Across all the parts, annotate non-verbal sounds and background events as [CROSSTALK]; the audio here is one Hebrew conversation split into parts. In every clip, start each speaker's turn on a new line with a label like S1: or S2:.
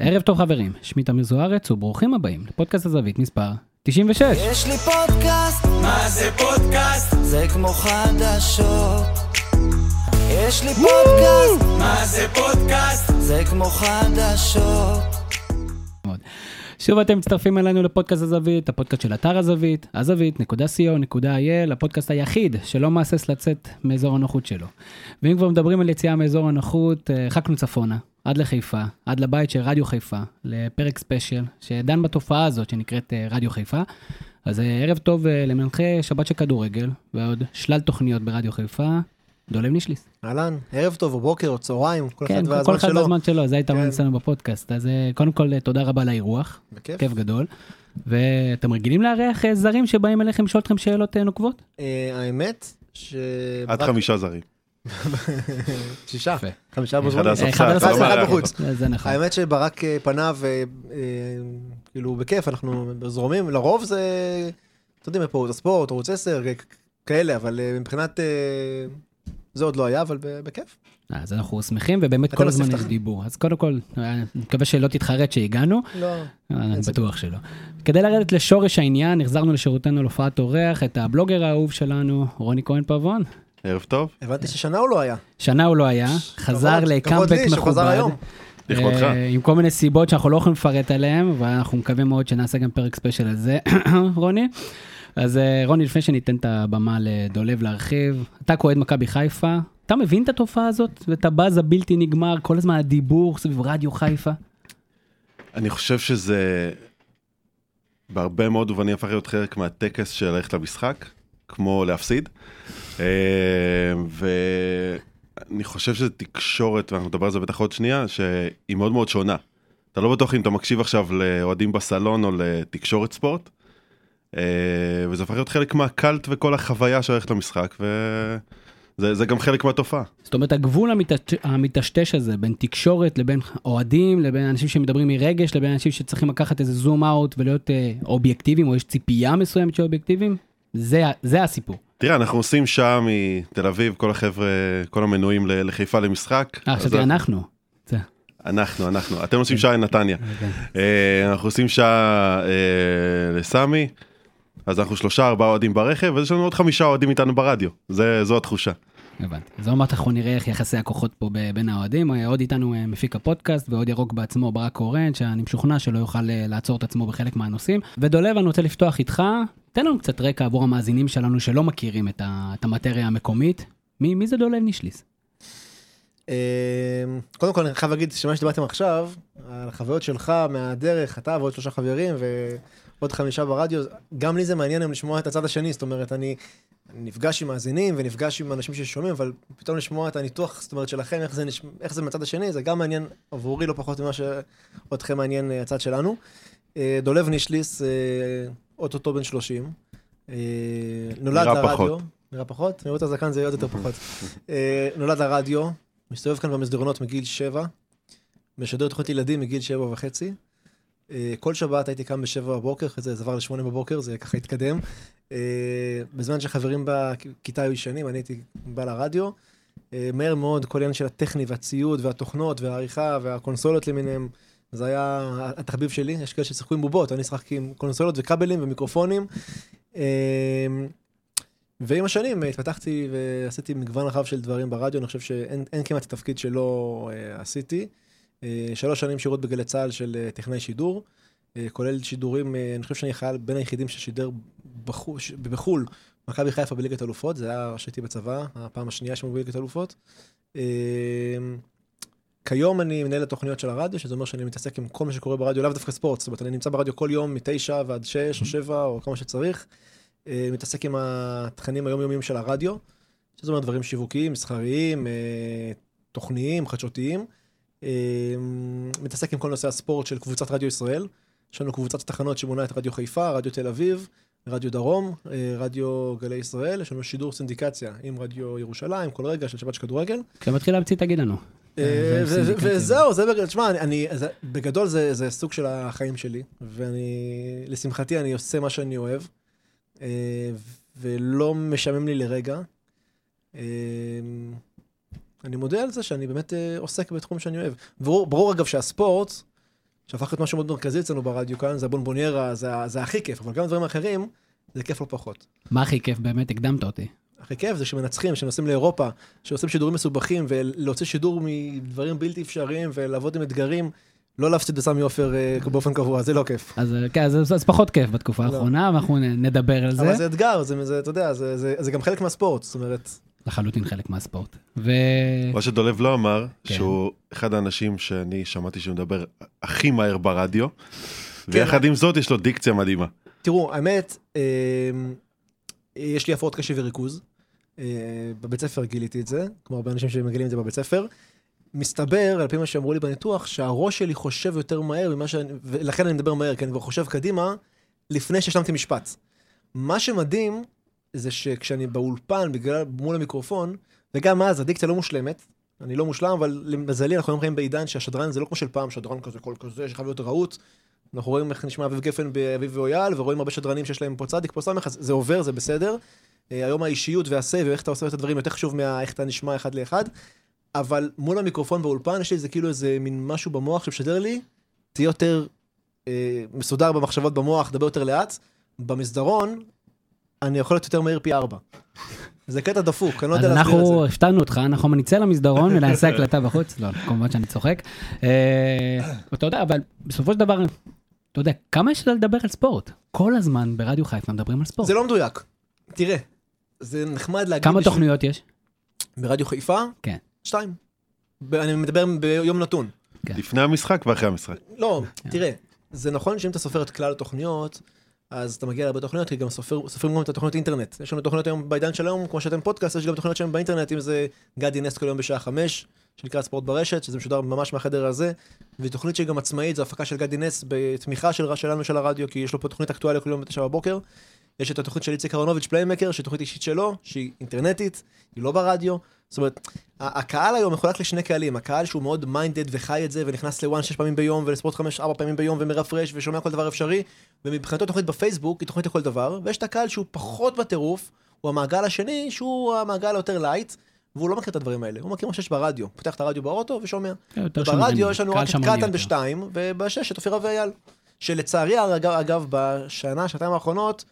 S1: ערב טוב חברים, שמי תמיר זוארץ וברוכים הבאים לפודקאסט הזווית מספר 96.
S2: יש לי פודקאסט, מה זה פודקאסט? זה כמו חדשות. יש לי פודקאסט, מה זה פודקאסט? זה כמו חדשות.
S1: שוב אתם מצטרפים אלינו לפודקאסט הזווית, הפודקאסט של אתר הזווית, הזווית.co.il, הפודקאסט היחיד שלא מהסס לצאת מאזור הנוחות שלו. ואם כבר מדברים על יציאה מאזור הנוחות, אה, הרחקנו צפונה, עד לחיפה, עד לבית של רדיו חיפה, לפרק ספיישל, שדן בתופעה הזאת שנקראת אה, רדיו חיפה. אז אה, ערב טוב אה, למנחה שבת של כדורגל, ועוד שלל תוכניות ברדיו חיפה, דולב נישליס.
S3: אהלן, ערב טוב או בוקר או צהריים, כל
S1: כן,
S3: אחד
S1: כל
S3: והזמן
S1: אחד
S3: שלו.
S1: בזמן שלו, זה היתרון
S3: כן.
S1: אצלנו בפודקאסט. אז קודם כל, תודה רבה על האירוח,
S3: בכיף.
S1: כיף גדול. ואתם רגילים לארח זרים שבאים אליכם לשאול אתכם שאלות נוקבות?
S3: האמת ש...
S4: עד חמישה זרים. [LAUGHS]
S3: שישה. חמישה.
S4: על הספסל,
S1: אחד
S4: לא.
S3: בחוץ.
S1: נכון.
S3: האמת שברק אה, פניו, אה, אה, בכיף, אנחנו זורמים, לרוב זה, אתם יודעים, פה הספורט, ערוץ 10, כ- כאלה, אבל אה, מבחינת, אה, זה עוד לא היה, אבל בכיף.
S1: אז אנחנו שמחים, ובאמת כל הזמן
S3: בספתח.
S1: יש דיבור. אז קודם כל, אה, אני מקווה שלא תתחרט שהגענו,
S3: לא,
S1: אה, אני. בטוח שלא. כדי לרדת לשורש העניין, החזרנו לשירותנו להופעת אורח את הבלוגר האהוב שלנו, רוני כהן פבון.
S4: ערב טוב,
S3: הבנתי ששנה הוא לא היה.
S1: שנה הוא לא היה, חזר לקאמבק מכובד.
S3: היום.
S4: לכבודך.
S1: אה, עם כל מיני סיבות שאנחנו לא יכולים לפרט עליהן, ואנחנו מקווים מאוד שנעשה גם פרק ספיישל על זה, [COUGHS] רוני. אז אה, רוני, לפני שניתן את הבמה לדולב להרחיב, אתה כועד מכבי חיפה, אתה מבין את התופעה הזאת ואת הבאז הבלתי נגמר, כל הזמן הדיבור סביב רדיו חיפה?
S4: אני חושב שזה בהרבה מאוד מובנים הפך להיות חלק מהטקס של ללכת למשחק, כמו להפסיד. אה, ואני חושב שזו תקשורת, ואנחנו נדבר על זה בטח עוד שנייה, שהיא מאוד מאוד שונה. אתה לא בטוח אם אתה מקשיב עכשיו לאוהדים בסלון או לתקשורת ספורט, אה, וזה הפך להיות חלק מהקאלט וכל החוויה של ללכת למשחק, וזה זה גם חלק מהתופעה.
S1: זאת אומרת, הגבול המטש- המטשטש הזה בין תקשורת לבין אוהדים, לבין אנשים שמדברים מרגש, לבין אנשים שצריכים לקחת איזה זום אאוט ולהיות אה, אובייקטיביים, או יש ציפייה מסוימת של אובייקטיביים, זה, זה הסיפור.
S4: תראה, אנחנו עושים שעה מתל אביב, כל החבר'ה, כל המנויים לחיפה למשחק.
S1: אה,
S4: אז
S1: חשבתי אנחנו.
S4: אנחנו, אנחנו. אתם עושים שעה לנתניה.
S1: כן.
S4: אה, אנחנו עושים שעה אה, לסמי, אז אנחנו שלושה, ארבעה אוהדים ברכב, ויש לנו עוד חמישה אוהדים איתנו ברדיו. זו התחושה.
S1: הבנתי. אז מעט אנחנו נראה איך יחסי הכוחות פה בין האוהדים. אה, עוד איתנו אה, מפיק הפודקאסט ועוד ירוק בעצמו, ברק קורן, שאני משוכנע שלא יוכל אה, לעצור את עצמו בחלק מהנושאים. ודולב, אני רוצה לפתוח איתך, תן לנו קצת רקע עבור המאזינים שלנו שלא מכירים את, ה- את המטריה המקומית. מי, מי זה דולב נישליס?
S3: אה, קודם כל אני חייב להגיד שמה שדיברתם עכשיו, על החוויות שלך מהדרך, אתה ועוד שלושה חברים ועוד חמישה ברדיו, גם לי זה מעניין היום לשמוע את הצד השני, זאת אומרת, אני אני נפגש עם מאזינים ונפגש עם אנשים ששומעים, אבל פתאום לשמוע את הניתוח, זאת אומרת, שלכם, איך זה, נש... איך זה מהצד השני, זה גם מעניין עבורי לא פחות ממה שאתכם מעניין אה, הצד שלנו. אה, דולב נישליס, אה, אוטוטו בן 30. אה, נולד
S4: נראה
S3: לרדיו.
S4: פחות.
S3: נראה פחות? נראה את הזקן זה עוד יותר פחות. [LAUGHS] נולד לרדיו, מסתובב כאן במסדרונות מגיל שבע, משדר תוכנית ילדים מגיל שבע וחצי. אה, כל שבת הייתי קם בשבע בבוקר, אחרי זה זה עבר לשמונה בבוקר, זה ככה התקדם. אה, בזמן שחברים בכיתה היו ישנים, אני הייתי בא לרדיו. אה, מהר מאוד, כל העניין של הטכני והציוד והתוכנות והעריכה והקונסולות למיניהם, זה היה התחביב שלי. יש כאלה ששיחקו עם בובות, אני שיחקתי עם קונסולות וכבלים ומיקרופונים. ועם השנים התפתחתי ועשיתי מגוון רחב של דברים ברדיו, אני חושב שאין אין כמעט תפקיד שלא עשיתי. אה, שלוש שנים שירות בגלי צה"ל של אה, טכנאי שידור, אה, כולל שידורים, אני חושב שאני חייל בין היחידים ששידר בחו"ל, ש- בחו"ל, מכבי חיפה בליגת אלופות, זה היה שהייתי בצבא, הפעם השנייה שלנו בליגת אלופות. כיום אני מנהל התוכניות של הרדיו, שזה אומר שאני מתעסק עם כל מה שקורה ברדיו, לאו דווקא ספורט, זאת אומרת, אני נמצא ברדיו כל יום מתשע ועד שש או שבע או כמה שצריך. מתעסק עם התכנים היומיומיים של הרדיו, שזה אומר דברים שיווקיים, מסחריים, תוכניים, חדשותיים. אה, מתעסק עם כל נושא הספורט של קבוצת רדיו ישראל. יש לנו קבוצת תחנות שמונה את רדיו חיפה, רדיו תל אביב, רדיו דרום, אה, רדיו גלי ישראל, יש לנו שידור סינדיקציה עם רדיו ירושלים, כל רגע של שבת של כדורגל.
S1: כשמתחיל להמציא תגיד לנו.
S3: אה,
S1: סינדיקציה.
S3: וזהו, זה בגדול, תשמע, בגדול זה, סוג של החיים שלי, ואני, לשמחתי, אני עושה מה שאני אוהב, אה, ולא משעמם לי לרגע. אני מודה על זה שאני באמת אה, עוסק בתחום שאני אוהב. ברור, ברור אגב שהספורט, שהפך להיות משהו מאוד מרכזי אצלנו ברדיו כאן, זה הבונבוניירה, זה, זה הכי כיף, אבל גם דברים אחרים, זה כיף לא פחות.
S1: מה הכי כיף באמת? הקדמת אותי.
S3: הכי כיף זה שמנצחים, שנוסעים לאירופה, שעושים שידורים מסובכים, ולהוציא שידור מדברים בלתי אפשריים, ולעבוד עם אתגרים, לא להפסיד בסמי עופר אה, באופן קבוע, זה לא כיף.
S1: אז אה, כן, אז, אז פחות כיף בתקופה
S3: לא.
S1: האחרונה, ואנחנו נדבר על
S3: אבל
S1: זה.
S3: זה אתגר, זה, זה, אתה יודע, זה, זה, זה גם חלק מהספורט, זאת אומרת,
S1: לחלוטין חלק מהספורט. ו...
S4: מה שדולב לא אמר,
S1: כן.
S4: שהוא אחד האנשים שאני שמעתי שהוא מדבר הכי מהר ברדיו,
S3: כן.
S4: ויחד עם זאת יש לו דיקציה מדהימה.
S3: תראו, האמת, אה, יש לי הפרעות קשב וריכוז. אה, בבית ספר גיליתי את זה, כמו הרבה אנשים שמגלים את זה בבית ספר. מסתבר, על פי מה שאמרו לי בניתוח, שהראש שלי חושב יותר מהר ממה שאני, ולכן אני מדבר מהר, כי אני כבר חושב קדימה, לפני שהשלמתי משפט. מה שמדהים, זה שכשאני באולפן, בגלל, מול המיקרופון, וגם אז הדיקציה לא מושלמת, אני לא מושלם, אבל למזלי אנחנו היום חיים בעידן שהשדרן זה לא כמו של פעם, שדרן כזה, קול כזה, שחייב להיות רהוט. אנחנו רואים איך נשמע אביב גפן באביב ואויל, ורואים הרבה שדרנים שיש להם פה צדיק, פה סמך, זה עובר, זה בסדר. אה, היום האישיות והסה, ואיך אתה עושה את הדברים יותר חשוב מאיך אתה נשמע אחד לאחד. אבל מול המיקרופון באולפן יש לי איזה כאילו איזה מין משהו במוח שמשדר לי, תהיה יותר אה, מסודר במחשבות במוח, דבר יותר לאט. במסדרון, אני יכול להיות יותר מהיר פי ארבע. זה קטע דפוק, אני לא יודע להסביר את זה.
S1: אנחנו הפתענו אותך, אנחנו נצא למסדרון ונעשה [LAUGHS] הקלטה בחוץ. לא, כמובן שאני צוחק. אה, אתה יודע, אבל בסופו של דבר, אתה יודע, כמה יש לדבר על ספורט? כל הזמן ברדיו חיפה מדברים על ספורט.
S3: זה לא מדויק. תראה, זה נחמד להגיד...
S1: כמה תוכניות יש?
S3: ברדיו חיפה?
S1: כן.
S3: שתיים. אני מדבר ביום נתון.
S1: כן.
S4: לפני המשחק ואחרי המשחק.
S3: לא, תראה, זה נכון שאם אתה סופר את כלל התוכניות, אז אתה מגיע להרבה תוכניות, כי גם סופר, סופרים גם את התוכניות אינטרנט. יש לנו תוכניות היום בעידן של היום, כמו שאתם פודקאסט, יש גם תוכניות שהן באינטרנט, אם זה גדי נס כל יום בשעה חמש, שנקרא ספורט ברשת, שזה משודר ממש מהחדר הזה, ותוכנית שהיא גם עצמאית, זו הפקה של גדי נס בתמיכה של, שלנו של הרדיו, כי יש לו פה תוכנית אקטואליה כל יום בתשע בבוקר. יש את התוכנית של איציק אהרונוביץ' פליימקר, שהיא תוכנית אישית שלו, שהיא אינטרנטית, היא לא ברדיו. זאת אומרת, הקהל היום מחולק לשני קהלים, הקהל שהוא מאוד minded וחי את זה, ונכנס לוואן שש פעמים ביום, ולספורט חמש ארבע פעמים ביום, ומרפרש, ושומע כל דבר אפשרי, ומבחינתו תוכנית בפייסבוק היא תוכנית לכל דבר, ויש את הקהל שהוא פחות בטירוף, הוא המעגל השני, שהוא המעגל היותר light, והוא לא מכיר את הדברים האלה, הוא מכיר מה שיש ברדיו, פותח את הרדיו באוטו ושומע.
S1: יותר
S3: ברדיו יש לנו רק את קטן. בשתיים, ובשש את אופירה ואייל. שלצערי, אגב, אגב, בשנה, שנתיים האחרונות,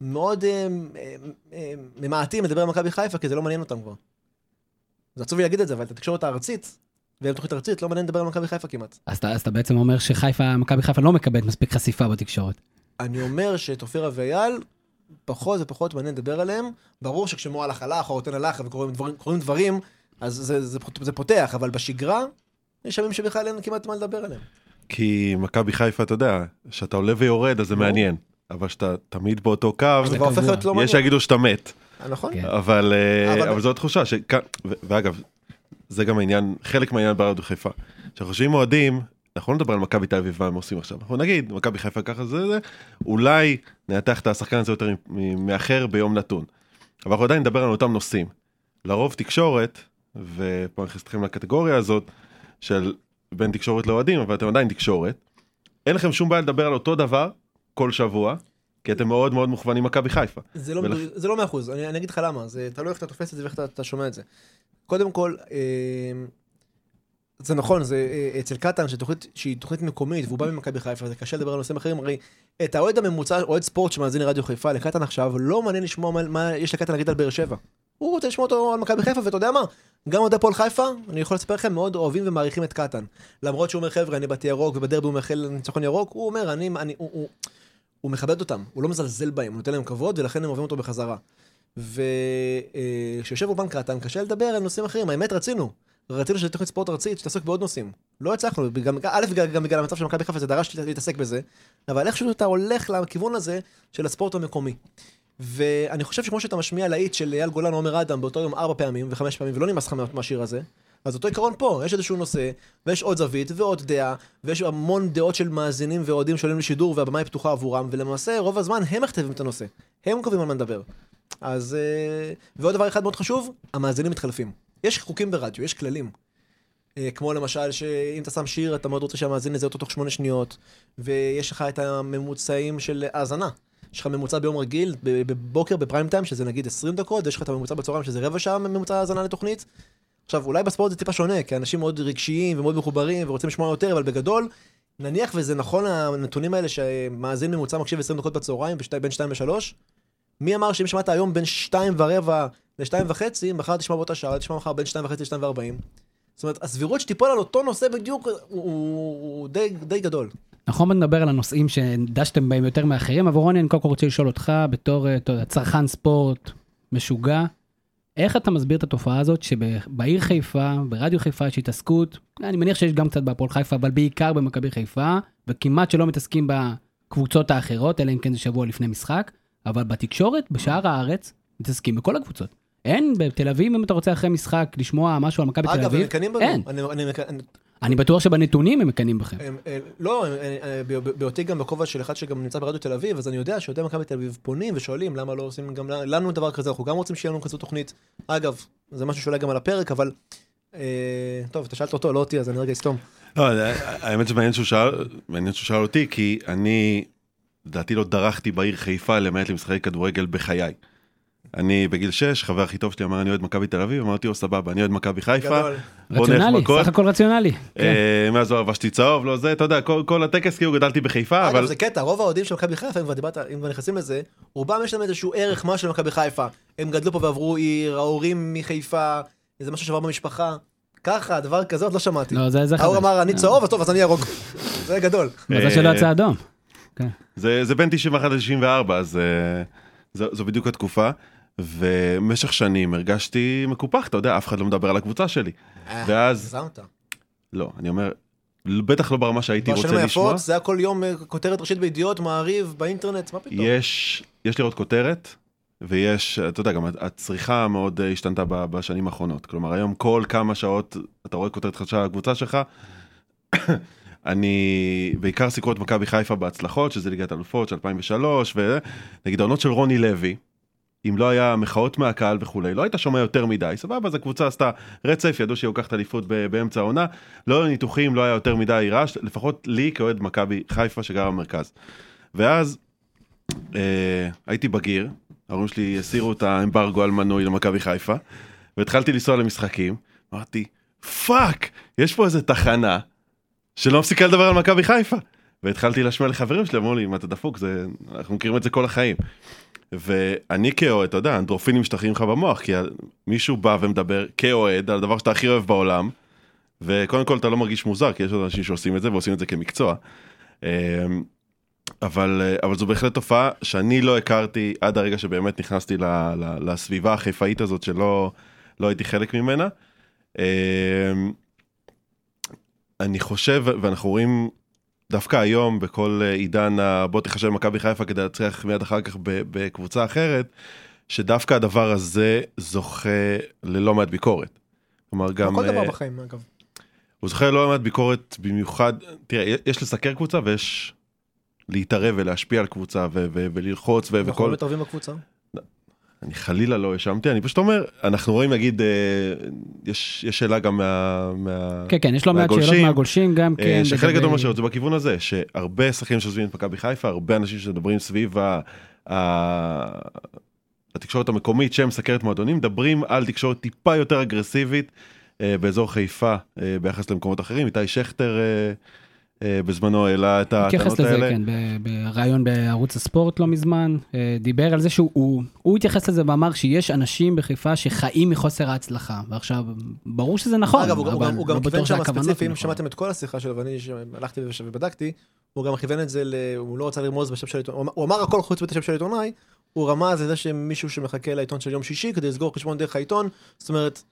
S3: מאוד אה, אה, אה, ממעטים לדבר על מכבי חיפה, כי זה לא מעניין אותם כבר. זה עצוב לי להגיד את זה, אבל את התקשורת הארצית, והם תוכנית ארצית, לא מעניין לדבר על מכבי חיפה כמעט.
S1: אז אתה, אז אתה בעצם אומר שחיפה, מכבי חיפה לא מקבלת מספיק חשיפה בתקשורת.
S3: אני אומר שאת אופירה ואייל, פחות ופחות מעניין לדבר עליהם. ברור שכשמועלך הלך, או רוטן הלך, וקורים דברים, דברים אז זה, זה, זה פותח, אבל בשגרה, יש ימים שבכלל אין כמעט מה לדבר עליהם.
S4: כי מכבי חיפה, אתה יודע, שאתה עולה ויורד אז זה. מעניין. אבל שאתה תמיד באותו קו,
S3: זה לא.
S4: יש שיגידו שאתה מת.
S3: נכון?
S1: כן.
S4: אבל, אה,
S3: אבל-
S4: אבל זו התחושה שכאן, ו- ואגב, זה גם העניין, חלק מהעניין ברדיו חיפה. כשאנחנו חושבים אוהדים, אנחנו לא נדבר על מכבי תל אביב, מה הם עושים עכשיו. אנחנו נגיד, מכבי חיפה ככה זה זה, אולי ננתח את השחקן הזה יותר מאחר ביום נתון. אבל אנחנו עדיין נדבר על אותם נושאים. לרוב תקשורת, ופה אני נכנס אתכם לקטגוריה הזאת, של בין תקשורת לאוהדים, אבל אתם עדיין תקשורת. אין לכם שום בעיה לדבר על אותו דבר כל שבוע, כי אתם מאוד מאוד מוכוונים מכבי חיפה.
S3: זה לא,
S4: ולכ-
S3: מדויק- זה לא מאה אחוז, אני, אני אגיד לך למה, זה תלוי איך אתה תופס את זה ואיך אתה, אתה שומע את זה. קודם כל, אה, זה נכון, זה אה, אצל קטן, שתוכנית, שהיא תוכנית מקומית, והוא בא ממכבי חיפה, זה קשה לדבר על נושאים אחרים, הרי את האוהד הממוצע, אוהד ספורט שמאזין לרדיו חיפה, לקטן עכשיו, לא מעניין לשמוע מה, מה יש לקטן להגיד על באר שבע. הוא רוצה לשמוע אותו על מכבי חיפה, ואתה יודע מה? גם אוהדי הפועל חיפה, אני יכול לספר לכם, מאוד אוהבים ומעריכים את קטן. למרות שהוא אומר, חבר'ה, אני באתי ירוק, ובדרבי הוא מאחל ניצחון ירוק, הוא אומר, אני, אני, הוא, הוא, הוא מכבד אותם, הוא לא מזלזל בהם, הוא נותן להם כבוד, ולכן הם אוהבים אותו בחזרה. וכשיושב אולפן קטן, קשה לדבר על נושאים אחרים, האמת רצינו. רצינו שתהיה תוכנית ספורט ארצית שתעסוק בעוד נושאים. לא הצלחנו, גם, א', גם, בגלל המצב של מכבי חיפה זה דרש להתעסק בזה, אבל איכשהו אתה הולך לכיוון הזה של הספורט המקומי. ואני חושב שכמו שאתה משמיע להיט של אייל גולן עומר אדם באותו יום ארבע פעמים וחמש פעמים ולא נמאס לך מה- מהשיר הזה, אז אותו עיקרון פה, יש איזשהו נושא, ויש עוד זווית ועוד דעה, ויש המון דעות של מאזינים ואוהדים שעולים לשידור והבמה היא פתוחה עבורם, ולמעשה רוב הזמן הם מכתבים את הנושא, הם קובעים על מה נדבר. אז... אה, ועוד דבר אחד מאוד חשוב, המאזינים מתחלפים. יש חוקים ברדיו, יש כללים. אה, כמו למשל שאם אתה שם שיר אתה מאוד רוצה שהמאזין יזהה אותו תוך שמונה שניות ויש לך את הממוצעים של האזנה. יש לך ממוצע ביום רגיל, בבוקר בפריים טיים שזה נגיד 20 דקות ויש לך את הממוצע בצהריים שזה רבע שעה ממוצע האזנה לתוכנית. עכשיו אולי בספורט זה טיפה שונה כי אנשים מאוד רגשיים ומאוד מחוברים ורוצים לשמוע יותר אבל בגדול נניח וזה נכון הנתונים האלה שמאזין ממוצע מקשיב 20 דקות בצהריים, בשתי, בין 2 ל-3, מי אמר שאם שמעת היום בין 2 ורבע ל-2 וחצי, מחר תשמע באותה שעה, תשמע מחר בין 2 וחצי ל-2 ו-40. זאת אומרת, הסבירות שתיפול על אותו נושא בדיוק הוא, הוא, הוא די, די גדול.
S1: נכון, בוא נדבר על הנושאים שדשתם בהם יותר מאחרים, אבל רוני, אני קודם כל רוצה לשאול אותך, בתור יודע, צרכן ספורט משוגע, איך אתה מסביר את התופעה הזאת שבעיר חיפה, ברדיו חיפה יש התעסקות, אני מניח שיש גם קצת בהפועל חיפה, אבל בעיקר במכבי חיפה, וכמעט שלא מתעסקים בקבוצות האחרות, אלא אם כן זה שבוע לפני משחק, אבל בתקשורת, בשאר הארץ, מתעסקים בכל הקבוצות. אין, בתל אביב, אם אתה רוצה אחרי משחק לשמוע משהו על מכבי תל
S3: אגב,
S1: אביב,
S3: הם מקנאים בנו.
S1: אין.
S3: אני, אני, אני,
S1: אני בטוח שבנתונים הם מקנאים בכם.
S3: הם, הם, לא, הם, הם, ב- ב- בהיותי גם בכובע של אחד שגם נמצא ברדיו תל אביב, אז אני יודע שאוהדי מכבי תל אביב פונים ושואלים למה לא עושים גם לנו דבר כזה, אנחנו גם רוצים שיהיה לנו כזו תוכנית. אגב, זה משהו שאולי גם על הפרק, אבל... אה, טוב, אתה שאלת אותו, לא אותי, אז אני רגע אסתום.
S4: לא, האמת שמעניין שהוא שאל אותי, כי אני, לדעתי לא דרכתי בעיר חיפה למעט למשחקי כדורגל בחיי. אני בגיל 6, חבר הכי טוב שלי אמר אני אוהד מכבי תל אביב, אמרתי לו סבבה, אני אוהד מכבי חיפה,
S3: גדול.
S1: רציונלי. סך הכל רציונלי. כן.
S4: אה, מאז לא לבשתי צהוב, לא זה, אתה יודע, כל- כל הטקס כאילו גדלתי בחיפה,
S3: אגב,
S4: אבל
S3: זה קטע, רוב האוהדים של מכבי חיפה, אם כבר דיברת, אם כבר נכנסים לזה, רובם יש להם איזשהו ערך, משהו למכבי חיפה. הם גדלו פה ועברו עיר, ההורים מחיפה, איזה משהו שעבר במשפחה. ככה, דבר כזה עוד לא שמעתי.
S1: לא, זה זה
S3: ההוא
S1: חדש.
S3: אמר, אני צהוב, אז טוב, אז אני ירוק. [LAUGHS] זה גדול.
S1: מזל שלא יצא אדום. כן.
S4: זה, זה בין 91 ל-94, אז אה, זו בדיוק התקופה. ובמשך שנים הרגשתי מקופח, אתה יודע, אף אחד לא מדבר על הקבוצה שלי. ואז,
S3: הגזמת.
S4: לא, אני אומר, בטח לא ברמה שהייתי רוצה לשמוע.
S3: היפות, זה היה כל יום אה, כותרת ראשית בידיעות, מעריב, באינטרנט, מה פתאום?
S4: יש, יש לראות כותרת, ויש, אתה יודע, גם הצריכה מאוד אה, השתנתה בשנים האחרונות. כלומר, היום כל כמה שעות אתה רואה כותרת חדשה על הקבוצה שלך. [COUGHS] אני בעיקר סיקרו את מכבי חיפה בהצלחות, שזה ליגת אלופות של 2003, ונגיד העונות של רוני לוי, אם לא היה מחאות מהקהל וכולי, לא היית שומע יותר מדי, סבבה, אז הקבוצה עשתה רצף, ידעו שהיא לוקחת אליפות באמצע העונה, לא היו ניתוחים, לא היה יותר מדי רעש, לפחות לי כאוהד מכבי חיפה שגר במרכז. ואז אה, הייתי בגיר, ההורים שלי הסירו את האמברגו על מנוי למכבי חיפה, והתחלתי לנסוע למשחקים, אמרתי, fuck, יש פה איזה תחנה שלא מפסיקה לדבר על מכבי חיפה. והתחלתי להשמיע לחברים שלי, אמרו לי, מה אתה דפוק, זה, אנחנו מכירים את זה כל החיים. ואני כאוהד, אתה יודע, אנדורפינים משתחררים לך במוח, כי מישהו בא ומדבר כאוהד על הדבר שאתה הכי אוהב בעולם, וקודם כל אתה לא מרגיש מוזר, כי יש עוד אנשים שעושים את זה ועושים את זה כמקצוע. אמ, אבל, אבל זו בהחלט תופעה שאני לא הכרתי עד הרגע שבאמת נכנסתי ל, ל, לסביבה החיפאית הזאת שלא לא הייתי חלק ממנה. אמ, אני חושב, ואנחנו רואים דווקא היום בכל עידן ה- בוא תחשב מכבי חיפה כדי להצליח מיד אחר כך בקבוצה אחרת, שדווקא הדבר הזה זוכה ללא מעט ביקורת. כלומר גם...
S3: כל דבר
S4: אה,
S3: בחיים, אגב.
S4: הוא זוכה ללא מעט ביקורת במיוחד, תראה, יש לסקר קבוצה ויש להתערב ולהשפיע על קבוצה ו- ו- וללחוץ ו-
S3: אנחנו
S4: וכל...
S3: לא מתערבים בקבוצה.
S4: אני חלילה לא האשמתי, אני פשוט אומר, אנחנו רואים נגיד, אה, יש, יש שאלה גם מה... מה...
S1: כן, כן, יש לא מעט שאלות
S4: מהגולשים,
S1: גם
S4: אה,
S1: כן.
S4: שחלק
S1: לגבי-
S4: גדול מהשאלות זה בכיוון הזה, שהרבה שחקנים שעוזבים את מכבי חיפה, הרבה אנשים שמדברים סביב ה... ה... התקשורת המקומית שמסקרת מועדונים, מדברים על תקשורת טיפה יותר אגרסיבית אה, באזור חיפה אה, ביחס למקומות אחרים. איתי שכטר אה, אה, בזמנו העלה את
S1: התייחס
S4: הטענות
S1: לזה,
S4: האלה.
S1: כן, ב- בריאיון בערוץ הספורט לא מזמן, אה, דיבר על זה שהוא הוא- הוא התייחס לזה ואמר שיש אנשים בחיפה שחיים מחוסר ההצלחה, ועכשיו, ברור שזה נכון,
S3: אגב, הוא גם- הוא גם- הוא
S1: לא
S3: כיוון שם ספציפי, אם. שמעתם את כל השיחה שלו ואני הלכתי ובדקתי, הוא גם כיוון את זה, ל- הוא לא רצה לרמוז בשם של עיתונאי, הוא אמר הכל חוץ מאת השם של עיתונאי, הוא רמז לזה שמישהו שמחכה לעיתון של יום שישי כדי לסגור חשבון דרך העיתון, זאת אומרת,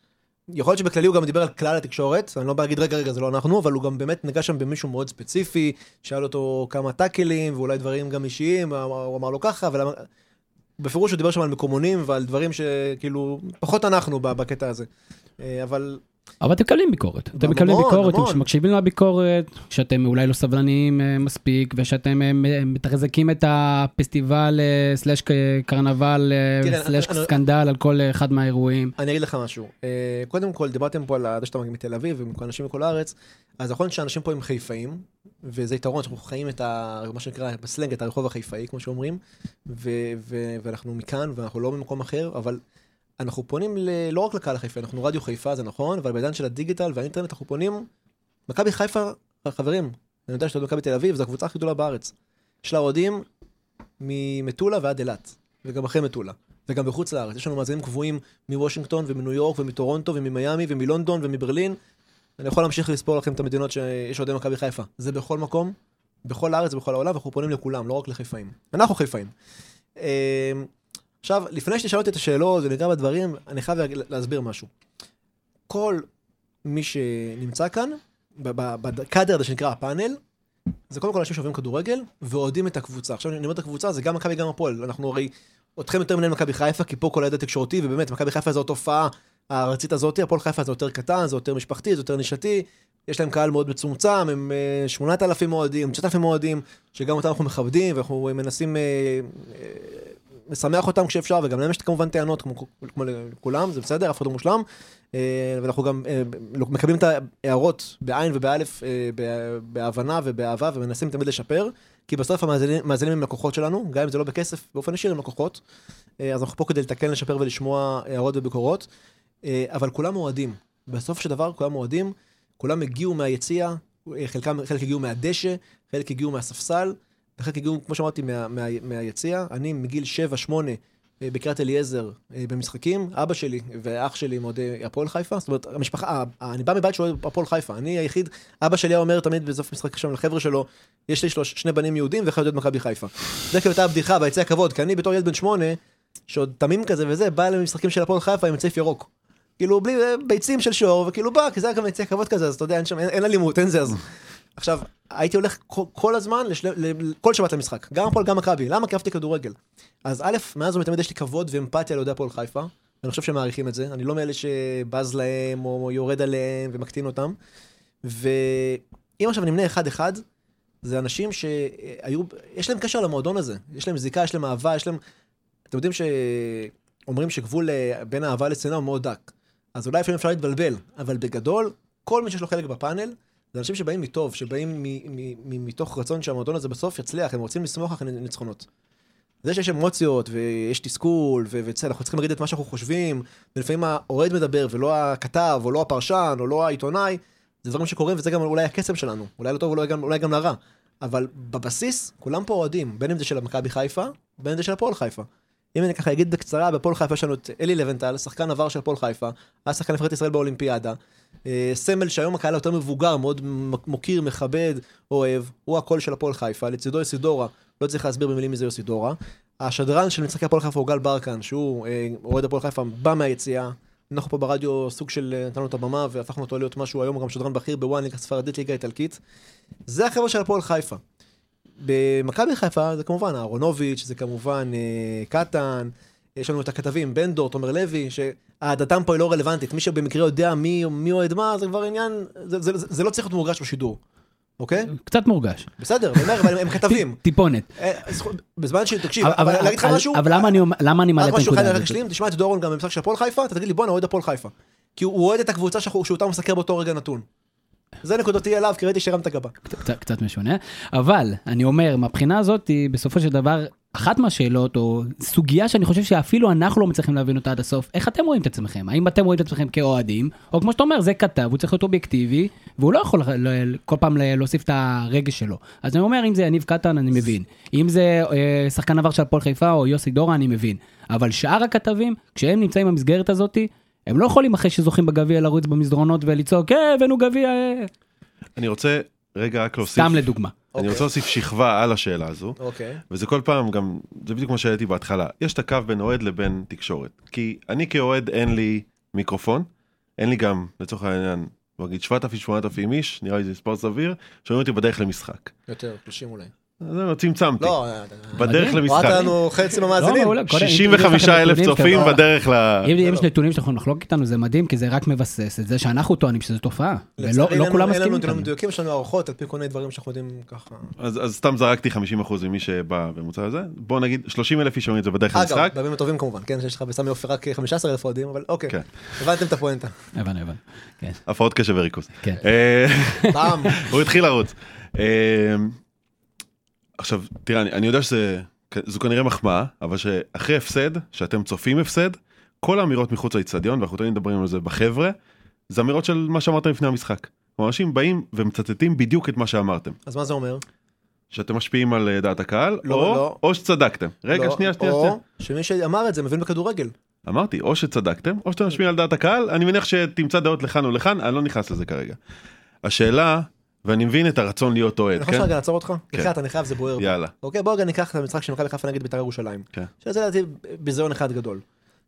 S3: יכול להיות שבכללי הוא גם דיבר על כלל התקשורת, אני לא בא להגיד רגע רגע זה לא אנחנו, אבל הוא גם באמת נגע שם במישהו מאוד ספציפי, שאל אותו כמה טאקלים ואולי דברים גם אישיים, הוא אמר- לו ככה, אבל בפירוש הוא דיבר שם על מקומונים ועל דברים שכאילו, פחות אנחנו בקטע הזה. אה, אבל
S1: אבל אתם מקבלים ביקורת, אתם מקבלים ביקורת. אתם מקשיבים לביקורת, שאתם אולי לא סבלניים אה, מספיק, ושאתם אה, מ- מתחזקים את הפסטיבל אה, סלאש קרנבל אה, סלאש סקנדל על כל אה, אחד מהאירועים.
S3: אני אגיד לך משהו. אה, קודם כל, דיברתם פה על זה שאתה מגיע מתל אביב ועם כל אנשים מכל הארץ, אז נכון שאנשים פה הם חיפאים, וזה יתרון שאנחנו חיים את ה... מה שנקרא בסלנג, את הרחוב החיפאי, כמו שאומרים, ואנחנו מכאן ואנחנו לא במקום אחר, אבל אנחנו פונים ל- לא רק לקהל החיפאי, אנחנו רדיו חיפה, זה נכון, אבל בעידן של הדיגיטל והאינטרנט אנחנו פונים, מכבי חיפה, חברים, אני יודע שאתה מכבי תל אביב, זו הקבוצה הכי גדולה בארץ. יש לה אוהדים ממטולה ועד אילת, וגם אחרי מטולה, וגם בחוץ לארץ. יש לנו מאזינים קבועים מוושינגטון ומניו יורק ומטורונטו וממיאמי ומלונדון ומברלין. אני יכול להמשיך לספור לכם את המדינות שיש אוהדי מכבי חיפה. זה בכל מקום, בכל הארץ ובכל העולם, ואנחנו פונים לכולם, לא רק לחיפאים. אנחנו חיפאים. אה, עכשיו, לפני שתשאל אותי את השאלות וניגע בדברים, אני חייב להסביר משהו. כל מי שנמצא כאן, בקאדר הזה שנקרא הפאנל, זה קודם כל אנשים שאוהבים כדורגל ואוהדים את הקבוצה. עכשיו אני אומר את הקבוצה, זה גם מכבי גם הפועל. אנחנו הרי, אתכם יותר מנהל מכבי חיפה, כי פה כל הידע תקשורתי, ובאמת, מכבי חיפה זו תופעה הארצית הזאת, הפועל חיפה זה יותר קטן, זה יותר משפחתי, זה יותר נישתי. יש להם קהל מאוד מצומצם, הם 8,000 אה, אוהדים, 9,000 אוהדים, שגם אותם אנחנו מכבדים, ואנחנו מנסים לשמח אותם כשאפשר, וגם להם יש כמובן טענות כמו, כמו לכולם, זה בסדר, אף אחד לא מושלם. אה, ואנחנו גם אה, מקבלים את ההערות בעין ובאלף, אה, בהבנה ובאהבה, ומנסים תמיד לשפר, כי בסוף המאזינים הם לקוחות שלנו, גם אם זה לא בכסף, באופן ישיר הם לקוחות. אז אנחנו פה כדי לתקן, לשפר ולשמוע הערות וביקורות, אבל כולם אוהדים. בסוף של דבר כולם אוהדים, כולם הגיעו מהיציע, חלק הגיעו מהדשא, חלק הגיעו מהספסל. וחלק הגיעו, כמו שאמרתי, מה, מה, מהיציע. אני מגיל 7-8 אה, בקריית אליעזר אה, במשחקים, אבא שלי ואח שלי הם אוהדי הפועל חיפה, זאת אומרת, המשפחה, אני בא מבית שאוהד הפועל חיפה, אני היחיד, אבא שלי היה אומר תמיד בסוף משחק שם לחבר'ה שלו, יש לי שלוש, שני בנים יהודים ואחד אוהד מכבי חיפה. זה כאילו הייתה הבדיחה ביציע הכבוד, כי אני בתור ילד בן שמונה, שעוד תמים כזה וזה, בא למשחקים של הפועל חיפה עם צעיף ירוק. כאילו בלי אה, ביצים של שור, וכאילו בא, כי זה היה גם יציע כבוד כזה, אז אתה יודע, אין שם, אין, אין אלימות, אין זה, אז עכשיו, הייתי הולך כל, הזמן. כל שבת למשחק, גם הפועל, גם מכבי. למה? כי אהבתי כדורגל. אז א', מאז ומתמיד יש לי כבוד ואמפתיה לאוהדי הפועל חיפה, ואני חושב שהם מעריכים את זה. אני לא מאלה שבז להם, או יורד עליהם ומקטין אותם. ואם עכשיו נמנה אחד-אחד, זה אנשים שהיו, יש להם קשר למועדון הזה. יש להם זיקה, יש להם אהבה, יש להם... אתם יודעים שאומרים שגבול אה, בין אהבה לשנאה הוא מאוד דק. אז אולי לפעמים אפשר להתבלבל, אבל בגדול, כל מי שיש לו חלק בפאנל, זה אנשים שבאים מטוב, שבאים מתוך רצון שהמועדון הזה בסוף יצליח, הם רוצים לשמוח אחרי ניצחונות. זה שיש אמוציות ויש תסכול, ואנחנו צריכים להגיד את מה שאנחנו חושבים, ולפעמים האוהד מדבר ולא הכתב, או לא הפרשן, או לא העיתונאי, זה דברים שקורים וזה גם אולי הקסם שלנו, אולי לא טוב אולי גם, גם לרע. אבל בבסיס, כולם פה אוהדים, בין אם זה של מכבי חיפה, בין אם זה של הפועל חיפה. אם אני ככה אגיד בקצרה, בפועל חיפה יש לנו את אלי לבנטל, שחקן עבר של הפועל חיפה, היה שחקן נבחרת ישראל באולימפיאדה, אה, סמל שהיום הקהל היותר מבוגר, מאוד מוקיר, מכבד, אוהב, הוא הקול של הפועל חיפה, לצידו יוסידורה, לא צריך להסביר במילים מי זה יוסידורה. השדרן של משחקי הפועל חיפה הוא גל ברקן, שהוא אה, אוהד הפועל חיפה, בא מהיציאה. אנחנו פה ברדיו סוג של אה, נתנו את הבמה והפכנו אותו להיות משהו היום גם שדרן בכיר בוואן ליגה ספרדית ליגה איטלקית. זה החבר'ה של הפועל חיפה. במכבי חיפה זה כמובן אהרונוביץ', זה כמובן אה, קטן, יש לנו את הכתבים, בן דור, תומר לוי, שאהדתם פה היא לא רלוונטית. מי שבמקרה יודע מי, מי אוהד מה, זה כבר עניין, זה, זה, זה, זה לא צריך להיות מורגש בשידור, אוקיי?
S1: קצת מורגש.
S3: בסדר, אני אומר, אבל הם כתבים. [LAUGHS]
S1: טיפונת.
S3: אה, בזמן ש... תקשיב, אבל להגיד לך משהו?
S1: אבל למה אני מעלה את הנקודה הזאת?
S3: תשמע את דורון גם במשחק של הפועל חיפה, אתה תגיד לי בואנה, אוהד הפועל חיפה. כי הוא אוהד את הקבוצה שאותה הוא מסקר באותו רגע נתון. זה נקודתי אליו, כי ראיתי שהרמת גבה.
S1: קצת, משונה, אבל אני אומר, מהבחינה הזאת, בסופו של דבר, אחת מהשאלות, או סוגיה שאני חושב שאפילו אנחנו לא מצליחים להבין אותה עד הסוף, איך אתם רואים את עצמכם? האם אתם רואים את עצמכם כאוהדים, או כמו שאתה אומר, זה כתב, הוא צריך להיות אובייקטיבי, והוא לא יכול כל פעם להוסיף את הרגש שלו. אז אני אומר, אם זה יניב קטן, אני מבין. אם זה אה, שחקן עבר של הפועל חיפה, או יוסי דורה, אני מבין. אבל שאר הכתבים, כשהם נמצאים במסגרת הזאתי, הם לא יכולים אחרי שזוכים בגביע לרוץ במסדרונות ולצעוק, אה, הבאנו גביע. אה.
S4: אני רוצה רגע רק להוסיף,
S1: סתם לדוגמה.
S4: אני רוצה להוסיף שכבה על השאלה הזו,
S3: אוקיי.
S4: וזה כל פעם גם, זה בדיוק מה שהעליתי בהתחלה, יש את הקו בין אוהד לבין תקשורת. כי אני כאוהד אין לי מיקרופון, אין לי גם, לצורך העניין, נגיד 7,000-8,000 איש, נראה לי זה מספר סביר, שומעים אותי בדרך למשחק.
S3: יותר, 30 אולי.
S4: זהו, צמצמתי.
S3: לא,
S4: בדרך למשחק.
S3: הורדת לנו חצי מהמאזינים.
S4: 65 אלף צופים בדרך ל...
S1: אם יש נתונים יכולים לחלוק איתנו זה מדהים כי זה רק מבסס את זה שאנחנו טוענים שזו תופעה. ולא כולם מסכימים
S3: איתנו. אין לנו נתונים מדויקים, יש לנו הערכות על פי כל מיני דברים שאנחנו יודעים ככה.
S4: אז סתם זרקתי 50 אחוז ממי שבא בממוצע הזה. בוא נגיד 30 אלף איש אומרים את זה בדרך למשחק.
S3: אגב, בימים הטובים כמובן, כן, שיש לך בסמי עופר רק 15 אלף אוהדים, אבל אוקיי. כן. הבנתם את הפואנטה.
S1: הבנו, הבנו.
S4: כן. הפרעות קשב וריכוז.
S1: כן.
S3: אה, [LAUGHS]
S4: הוא התחיל לרוץ. עכשיו, תראה, אני, אני יודע שזו כנראה מחמאה, אבל שאחרי הפסד, שאתם צופים הפסד, כל האמירות מחוץ לאצטדיון, ואנחנו תמיד מדברים על זה בחבר'ה, זה אמירות של מה שאמרת לפני המשחק. אנשים באים ומצטטים בדיוק את מה שאמרתם.
S3: אז מה זה אומר?
S4: שאתם משפיעים על אה, דעת הקהל,
S3: לא,
S4: או,
S3: לא.
S4: או שצדקתם. רגע,
S3: לא,
S4: שנייה, שנייה, שנייה.
S3: או שמי שאמר את זה מבין בכדורגל.
S4: אמרתי, או שצדקתם, או שאתם משפיעים על דעת הקהל, אני מניח שתמצא דעות לכאן או לכאן, אני לא נכנס לזה כרגע. השאלה, ואני מבין את הרצון להיות אוהד,
S3: אני יכול
S4: כן?
S3: רגע לעצור אותך?
S4: כן.
S3: בחייאת, אני חייב, זה בוער.
S4: יאללה.
S3: אוקיי, בוא רגע ניקח את המשחק של מכבי חיפה נגד בית"ר ירושלים.
S4: כן.
S3: שזה לדעתי ביזיון אחד גדול.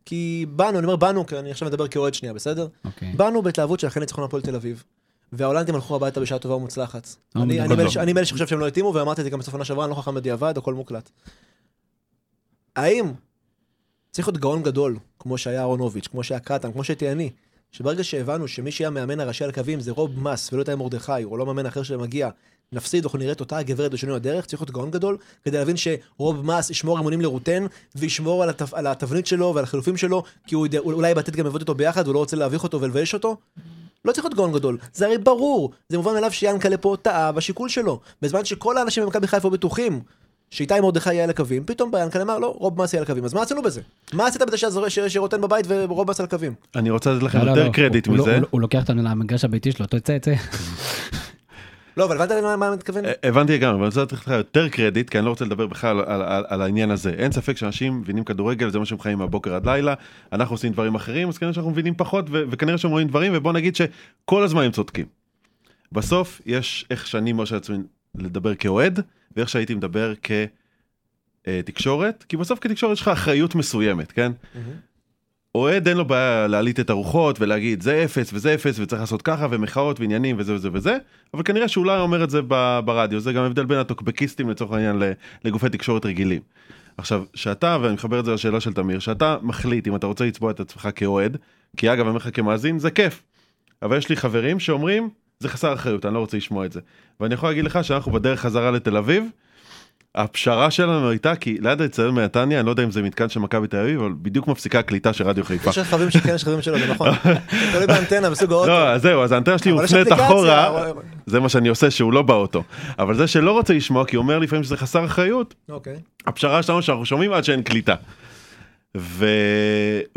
S3: כי באנו, אני אומר באנו, כי אני עכשיו מדבר כאוהד שנייה, בסדר?
S1: אוקיי.
S3: באנו בהתלהבות של אחרי ניצחון הפועל תל אביב. וההולנדים הלכו הביתה בשעה טובה ומוצלחת.
S1: לא,
S3: אני-. אני מאלה
S4: לא.
S3: ש- אני מאלה שחושב שהם לא התאימו, ואמרתי את זה גם בסוף עונה שעברה, אני לא חכם בדיעבד, הכל מוקלט. האם צריך להיות גאון גדול, כמו שהיה אהרונוביץ', כמו שהיה קטן, כמו שהייתי אני, שברגע שהבנו שמי שיהיה המאמן הראשי על הקווים זה רוב מס ולא איתי מרדכי, או לא מאמן אחר שמגיע, נפסיד, אנחנו נראה את אותה הגברת בשינוי הדרך, צריך להיות גאון גדול, כדי להבין שרוב מס ישמור אמונים לרוטן, וישמור על, התפ... על התבנית שלו ועל החילופים שלו, כי הוא יודע, אולי בעתיד גם יעבוד איתו ביחד, והוא לא רוצה להביך אותו ולבייש אותו. לא צריך להיות גאון גדול, זה הרי ברור, זה מובן מאליו שיאנקל'ה פה טעה בשיקול שלו. בזמן שכל האנשים במכבי חיפה בטוחים שאיתי מרדכי יהיה על הקווים, פתאום ביאנקל'ה אמר לא, רוב מס יהיה על הקווים. אז מה עשינו בזה? מה עשית בזה שרוטן בבית ורוב מס על הקווים?
S4: אני רוצה לתת לכם
S1: לא, לא,
S4: יותר
S1: לא,
S4: קרדיט מזה.
S1: הוא לוקח אותנו למגרש הביתי שלו, תצא, צא. [LAUGHS]
S3: לא, אבל הבנת למה מה אני מתכוון?
S4: הבנתי לגמרי, אבל אני רוצה לתת לך יותר קרדיט, כי אני לא רוצה לדבר בכלל על, על, על, על העניין הזה. אין ספק שאנשים מבינים כדורגל, זה מה שהם חיים מהבוקר עד לילה, אנחנו עושים דברים אחרים, אז כנראה שאנחנו מבינים פחות, ו- וכנראה שהם רואים דברים, ובוא נגיד שכל הזמן הם צודקים. בסוף יש איך שאני מרשה לעצמי לדבר כאוהד, ואיך שהייתי מדבר כתקשורת, כי בסוף כתקשורת יש לך אחריות מסוימת, כן? אוהד אין לו בעיה להעליט את הרוחות ולהגיד זה אפס וזה אפס וצריך לעשות ככה ומחאות ועניינים וזה וזה וזה אבל כנראה שהוא לא אומר את זה ברדיו זה גם הבדל בין הטוקבקיסטים לצורך העניין לגופי תקשורת רגילים. עכשיו שאתה ואני מחבר את זה לשאלה של תמיר שאתה מחליט אם אתה רוצה לצבוע את עצמך כאוהד כי אגב אני אומר לך כמאזין זה כיף. אבל יש לי חברים שאומרים זה חסר אחריות אני לא רוצה לשמוע את זה ואני יכול להגיד לך שאנחנו בדרך חזרה לתל אביב. הפשרה שלנו הייתה כי ליד האצטדיון מנתניה אני לא יודע אם זה מתקן של מכבי תל אביב אבל בדיוק מפסיקה הקליטה של רדיו חיפה.
S3: יש רכבים שכן, יש רכבים שלא, זה נכון. [LAUGHS] תלוי באנטנה, בסוג האוטו.
S4: לא, זהו, אז האנטנה שלי מופנית אחורה, זה מה שאני עושה שהוא לא באוטו. אבל זה שלא רוצה לשמוע, כי הוא אומר לפעמים שזה חסר אחריות,
S3: אוקיי.
S4: הפשרה שלנו שאנחנו שומעים עד שאין קליטה. ו...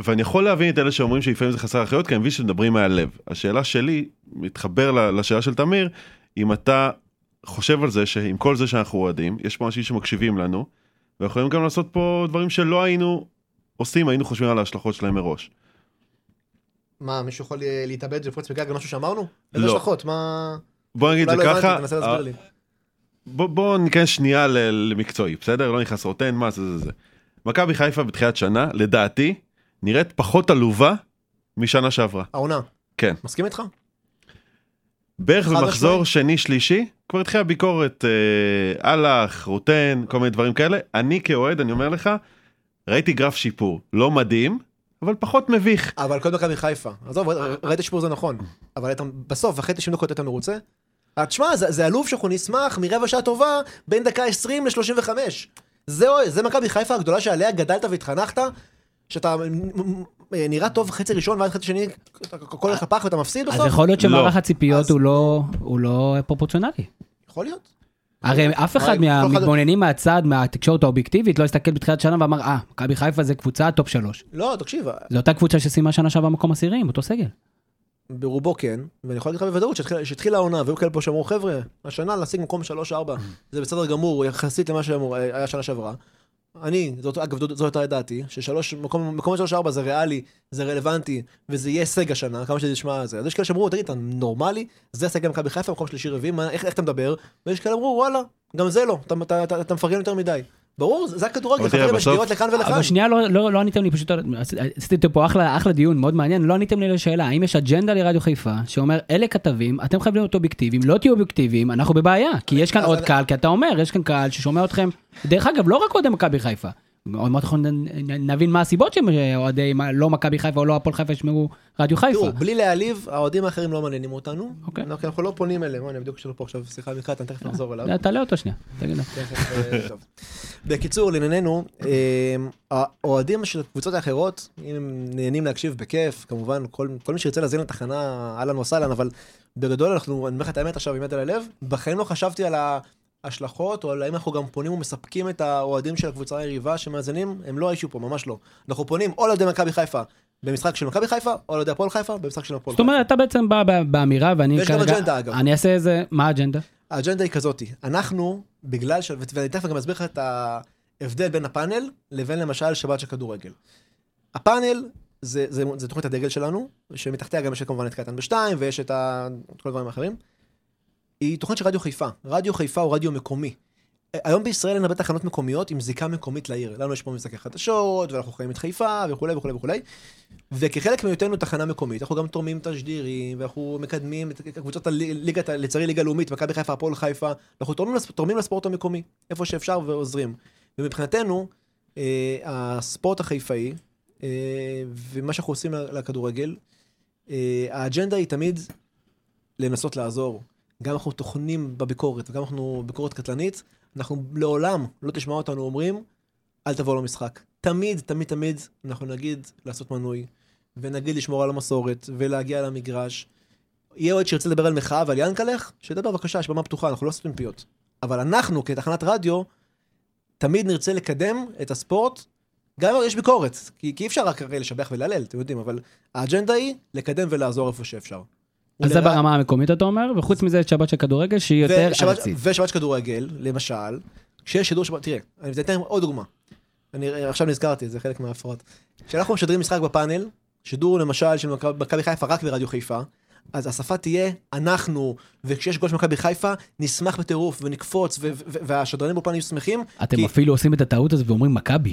S4: ואני יכול להבין את אלה שאומרים שלפעמים זה חסר אחריות, כי אני מבין שמדברים מהלב. השאלה שלי, מתחבר לשאלה של תמיר, אם אתה חושב על זה שעם כל זה שאנחנו אוהדים, יש פה אנשים שמקשיבים לנו, ויכולים גם לעשות פה דברים שלא היינו עושים, היינו חושבים על ההשלכות שלהם מראש.
S3: מה, מישהו יכול אה, להתאבד ולפרוץ בגג על משהו שאמרנו? איזה
S4: לא.
S3: השלכות? מה...
S4: בוא נגיד זה
S3: לא
S4: ככה,
S3: לי.
S4: בוא, בוא ניכנס שנייה למקצועי, בסדר? לא נכנס רוטן, מה זה זה זה. מכבי חיפה בתחילת שנה, לדעתי, נראית פחות עלובה משנה שעברה.
S3: העונה.
S4: כן.
S3: מסכים איתך?
S4: בערך במחזור
S3: משמעית.
S4: שני-שלישי, כבר התחילה ביקורת, אה, הלך, רוטן, כל מיני דברים כאלה. אני כאוהד, אני אומר לך, ראיתי גרף שיפור. לא מדהים, אבל פחות מביך.
S3: אבל כל מכבי חיפה. עזוב, ר- ראית שיפור זה נכון. אבל אתה בסוף, אחרי 90 דקות אתה מרוצה? תשמע, זה זה עלוב שאנחנו נשמח מרבע שעה טובה בין דקה 20 ל-35. זה זה מכבי חיפה הגדולה שעליה גדלת והתחנכת, שאתה נראה טוב חצי ראשון ואז חצי שני, אתה- הכל לך פח ואתה מפסיד
S1: אז
S3: בסוף?
S1: יכול להיות
S4: לא.
S1: שמערך הציפיות
S3: אז-
S1: הוא לא- הוא לא פרופורציונלי.
S3: יכול להיות.
S1: הרי אף אחד מהמתבוננים מהצד, מהתקשורת האובייקטיבית, לא הסתכל בתחילת שנה ואמר, אה, מכבי חיפה זה קבוצה top שלוש.
S3: לא, תקשיב,
S1: זו אותה קבוצה שסיימה שנה שעברה במקום עשירי, עם אותו סגל.
S3: ברובו כן, ואני יכול להגיד לך בוודאות שהתחילה- שהתחילה העונה, והיו כאלה פה שאמרו, חבר'ה, השנה להשיג מקום 3-4, זה בסדר גמור, יחסית למה שהיה שנה שעברה. אני, זאת, אגב, זאת הייתה דעתי, ששלוש, מקום, מקום 3-4 זה ריאלי, זה רלוונטי, וזה יהיה הישג השנה, כמה שזה נשמע על זה. אז יש כאלה שאמרו, תגיד, אתה נורמלי? זה הישג במכבי חיפה, מקום שלישי רביעי, איך, איך אתה מדבר? ויש כאלה אמרו, וואלה, גם זה לא, אתה, אתה, אתה, אתה מפרגן יותר מדי. ברור, זה הכדורגל, חברים, יש דעות לכאן ולכאן.
S1: אבל שנייה, לא- לא לא עניתם לי פשוט, עשיתי פה אחלה דיון, מאוד מעניין, לא עניתם לי לשאלה, האם יש אג'נדה לרדיו חיפה, שאומר, אלה כתבים, אתם חייבים להיות אובייקטיביים, לא תהיו אובייקטיביים, אנחנו בבעיה, כי יש כאן עוד קהל, כי אתה אומר, יש כאן קהל ששומע אתכם, דרך אגב, לא רק אוהדי מכבי חיפה, עוד מעט אנחנו נבין מה הסיבות שהם אה, אוהדי לא מכבי חיפה או לא הפועל חיפה ישמעו רדיו חיפה.
S3: תראו, בלי להעליב, האוהדים האחרים לא מעניינים אותנו.
S1: אוקיי.
S3: אנחנו לא פונים אליהם, אני בדיוק יש לנו פה עכשיו שיחה עם קטן, תכף נחזור אליו.
S1: אה, תעלה אותו שנייה. תגיד לו.
S3: תכף, אה. בקיצור, לענייננו, אה, האוהדים של הקבוצות האחרות, אם הם נהנים להקשיב בכיף, כמובן, כל כל מי שירצה להזין לתחנה, אהלן וסהלן, אבל בגדול אנחנו, אני אומר לך את האמת עכשיו עם יד על הלב, בחיים לא חשבתי על ההשלכות, או האם אנחנו גם פונים ומספקים את האוהדים של הקבוצה היריבה שמאזינים, הם לא האישו פה, ממש לא. אנחנו פונים או לאוהדי מכבי חיפה במשחק של מכבי חיפה, או ידי הפועל חיפה, במשחק של הפועל
S1: זאת אומרת, אתה בעצם בא באמירה, ואני
S3: ויש גם אג'נדה, אגב.
S1: אני אעשה איזה, מה האג'נדה?
S3: האג'נדה היא כזאתי, אנחנו, בגלל ש... ואני תכף גם אסביר לך את ההבדל בין הפאנל לבין למשל שבת של כדורגל. הפאנל זה, זה, זה תוכנית הדגל שלנו, שמתחתיה גם יש כמובן את קטן בשתיים, ויש את, ה... את כל הדברים האחרים. היא תוכנית של רדיו חיפה. רדיו חיפה הוא רדיו מקומי. היום בישראל אין הרבה תחנות מקומיות עם זיקה מקומית לעיר. לנו יש פה משחקי חדשות, ואנחנו חיים את חיפה, וכולי וכולי וכולי. וכחלק מהיותנו תחנה מקומית, אנחנו גם תורמים תשדירים, ואנחנו מקדמים את קבוצות הליגה, לצערי ליגה לאומית, מכבי חיפה, הפועל חיפה, אנחנו תורמים, תורמים לספורט המקומי, איפה שאפשר ועוזרים. ומבחינתנו, אה, הספורט החיפאי, אה, ומה שאנחנו עושים לכדורגל, אה, האג'נדה היא תמיד לנסות לעזור. גם אנחנו טוחנים בביקורת, וגם אנחנו ביקורת קטלנית, אנחנו לעולם לא תשמע אותנו אומרים, אל תבוא למשחק. תמיד, תמיד, תמיד אנחנו נגיד לעשות מנוי, ונגיד לשמור על המסורת, ולהגיע למגרש. יהיה אוהד שירצה לדבר על מחאה ועל ינקלך, שידבר בבקשה, יש במה פתוחה, אנחנו לא סותמים פיות. אבל אנחנו, כתחנת רדיו, תמיד נרצה לקדם את הספורט, גם אם יש ביקורת, כי, כי אי אפשר רק לשבח ולהלל, אתם יודעים, אבל האג'נדה היא לקדם ולעזור איפה שאפשר.
S1: אז זה ברמה המקומית אתה אומר, וחוץ מזה יש שבת של כדורגל שהיא יותר
S3: ושבת-
S1: ארצית.
S3: ושבת של כדורגל, למשל, כשיש שידור שבת, תראה, אני אתן עוד דוגמה. אני עכשיו נזכרתי, זה חלק מההפרעות. כשאנחנו משדרים משחק בפאנל, שידור למשל של מכבי חיפה רק ברדיו חיפה, אז השפה תהיה אנחנו, וכשיש גול של מכבי חיפה, נשמח בטירוף ונקפוץ, והשדרנים באולפן יהיו שמחים,
S1: אתם
S3: כי-
S1: אפילו עושים את הטעות הזאת ואומרים מכבי.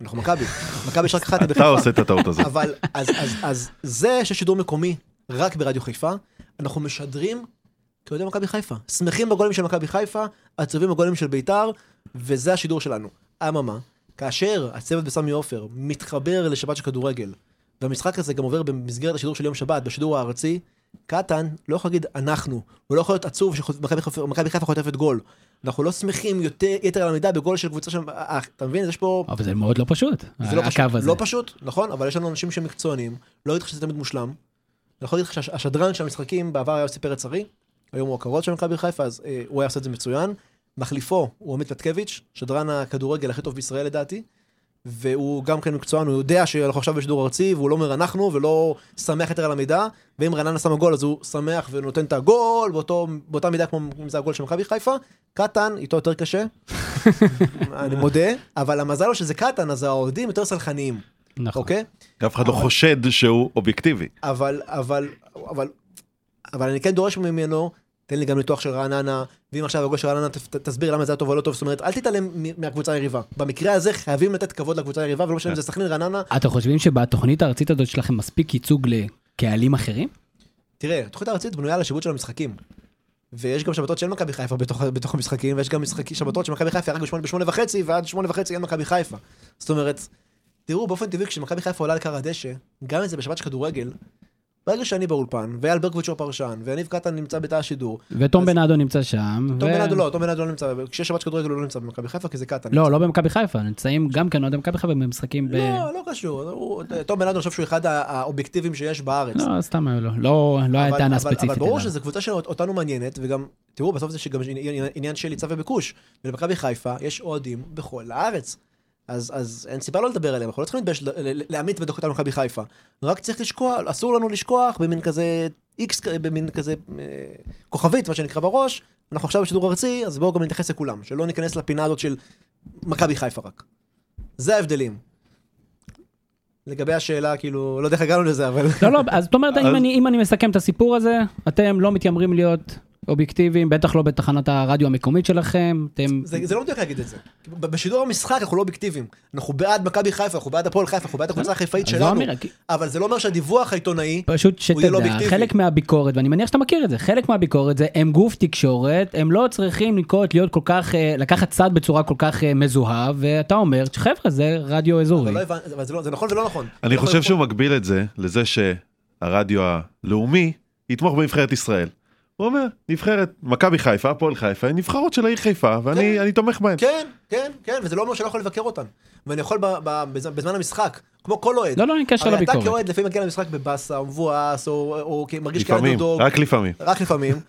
S3: אנחנו מכבי, מכבי יש רק אחת
S4: אתה. עושה את הטעות הזאת.
S3: אבל אז, אז, אז זה שיש שידור מקומי רק ברדיו חיפה, אנחנו משדרים כאוהדי מכבי חיפה. שמחים בגולים של מכבי חיפה, עצובים בגולים של ביתר, וזה השידור שלנו. אממה, כאשר הצוות בסמי עופר מתחבר לשבת של כדורגל, והמשחק הזה גם עובר במסגרת השידור של יום שבת, בשידור הארצי, קטן לא יכול להגיד אנחנו, הוא לא יכול להיות עצוב שמכבי חיפה חוטפת גול. אנחנו לא שמחים יותר, יתר על המידה בגול של קבוצה של... אה, אתה מבין? יש פה...
S1: אבל זה מאוד לא פשוט,
S3: זה לא פשוט,
S1: הזה.
S3: לא פשוט, נכון, אבל יש לנו אנשים שהם מקצוענים, לא לך שזה תמיד מושלם. אני יכול להגיד לך שהשדרן של המשחקים בעבר היה יוסי פרץ ארי, היום הוא הקרוב של מכבי חיפה, אז אה, הוא היה עושה את זה מצוין. מחליפו הוא עמית פטקביץ', שדרן הכדורגל הכי טוב בישראל לדעתי, והוא גם כן מקצוען, הוא יודע שאנחנו עכשיו בשידור ארצי, והוא לא אומר אנחנו, ולא שמח יותר על המידע, ואם רעננה שמה גול אז הוא שמח ונותן את הגול, באותו, באותה מידה כמו אם זה הגול של מכבי חיפה. קטן, איתו יותר קשה, [LAUGHS] אני מודה, אבל המזל הוא שזה קטן, אז האוהדים יותר סלחניים,
S1: נכון.
S3: אוקיי?
S4: אף אחד לא חושד שהוא אובייקטיבי.
S3: אבל, אבל, אבל, אבל אני כן דורש ממנו, תן לי גם ניתוח של רעננה, ואם עכשיו הגול של רעננה, תסביר למה זה היה טוב או לא טוב, זאת אומרת, אל תתעלם מ- מהקבוצה היריבה. במקרה הזה חייבים לתת כבוד לקבוצה היריבה, ולא משנה אם זה סכנין, רעננה.
S1: אתם חושבים שבתוכנית הארצית הזאת שלכם מספיק ייצוג לקהלים אחרים?
S3: תראה, התוכנית הארצית בנויה על השיבוט של המשחקים. ויש גם שבתות של מכבי חיפה בתוך, בתוך המשחקים, ויש גם משחק, שבתות של מכבי חיפה רק בשמונה וחצי, ועד שמונה וחצי אין מכבי חיפה. זאת אומרת, תראו, באופן טבעי, כשמכבי חיפה עולה על כר הדשא, גם אם זה בשבת של כדורגל, ברגע שאני באולפן, ואייל ברקוביץ' הוא הפרשן, ויניב קטן נמצא בתא השידור,
S1: ותום
S3: אז-
S1: בנאדו נמצא שם.
S3: תום
S1: ו-
S3: בנאדו לא, תום בנאדו לא נמצא, כשיש שבת כדורגל הוא לא נמצא במכבי חיפה, כי זה קטן.
S1: לא, לא במכבי חיפה, נמצאים גם כן אוהדי מכבי חיפה במשחקים ב...
S3: לא, לא קשור. הוא- תום בנאדו, אני חושב שהוא אחד ה- האובייקטיביים שיש בארץ.
S1: לא, סתם. לא לא היה
S3: אבל-
S1: טענה ספציפית.
S3: אבל ברור. שזו קבוצה שאותנו מעניינת, וגם, תראו, בסוף זה שגם עניין של היצע וביקוש. ולמכבי חיפה יש אוהדים בכל הארץ. אז, אז אין סיבה לא לדבר עליהם, אנחנו לא צריכים להתבייש ל- ל- להעמיד בדקות על מכבי חיפה. רק צריך לשכוח, אסור לנו לשכוח במין כזה איקס, במין כזה אה, כוכבית, מה שנקרא בראש. אנחנו עכשיו בשידור ארצי, אז בואו גם נתייחס לכולם, שלא ניכנס לפינה הזאת של מכבי חיפה רק. זה ההבדלים. לגבי השאלה, כאילו, לא יודע איך הגענו לזה, אבל...
S1: לא, לא, אז זאת אומרת, אם אני- אם אני מסכם את הסיפור הזה, אתם לא מתיימרים להיות אובייקטיביים, בטח לא בתחנת הרדיו המקומית שלכם, אתם...
S3: זה, זה לא מדויק להגיד את זה. בשידור המשחק אנחנו לא אובייקטיביים. אנחנו בעד מכבי חיפה, אנחנו בעד הפועל חיפה, אנחנו בעד הקבוצה החיפאית
S1: אז זו
S3: שלנו. אבל זה לא אומר שהדיווח העיתונאי,
S1: פשוט
S3: הוא יהיה לא
S1: שתדע,
S3: אובייקטיבי.
S1: חלק מהביקורת, ואני מניח שאתה מכיר את זה, חלק מהביקורת זה הם גוף תקשורת, הם לא צריכים לקרות, להיות כל כך, אה, לקחת צד בצורה כל כך אה, מזוהה, ואתה אומר, חבר'ה, זה רדיו אזורי.
S3: אבל לא הבנ... אבל זה, לא, זה נכון ולא נכון.
S4: אני חושב. שהוא מגביל את זה לזה שהרדיו הלאומי יתמוך בנבחרת ישראל. הוא אומר, נבחרת מכבי חיפה, הפועל חיפה, הן נבחרות של העיר חיפה, ואני
S3: כן.
S4: אני תומך בהן.
S3: כן, כן, כן, וזה לא אומר שאני לא יכול לבקר אותן. ואני יכול ב, ב, בז- בזמן המשחק, כמו כל אוהד.
S1: לא, לא, אין קשר
S3: הרי אתה
S1: לביקורת.
S3: כאוהד לפעמים מגיע למשחק בבאסה, או מבואס, או, או, או מרגיש כאנדרדוג.
S4: לפעמים, רק לפעמים.
S3: רק לפעמים.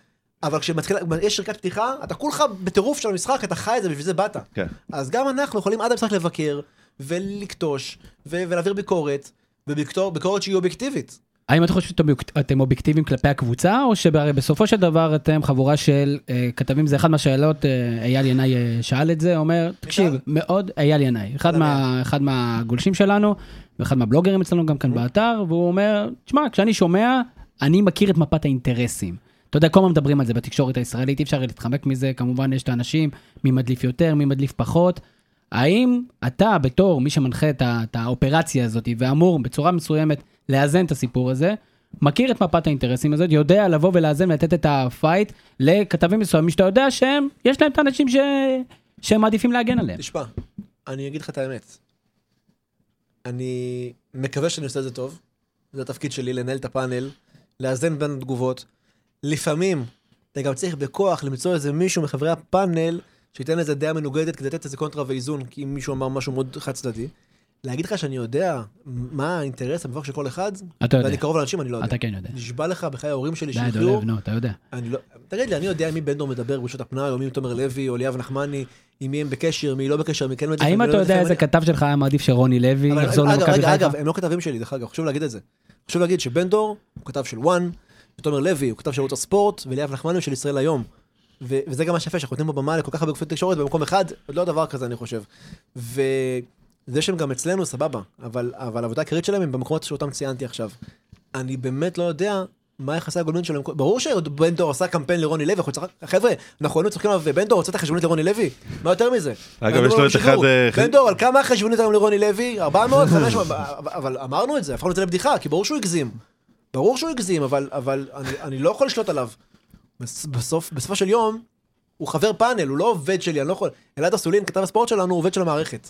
S3: אבל כשמתחיל, יש שריקת פתיחה, אתה כולך בטירוף של המשחק, אתה חי את זה, בשביל זה באת.
S4: כן.
S3: אז גם אנחנו יכולים עד המשחק לבקר, ולקטוש, ו- ולהעביר ביקורת, וביקורת שהיא אובייקטיבית.
S1: האם אתה חושב שאתם אובייקטיביים כלפי הקבוצה, או שבסופו של דבר אתם חבורה של אה, כתבים, זה אחת מהשאלות, אה, אייל ינאי אה, שאל את זה, אומר, תקשיב, מאוד, אייל ינאי, אחד, מה, אחד מהגולשים שלנו, ואחד מהבלוגרים אצלנו גם כאן באתר, והוא אומר, תשמע, כשאני שומע, אני מכיר את מפת האינטרסים. אתה יודע, כל הזמן מדברים על זה בתקשורת הישראלית, אי אפשר להתחמק מזה, כמובן יש את האנשים, מי מדליף יותר, מי מדליף פחות. האם אתה, בתור מי שמנחה את, את האופרציה הזאת, ואמור בצורה מסוימת לאזן את הסיפור הזה, מכיר את מפת האינטרסים הזאת, יודע לבוא ולאזן ולתת את הפייט לכתבים מסוימים שאתה יודע שהם, יש להם את האנשים ש... שהם מעדיפים להגן עליהם.
S3: תשמע, אני אגיד לך את האמת. אני מקווה שאני עושה את זה טוב. זה התפקיד שלי, לנהל את הפאנל, לאזן בין התגובות. לפעמים אתה גם צריך בכוח למצוא איזה מישהו מחברי הפאנל שייתן איזה דעה מנוגדת כדי לתת איזה קונטרה ואיזון, כי אם מישהו אמר משהו מאוד חד צדדי. להגיד לך שאני יודע מה האינטרס המבוך של כל אחד,
S1: אתה יודע.
S3: ואני קרוב לאנשים, אני לא יודע.
S1: אתה כן יודע.
S3: נשבע לך בחיי ההורים שלי
S1: די,
S3: שיחיו,
S1: דולב, נו, אתה יודע.
S3: אני לא... תגיד לי, אני יודע מי בן דור מדבר בשעות הפנאי, או מי תומר לוי, או ליאב נחמני, עם מי הם בקשר, מי לא בקשר, מי כן מדליף.
S1: האם
S3: לא
S1: אתה
S3: מדליף,
S1: יודע איזה כתב שלך היה מעדיף שרוני לוי יחזור למכבי
S3: רגע,
S1: חיפה?
S3: אגב, הם לא כתבים שלי, דרך אגב, חשוב להגיד את זה. חשוב להגיד שבן דור הוא כתב של וואן, ותומר לוי הוא כתב של ערוץ הספורט, וליאב נחמני הוא של ישראל היום. וזה גם מה שיפה, שאנחנו נותנים פה במה לכל כך הרבה גופי תקשורת במקום אחד, עוד לא דבר כזה אני חושב. וזה שהם גם אצלנו, סבבה, אבל, אבל העבודה העיקרית שלהם הם במקומות שאותם ציינתי עכשיו. אני באמת לא יודע מה יחסי הגולמין שלהם. ברור שבן דור עשה קמפיין לרוני לוי, אנחנו צחק, חבר'ה, אנחנו היינו צוחקים עליו, ובן דור הוצאת חשבונית לרוני לוי? מה יותר מזה?
S4: אגב, יש לו את אחד, אה,
S3: בן דור, על כמה חשבונית היום לרוני לוי? 400? 500? אבל אמרנו את זה, הפכנו את זה לבדיחה, כי ברור שהוא הגזים. ברור שהוא הגזים, אבל, אבל אני, אני לא יכול לשלוט עליו. בס- בסוף, בסופו של יום, הוא חבר פאנל, הוא לא עובד שלי, אני לא יכול... אלעד אסולין, כתב הספורט שלנו, הוא עובד של המערכת.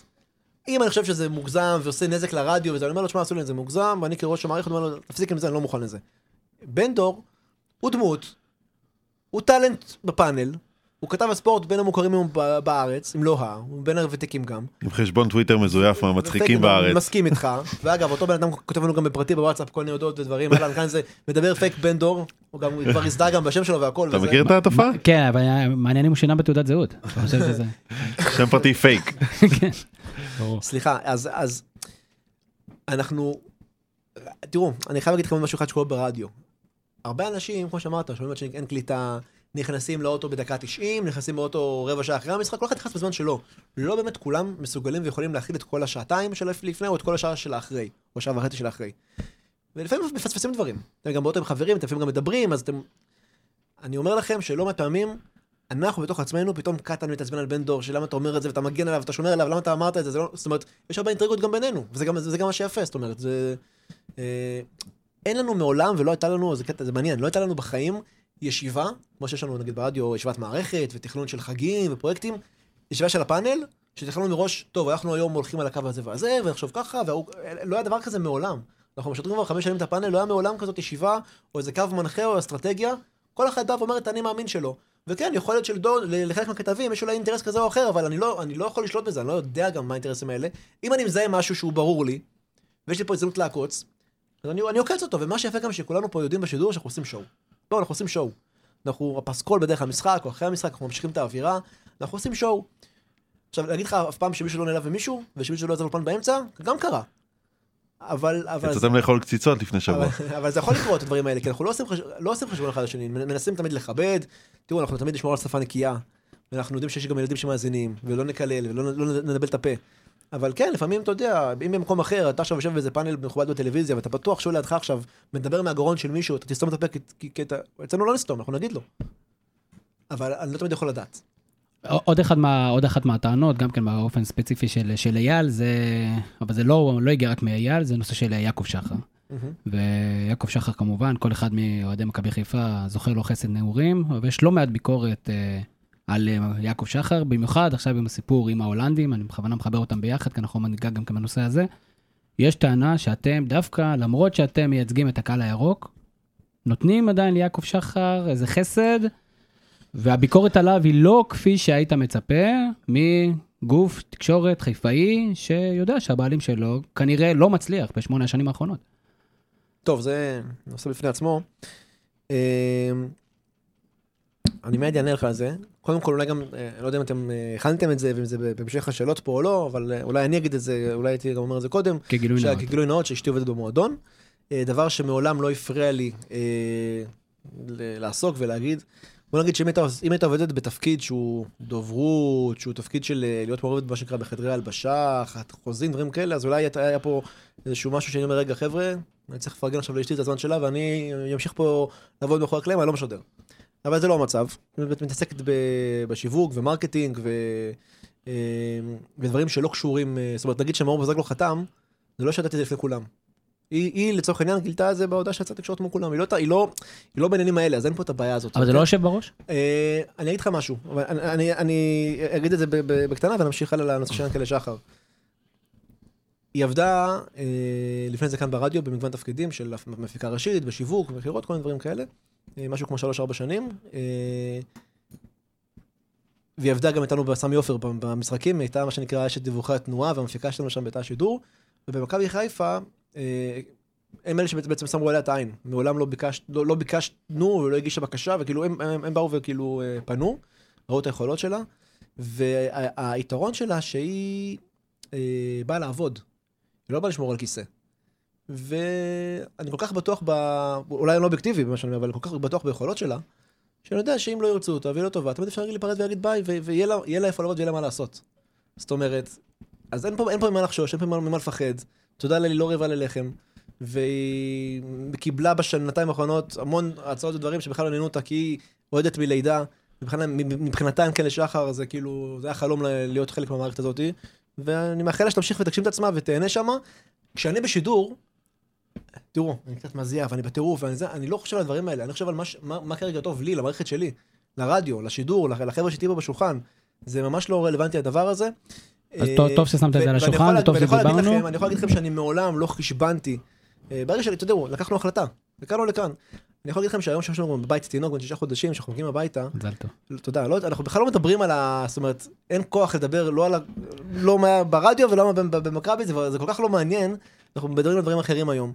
S3: אם אני חושב שזה מוגזם ועושה נזק לרדיו וזה, אני אומר לו, שמע, אסולין, זה מוגזם, ואני כראש המערכת אומר לו, תפסיק עם זה, אני לא מוכן לזה. בן דור, הוא דמות, הוא טאלנט בפאנל, הוא כתב הספורט בין המוכרים היום בארץ, אם לא ה, הוא בין הוותיקים גם.
S4: עם חשבון טוויטר מזויף מהמצחיקים בארץ.
S3: מסכים איתך. [LAUGHS] ואגב, אותו בן אדם כותב לנו גם בפרטי בוואטסאפ כל מיני הודעות ודברים, אהלן, כאן זה מדבר פייק בן דור, הוא גם כבר הזדהה גם בשם שלו והכל.
S4: אתה מכיר את התופעה?
S1: כן, אבל היה- מעניין אם הוא שינה בתעודת זהות.
S4: שם פרטי פייק. [LAUGHS]
S3: סליחה, אז, אז אנחנו, תראו, אני חייב להגיד לכם משהו אחד שקורה ברדיו. הרבה אנשים, כמו שאמרת, שומעים שאין קליטה, נכנסים לאוטו בדקה 90, נכנסים לאוטו רבע שעה אחרי המשחק, כל אחד נכנס בזמן שלו. לא באמת כולם מסוגלים ויכולים להכיל את כל השעתיים של לפני או את כל השעה של האחרי, או שעה וחצי של האחרי. ולפעמים מפספסים דברים. אתם גם באוטו עם חברים, אתם לפעמים גם מדברים, אז אתם... אני אומר לכם שלא מעט פעמים, אנחנו בתוך עצמנו, פתאום קטן מתעצבן על בן דור, שלמה אתה אומר את זה ואתה מגן עליו, אתה שומר עליו, למה אתה אמרת את זה, זה לא... זאת אומרת, יש הרבה אינטריגות גם בינינו, וזה גם, זה גם מה שיפה, זאת אומרת, זה... אה, אין לנו מעולם, ולא הייתה לנו, זה קטע, זה מעניין, לא הייתה לנו בחיים ישיבה, כמו שיש לנו נגיד ברדיו, ישיבת מערכת, ותכנון של חגים ופרויקטים, ישיבה של הפאנל, שתכננו מראש, טוב, אנחנו היום הולכים על הקו הזה והזה, ונחשוב ככה, והוא... לא היה דבר כזה מעולם. אנחנו משדרים כבר חמש שנים את הפאנל, לא היה מעולם כזאת ישיבה, או איזה קו מנחה או אסטרטגיה, כל אחד בא ואומר את אני מאמין שלו. וכן, יכול להיות שלדור, לחלק מהכתבים יש אולי אינטרס כזה או אחר, אבל אני לא, אני לא יכול לשלוט בזה, אני לא יודע גם מה האינטרסים האלה. אם אני מזהה משהו שהוא ברור לי, ויש לי פה הזדמנות לעקוץ, אז אני, אני עוקץ אותו, ומה שיפה גם שכולנו פה יודעים בשידור שאנחנו עושים שואו. לא, אנחנו עושים שואו. אנחנו הפסקול בדרך המשחק, או אחרי המשחק, אנחנו ממשיכים את האווירה, אנחנו עושים שואו. עכשיו, להגיד לך אף פעם שמישהו לא נעלב ממישהו, ושמישהו לא יצא לאולפן באמצע, גם קרה. אבל, אבל,
S4: יצאתם לאכול קציצות לפני שבוע.
S3: אבל, זה יכול לקרות, הדברים האלה, כי אנחנו לא עושים. לא עושים חשבון אחד לשני, מנסים תמיד לכבד. תראו, אנחנו תמיד נשמור על שפה נקייה, ואנחנו יודעים שיש גם ילדים שמאזינים, ולא נקלל, ולא לא נדבל את הפה. אבל כן, לפעמים, אתה יודע, אם במקום אחר, אתה עכשיו יושב באיזה פאנל מכובד בטלוויזיה, ואתה בטוח שהוא לידך עכשיו מדבר מהגרון של מישהו, אתה תסתום את הפה, כי אתה... אצלנו לא נסתום, אנחנו נגיד לו. אבל אני לא תמיד יכול לדעת.
S1: עוד אחד מה, עוד אחת מהטענות, גם כן באופן ספציפי של, של אייל, זה, אבל זה לא, לא הגיע רק מאייל, זה נושא של יעקב שחר. ויעקב שחר כמובן, כל אחד מאוהדי מכבי חיפה זוכר לו חסד נעורים, ויש לא מעט ביקורת אה, על אה, יעקב שחר, במיוחד עכשיו עם הסיפור עם ההולנדים, אני בכוונה מחבר אותם ביחד, כי אנחנו ניגע גם כן בנושא הזה. יש טענה שאתם דווקא, למרות שאתם מייצגים את הקהל הירוק, נותנים עדיין ליעקב שחר איזה חסד, והביקורת עליו היא לא כפי שהיית מצפה מגוף תקשורת חיפאי שיודע שהבעלים שלו כנראה לא מצליח בשמונה השנים האחרונות.
S3: טוב, זה נושא בפני עצמו. אמ, אני מיד אענה לך על זה. קודם כל, אולי גם, אה, לא יודע אם אתם אה, הכנתם את זה, ואם זה בהמשך השאלות פה או לא, אבל אה, אולי אני אגיד את זה, אולי הייתי גם אומר את זה קודם.
S1: כגילוי נאות.
S3: כגילוי נאות, שאשתי עובדת במועדון. דבר שמעולם לא הפריע לי אה, לעסוק ולהגיד. בוא נגיד שאם היית, עובדת בתפקיד שהוא דוברות, שהוא תפקיד של אה, להיות מעורבת במה שנקרא בחדרי הלבשה, חוזים, דברים כאלה, אז אולי היה- פה איזשהו משהו שאני אומר, רגע, חבר'ה, אני צריך לפרגן עכשיו לאשתי את הזמן שלה, ואני אמשיך פה לעבוד מאחורי הקלעים, אני לא משדר. אבל זה לא המצב. באמת מתעסקת בשיווק ו marketing ו... אה, ודברים שלא קשורים, אה, זאת אומרת, נגיד שמאור בוזגלו חתם, זה לא שידעתי את זה לפני כולם. היא, היא לצורך העניין גילתה את זה בהודעה שיצאה תקשורת כמו כולם, היא לא, היא, לא, היא לא בעניינים האלה, אז אין פה את הבעיה הזאת.
S1: אבל זה לא
S3: אוקיי?
S1: יושב בראש?
S3: אה, אני אגיד לך משהו, אבל אני, אני, אני אגיד את זה בקטנה ונמשיך הלאה לנושא של ינקלה שחר. היא עבדה אה, לפני זה כאן ברדיו במגוון תפקידים של מפיקה ראשית, בשיווק, במכירות, כל מיני דברים כאלה. אה, משהו כמו שלוש-ארבע שנים. אה, והיא עבדה גם איתנו בסמי עופר במשחקים, היא הייתה מה שנקרא אשת דיווחי התנועה והמפיקה שלנו שם בתא השידור. ובמכבי חיפה, הם אלה שבעצם שמו עליה את העין. מעולם לא, ביקש, לא, לא ביקשנו ולא הגישה בקשה, וכאילו הם, הם, הם באו וכאילו אה, פנו, ראו את היכולות שלה. והיתרון שלה שהיא אה, באה לעבוד, היא לא באה לשמור על כיסא. ואני כל כך בטוח ב... אולי אני לא אובייקטיבי במה שאני אומר, אבל אני כל כך בטוח ביכולות שלה, שאני יודע שאם לא ירצו אותה והיא לא טובה, תמיד אפשר להיפרד ולהגיד ביי, ויהיה לה, לה איפה לעבוד ויהיה לה מה לעשות. זאת אומרת, אז אין פה, אין פה ממה לחשוש, אין פה ממה לפחד. תודה היא לא ללחם. והיא קיבלה בשנתיים האחרונות המון הצעות ודברים שבכלל לא עניינו אותה, כי היא אוהדת מלידה. מבחינתה אין כאלה שחר, זה כאילו, זה היה חלום להיות חלק מהמערכת הזאת. ואני מאחל לה שתמשיך ותגשים את עצמה ותהנה שמה. כשאני בשידור, תראו, אני קצת מזיע ואני בטירוף, ואני, זה, אני לא חושב על הדברים האלה, אני חושב על מה, מה, מה כרגע טוב לי, למערכת שלי, לרדיו, לשידור, לח- לחבר'ה שאיתי פה בשולחן. זה ממש לא רלוונטי הדבר הזה.
S1: אז טוב- טוב ששמת את זה על השולחן,
S3: להגיד
S1: שדיברנו.
S3: אני יכול להגיד לכם שאני מעולם לא חשבנתי. אה, ברגע שאני, תדעו, לקחנו החלטה, לכאן או לכאן. אני יכול להגיד לכם שהיום שיש לנו בבית תינוק בן שישה חודשים, שאנחנו מגיעים הביתה,
S1: מזל טוב.
S3: תודה, לא, אנחנו בכלל לא מדברים על ה... זאת אומרת, אין כוח לדבר לא על ה... לא מה- ברדיו ולא במכבי, זה, זה כל כך לא מעניין, אנחנו מדברים על דברים אחרים היום.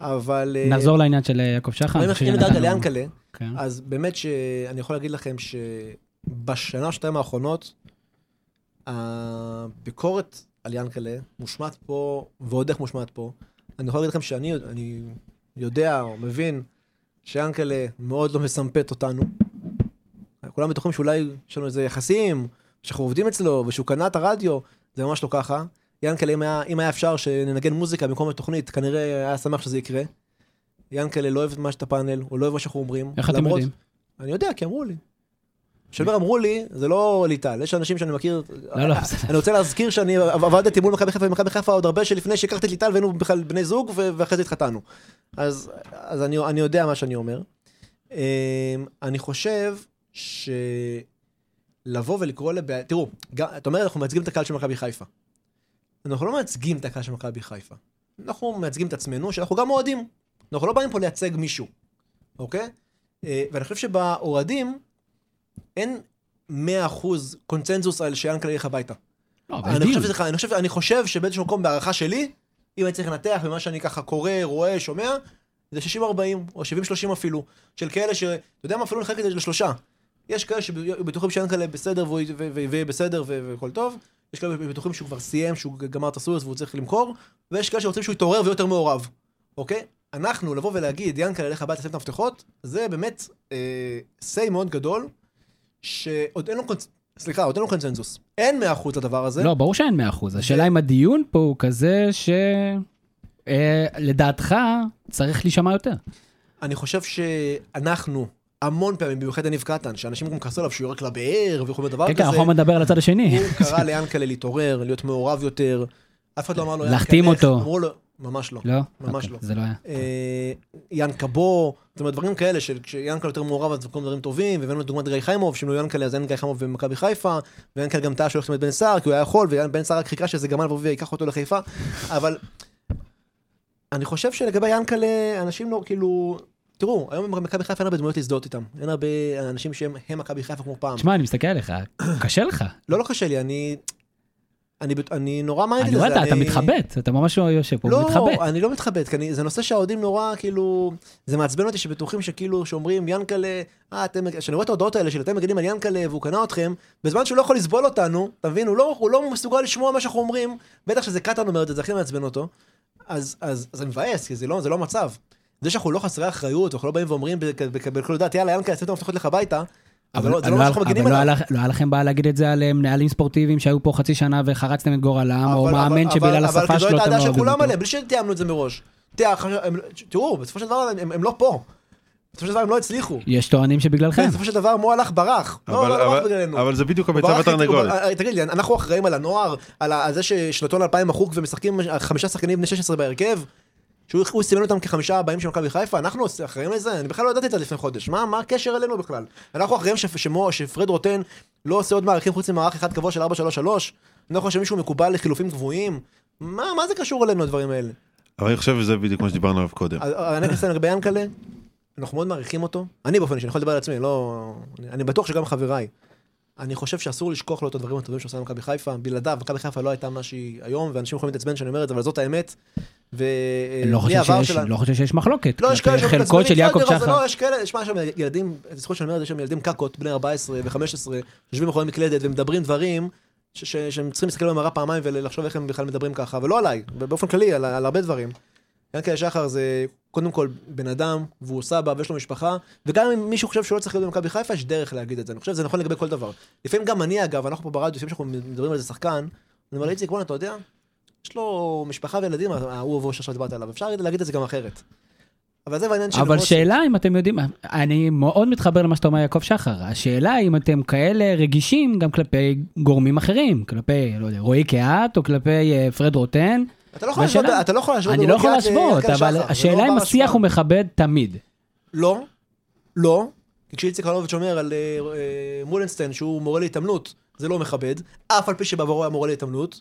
S3: אבל... אה,
S1: נחזור לעניין של אה, יעקב שחר.
S3: אם נדאג ליענקלה,
S1: כן.
S3: אז באמת שאני יכול להגיד לכם שבשנה, שנתיים האחרונות, הביקורת על ינקלה מושמעת פה, ועוד איך מושמעת פה. אני יכול להגיד לכם שאני אני יודע או מבין שיענקלה מאוד לא מסמפת אותנו. כולם בטוחים שאולי יש לנו איזה יחסים, שאנחנו עובדים אצלו, ושהוא קנה את הרדיו, זה ממש לא ככה. ינקלה, אם היה, אם היה אפשר שננגן מוזיקה במקום התוכנית, כנראה היה שמח שזה יקרה. ינקלה לא אוהב את מה שאתה פאנל, הוא לא אוהב מה שאנחנו אומרים.
S1: איך אתם
S3: למרות-
S1: יודעים?
S3: אני יודע, כי אמרו לי. אומר אמרו לי, זה לא ליטל, יש אנשים שאני מכיר,
S1: לא, לא.
S3: אני רוצה להזכיר שאני עבדתי מול מכבי חיפה ומכבי חיפה עוד הרבה שלפני שהכרתי את ליטל והיינו בכלל בני זוג ואחרי זה התחתנו. אז, אז אני, אני יודע מה שאני אומר. אמ, אני חושב שלבוא ולקרוא לבעיה, תראו, אתה אומר אנחנו מייצגים את הקהל של מכבי חיפה. אנחנו לא מייצגים את הקהל של מכבי חיפה. אנחנו מייצגים את עצמנו, שאנחנו גם אוהדים. אנחנו לא באים פה לייצג מישהו, אוקיי? אה, ואני חושב שבאוהדים אין 100% קונצנזוס על שיאנקל'ה ילך הביתה.
S1: לא, אבל
S3: אני. חושב, שזה- אני חושב, אני חושב שבאיזשהו מקום בהערכה שלי, אם אני צריך לנתח במה שאני ככה קורא, רואה, שומע, זה 60-40 או 70-30 אפילו, של כאלה ש... אתה יודע מה, אפילו נחלק את זה לשלושה. יש כאלה שבטוחים שיאנקל'ה בסדר ויהיה בסדר והכל טוב, יש כאלה שבטוחים שהוא כבר סיים, שהוא גמר את הסוס והוא צריך למכור, ויש כאלה שרוצים שהוא יתעורר ויהיה יותר מעורב, אוקיי? אנחנו, לבוא ולהגיד, ינקל'ה ילך הביתה, לשים את המפתחות, זה באמת אה, say מאוד גדול, שעוד אין לו קונצ... סליחה, עוד אין לו קונצנזוס. אין 100% לדבר הזה.
S1: לא, ברור שאין 100%. השאלה אם הדיון פה הוא כזה שלדעתך צריך להישמע יותר.
S3: אני חושב שאנחנו, המון פעמים, במיוחד יניב קטן, שאנשים גם כעסו עליו שהוא יורק לבאר וכל מיני דבר
S1: כן, כן,
S3: כזה,
S1: אנחנו מדבר על הצד השני.
S3: הוא קרא ליאנקלה להתעורר, להיות מעורב יותר. אף אחד לא אמר לו,
S1: להחתים. אותו.
S3: אמרו לו, ממש לא.
S1: לא?
S3: ממש
S1: אוקיי,
S3: לא.
S1: זה לא היה.
S3: אה, ינקה בו, זאת אומרת, דברים כאלה, שכשיאנקלה יותר מעורב אז קורים דברים טובים, והבאנו לדוגמת גיא חיימוב, שאם לא ינקלה אז אין גיא חיימוב במכבי חיפה, וינקלה גם טעה שהולכת עם בן סער, כי הוא היה יכול, ובן סער רק חיכה שזה גמל יבוא ויקח אותו לחיפה, אבל אני חושב שלגבי ינקלה, אנשים לא, כאילו, תראו, היום במכבי חיפה אין הרבה דמויות להזדהות איתם, אין הרבה אנשים שהם הם מכבי חיפה כמו פעם.
S1: תשמע, אני מסתכל עליך, קשה לך.
S3: לא, לא קשה לי, אני... אני, אני נורא מעניין
S1: אני רואה, אתה- אתה מתחבט, אתה ממש יושב פה
S3: לא,
S1: ומתחבט.
S3: אני לא מתחבט, כי אני, זה נושא שהאוהדים נורא, כאילו, זה מעצבן אותי שבטוחים שכאילו, שאומרים, ינקלה, אה, אתם, כשאני רואה את ההודעות האלה של אתם מגנים על ינקלה והוא קנה אתכם, בזמן שהוא לא יכול לסבול אותנו, אתה מבין, הוא לא, הוא לא מסוגל לשמוע מה שאנחנו אומרים, בטח שזה קטן אומר את זה, זה הכי מעצבן אותו, אז, אז, אז זה מבאס, כי זה לא, זה לא המצב. זה שאנחנו לא חסרי אחריות, אנחנו לא באים ואומרים בקלות דעת, יאללה, ינקלה, שים את המפתחות לך הביתה, אבל לא- זה לא מה שאנחנו
S1: אבל
S3: מגינים
S1: לא
S3: עליו.
S1: היה לך- לא היה לכם בעיה להגיד את זה על אה, מנהלים ספורטיביים שהיו פה חצי שנה וחרצתם את גורלם, או
S3: אבל-
S1: מאמן
S3: אבל-
S1: שבגלל
S3: אבל-
S1: השפה
S3: אבל כי זו
S1: שלו
S3: הייתה
S1: אתם
S3: הדעה
S1: לא
S3: של
S1: אוהבים
S3: כולם
S1: אותו.
S3: עליהם, בלי שתיאמנו את זה מראש. תראו, בסופו של דבר הם- הם לא פה. בסופו של דבר הם לא הצליחו.
S1: יש טוענים שבגללכם.
S3: בסופו של דבר מו הלך ברח. לא,
S4: אבל-
S3: לא, לא
S4: אבל-
S3: בגללנו.
S4: אבל זה בדיוק הביצה והתרנגולת.
S3: הוא- אה, תגיד לי, אנחנו אחראים על הנוער, על זה ששנתון 2000 מחוק ומשחקים חמישה שחקנים בני 16 בהרכב? שהוא הוא סימן אותם כחמישה הבאים של מכבי חיפה? אנחנו אחראים לזה? אני בכלל לא ידעתי את זה לפני חודש. מה מה הקשר אלינו בכלל? אנחנו אחראים שמו- שפרד רוטן לא עושה עוד מערכים חוץ ממערך אחד קבוע של 433? אני לא חושב שמישהו מקובל לחילופים קבועים? מה מה זה קשור אלינו הדברים האלה?
S4: אבל אני חושב שזה בדיוק מה שדיברנו עליו קודם.
S3: אני אגיד לגבי ינקלה, אנחנו מאוד מעריכים אותו. אני באופן אישי, אני יכול לדבר על עצמי, לא... אני- אני בטוח שגם חבריי. אני חושב שאסור לשכוח לו את הדברים הטובים שעושה מכבי חיפה. בלעדיו, מכבי חיפה לא הייתה מה שהיא היום, ואנשים יכולים להתעצבן שאני אומר את זה, אבל זאת האמת. ו...
S1: אני לא חושב שיש-
S3: שלה-
S1: לא חושב שיש מחלוקת.
S3: לא, יש כאלה
S1: חלקו של יעקב שחר.
S3: לא, יש כאלה, שמע, יש שם ילדים, זכות שאני אומר, יש שם ילדים קקות, בני 14 ו-15, יושבים מאחורי מקלדת ומדברים דברים שהם צריכים להסתכל במראה פעמיים ולחשוב איך הם בכלל מדברים ככה, ולא עליי, באופן כללי, על, על הרבה דברים. ינקלה שחר זה קודם כל בן אדם, והוא סבא ויש לו משפחה, וגם אם מישהו חושב שהוא לא צריך להיות במכבי חיפה, יש דרך להגיד את זה, אני חושב שזה נכון לגבי כל דבר. לפעמים גם אני אגב, אנחנו פה ברדיו, לפעמים שאנחנו מדברים על איזה שחקן, אני אומר לאיציק, בואנה, אתה יודע, יש לו משפחה וילדים, ההוא ובוא שעכשיו דיברת עליו, אפשר להגיד את זה גם אחרת. אבל זה בעניין של...
S1: אבל. שאלה אם אתם יודעים, אני מאוד מתחבר למה שאתה אומר יעקב שחר, השאלה אם אתם כאלה רגישים גם כלפי גורמים אחרים, כלפי, לא יודע, רועי קהת או כלפי אה, פרד רוטן,
S3: אתה לא יכול להשוות, אתה לא יכול להשוות
S1: אני לא יכול
S3: רוקיאט
S1: להשוות, אבל
S3: זה
S1: השאלה
S3: לא
S1: אם השיח. הוא מכבד תמיד.
S3: לא, לא, כי כשאיציק אלוביץ' אומר על אה, אה, מולנסטיין שהוא מורה להתעמלות, זה לא מכבד, אף על פי שבעברו היה מורה להתעמלות,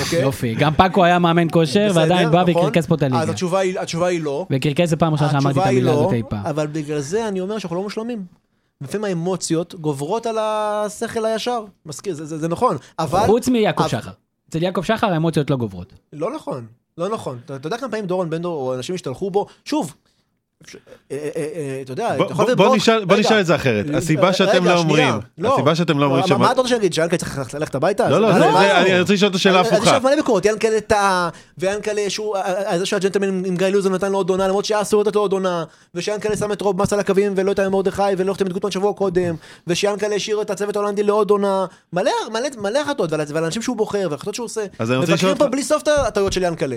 S3: אוקיי?
S1: יופי, גם פאקו היה מאמן כושר ועדיין בא
S3: נכון?
S1: וקרקס פה את הליגה.
S3: אז התשובה היא- לא.
S1: וקרקס זה פעם ראשונה שאמרתי את המילה
S3: לא,
S1: הזאת אי פעם.
S3: אבל בגלל זה אני אומר שאנחנו לא מושלמים. לפעמים האמוציות גוברות על השכל הישר, מסכים, זה- נכון, אבל...
S1: חוץ מיעקב שחר. אצל יעקב שחר האמוציות לא גוברות.
S3: לא נכון, לא נכון. אתה יודע כמה פעמים דורון בנדור או אנשים השתלחו בו? שוב, אתה יודע,
S4: בוא-
S3: אתה יכול
S4: בוא- נשאל- את זה אחרת.
S3: רגע,
S4: הסיבה שאתם לא אומרים,
S3: לא.
S4: הסיבה שאתם לא אומרים
S3: מה- אתה רוצה שנגיד, שיאנקל'ה צריך ללכת הביתה?
S4: לא, לא, אני רוצה לשאול את השאלה הפוכה.
S3: יש מלא ביקורת, ינקלה טעה, ויאנקלה שהוא, זה שהג'נטלמן עם גיא לוזון נתן לו עוד עונה, למרות שהיה אסור לתת לו עוד עונה, ושיאנקלה שם את רוב מס על הקווים ולא את מרדכי ולא את גוטמן שבוע קודם, ושיאנקלה השאיר את הצוות ההולנדי לעוד עונה, מלא החלטות, ועל אנשים שהוא בוחר, והחלטות שהוא עושה,
S4: אני
S3: מבקרים פה בלי סוף את הטעויות של ינקלה.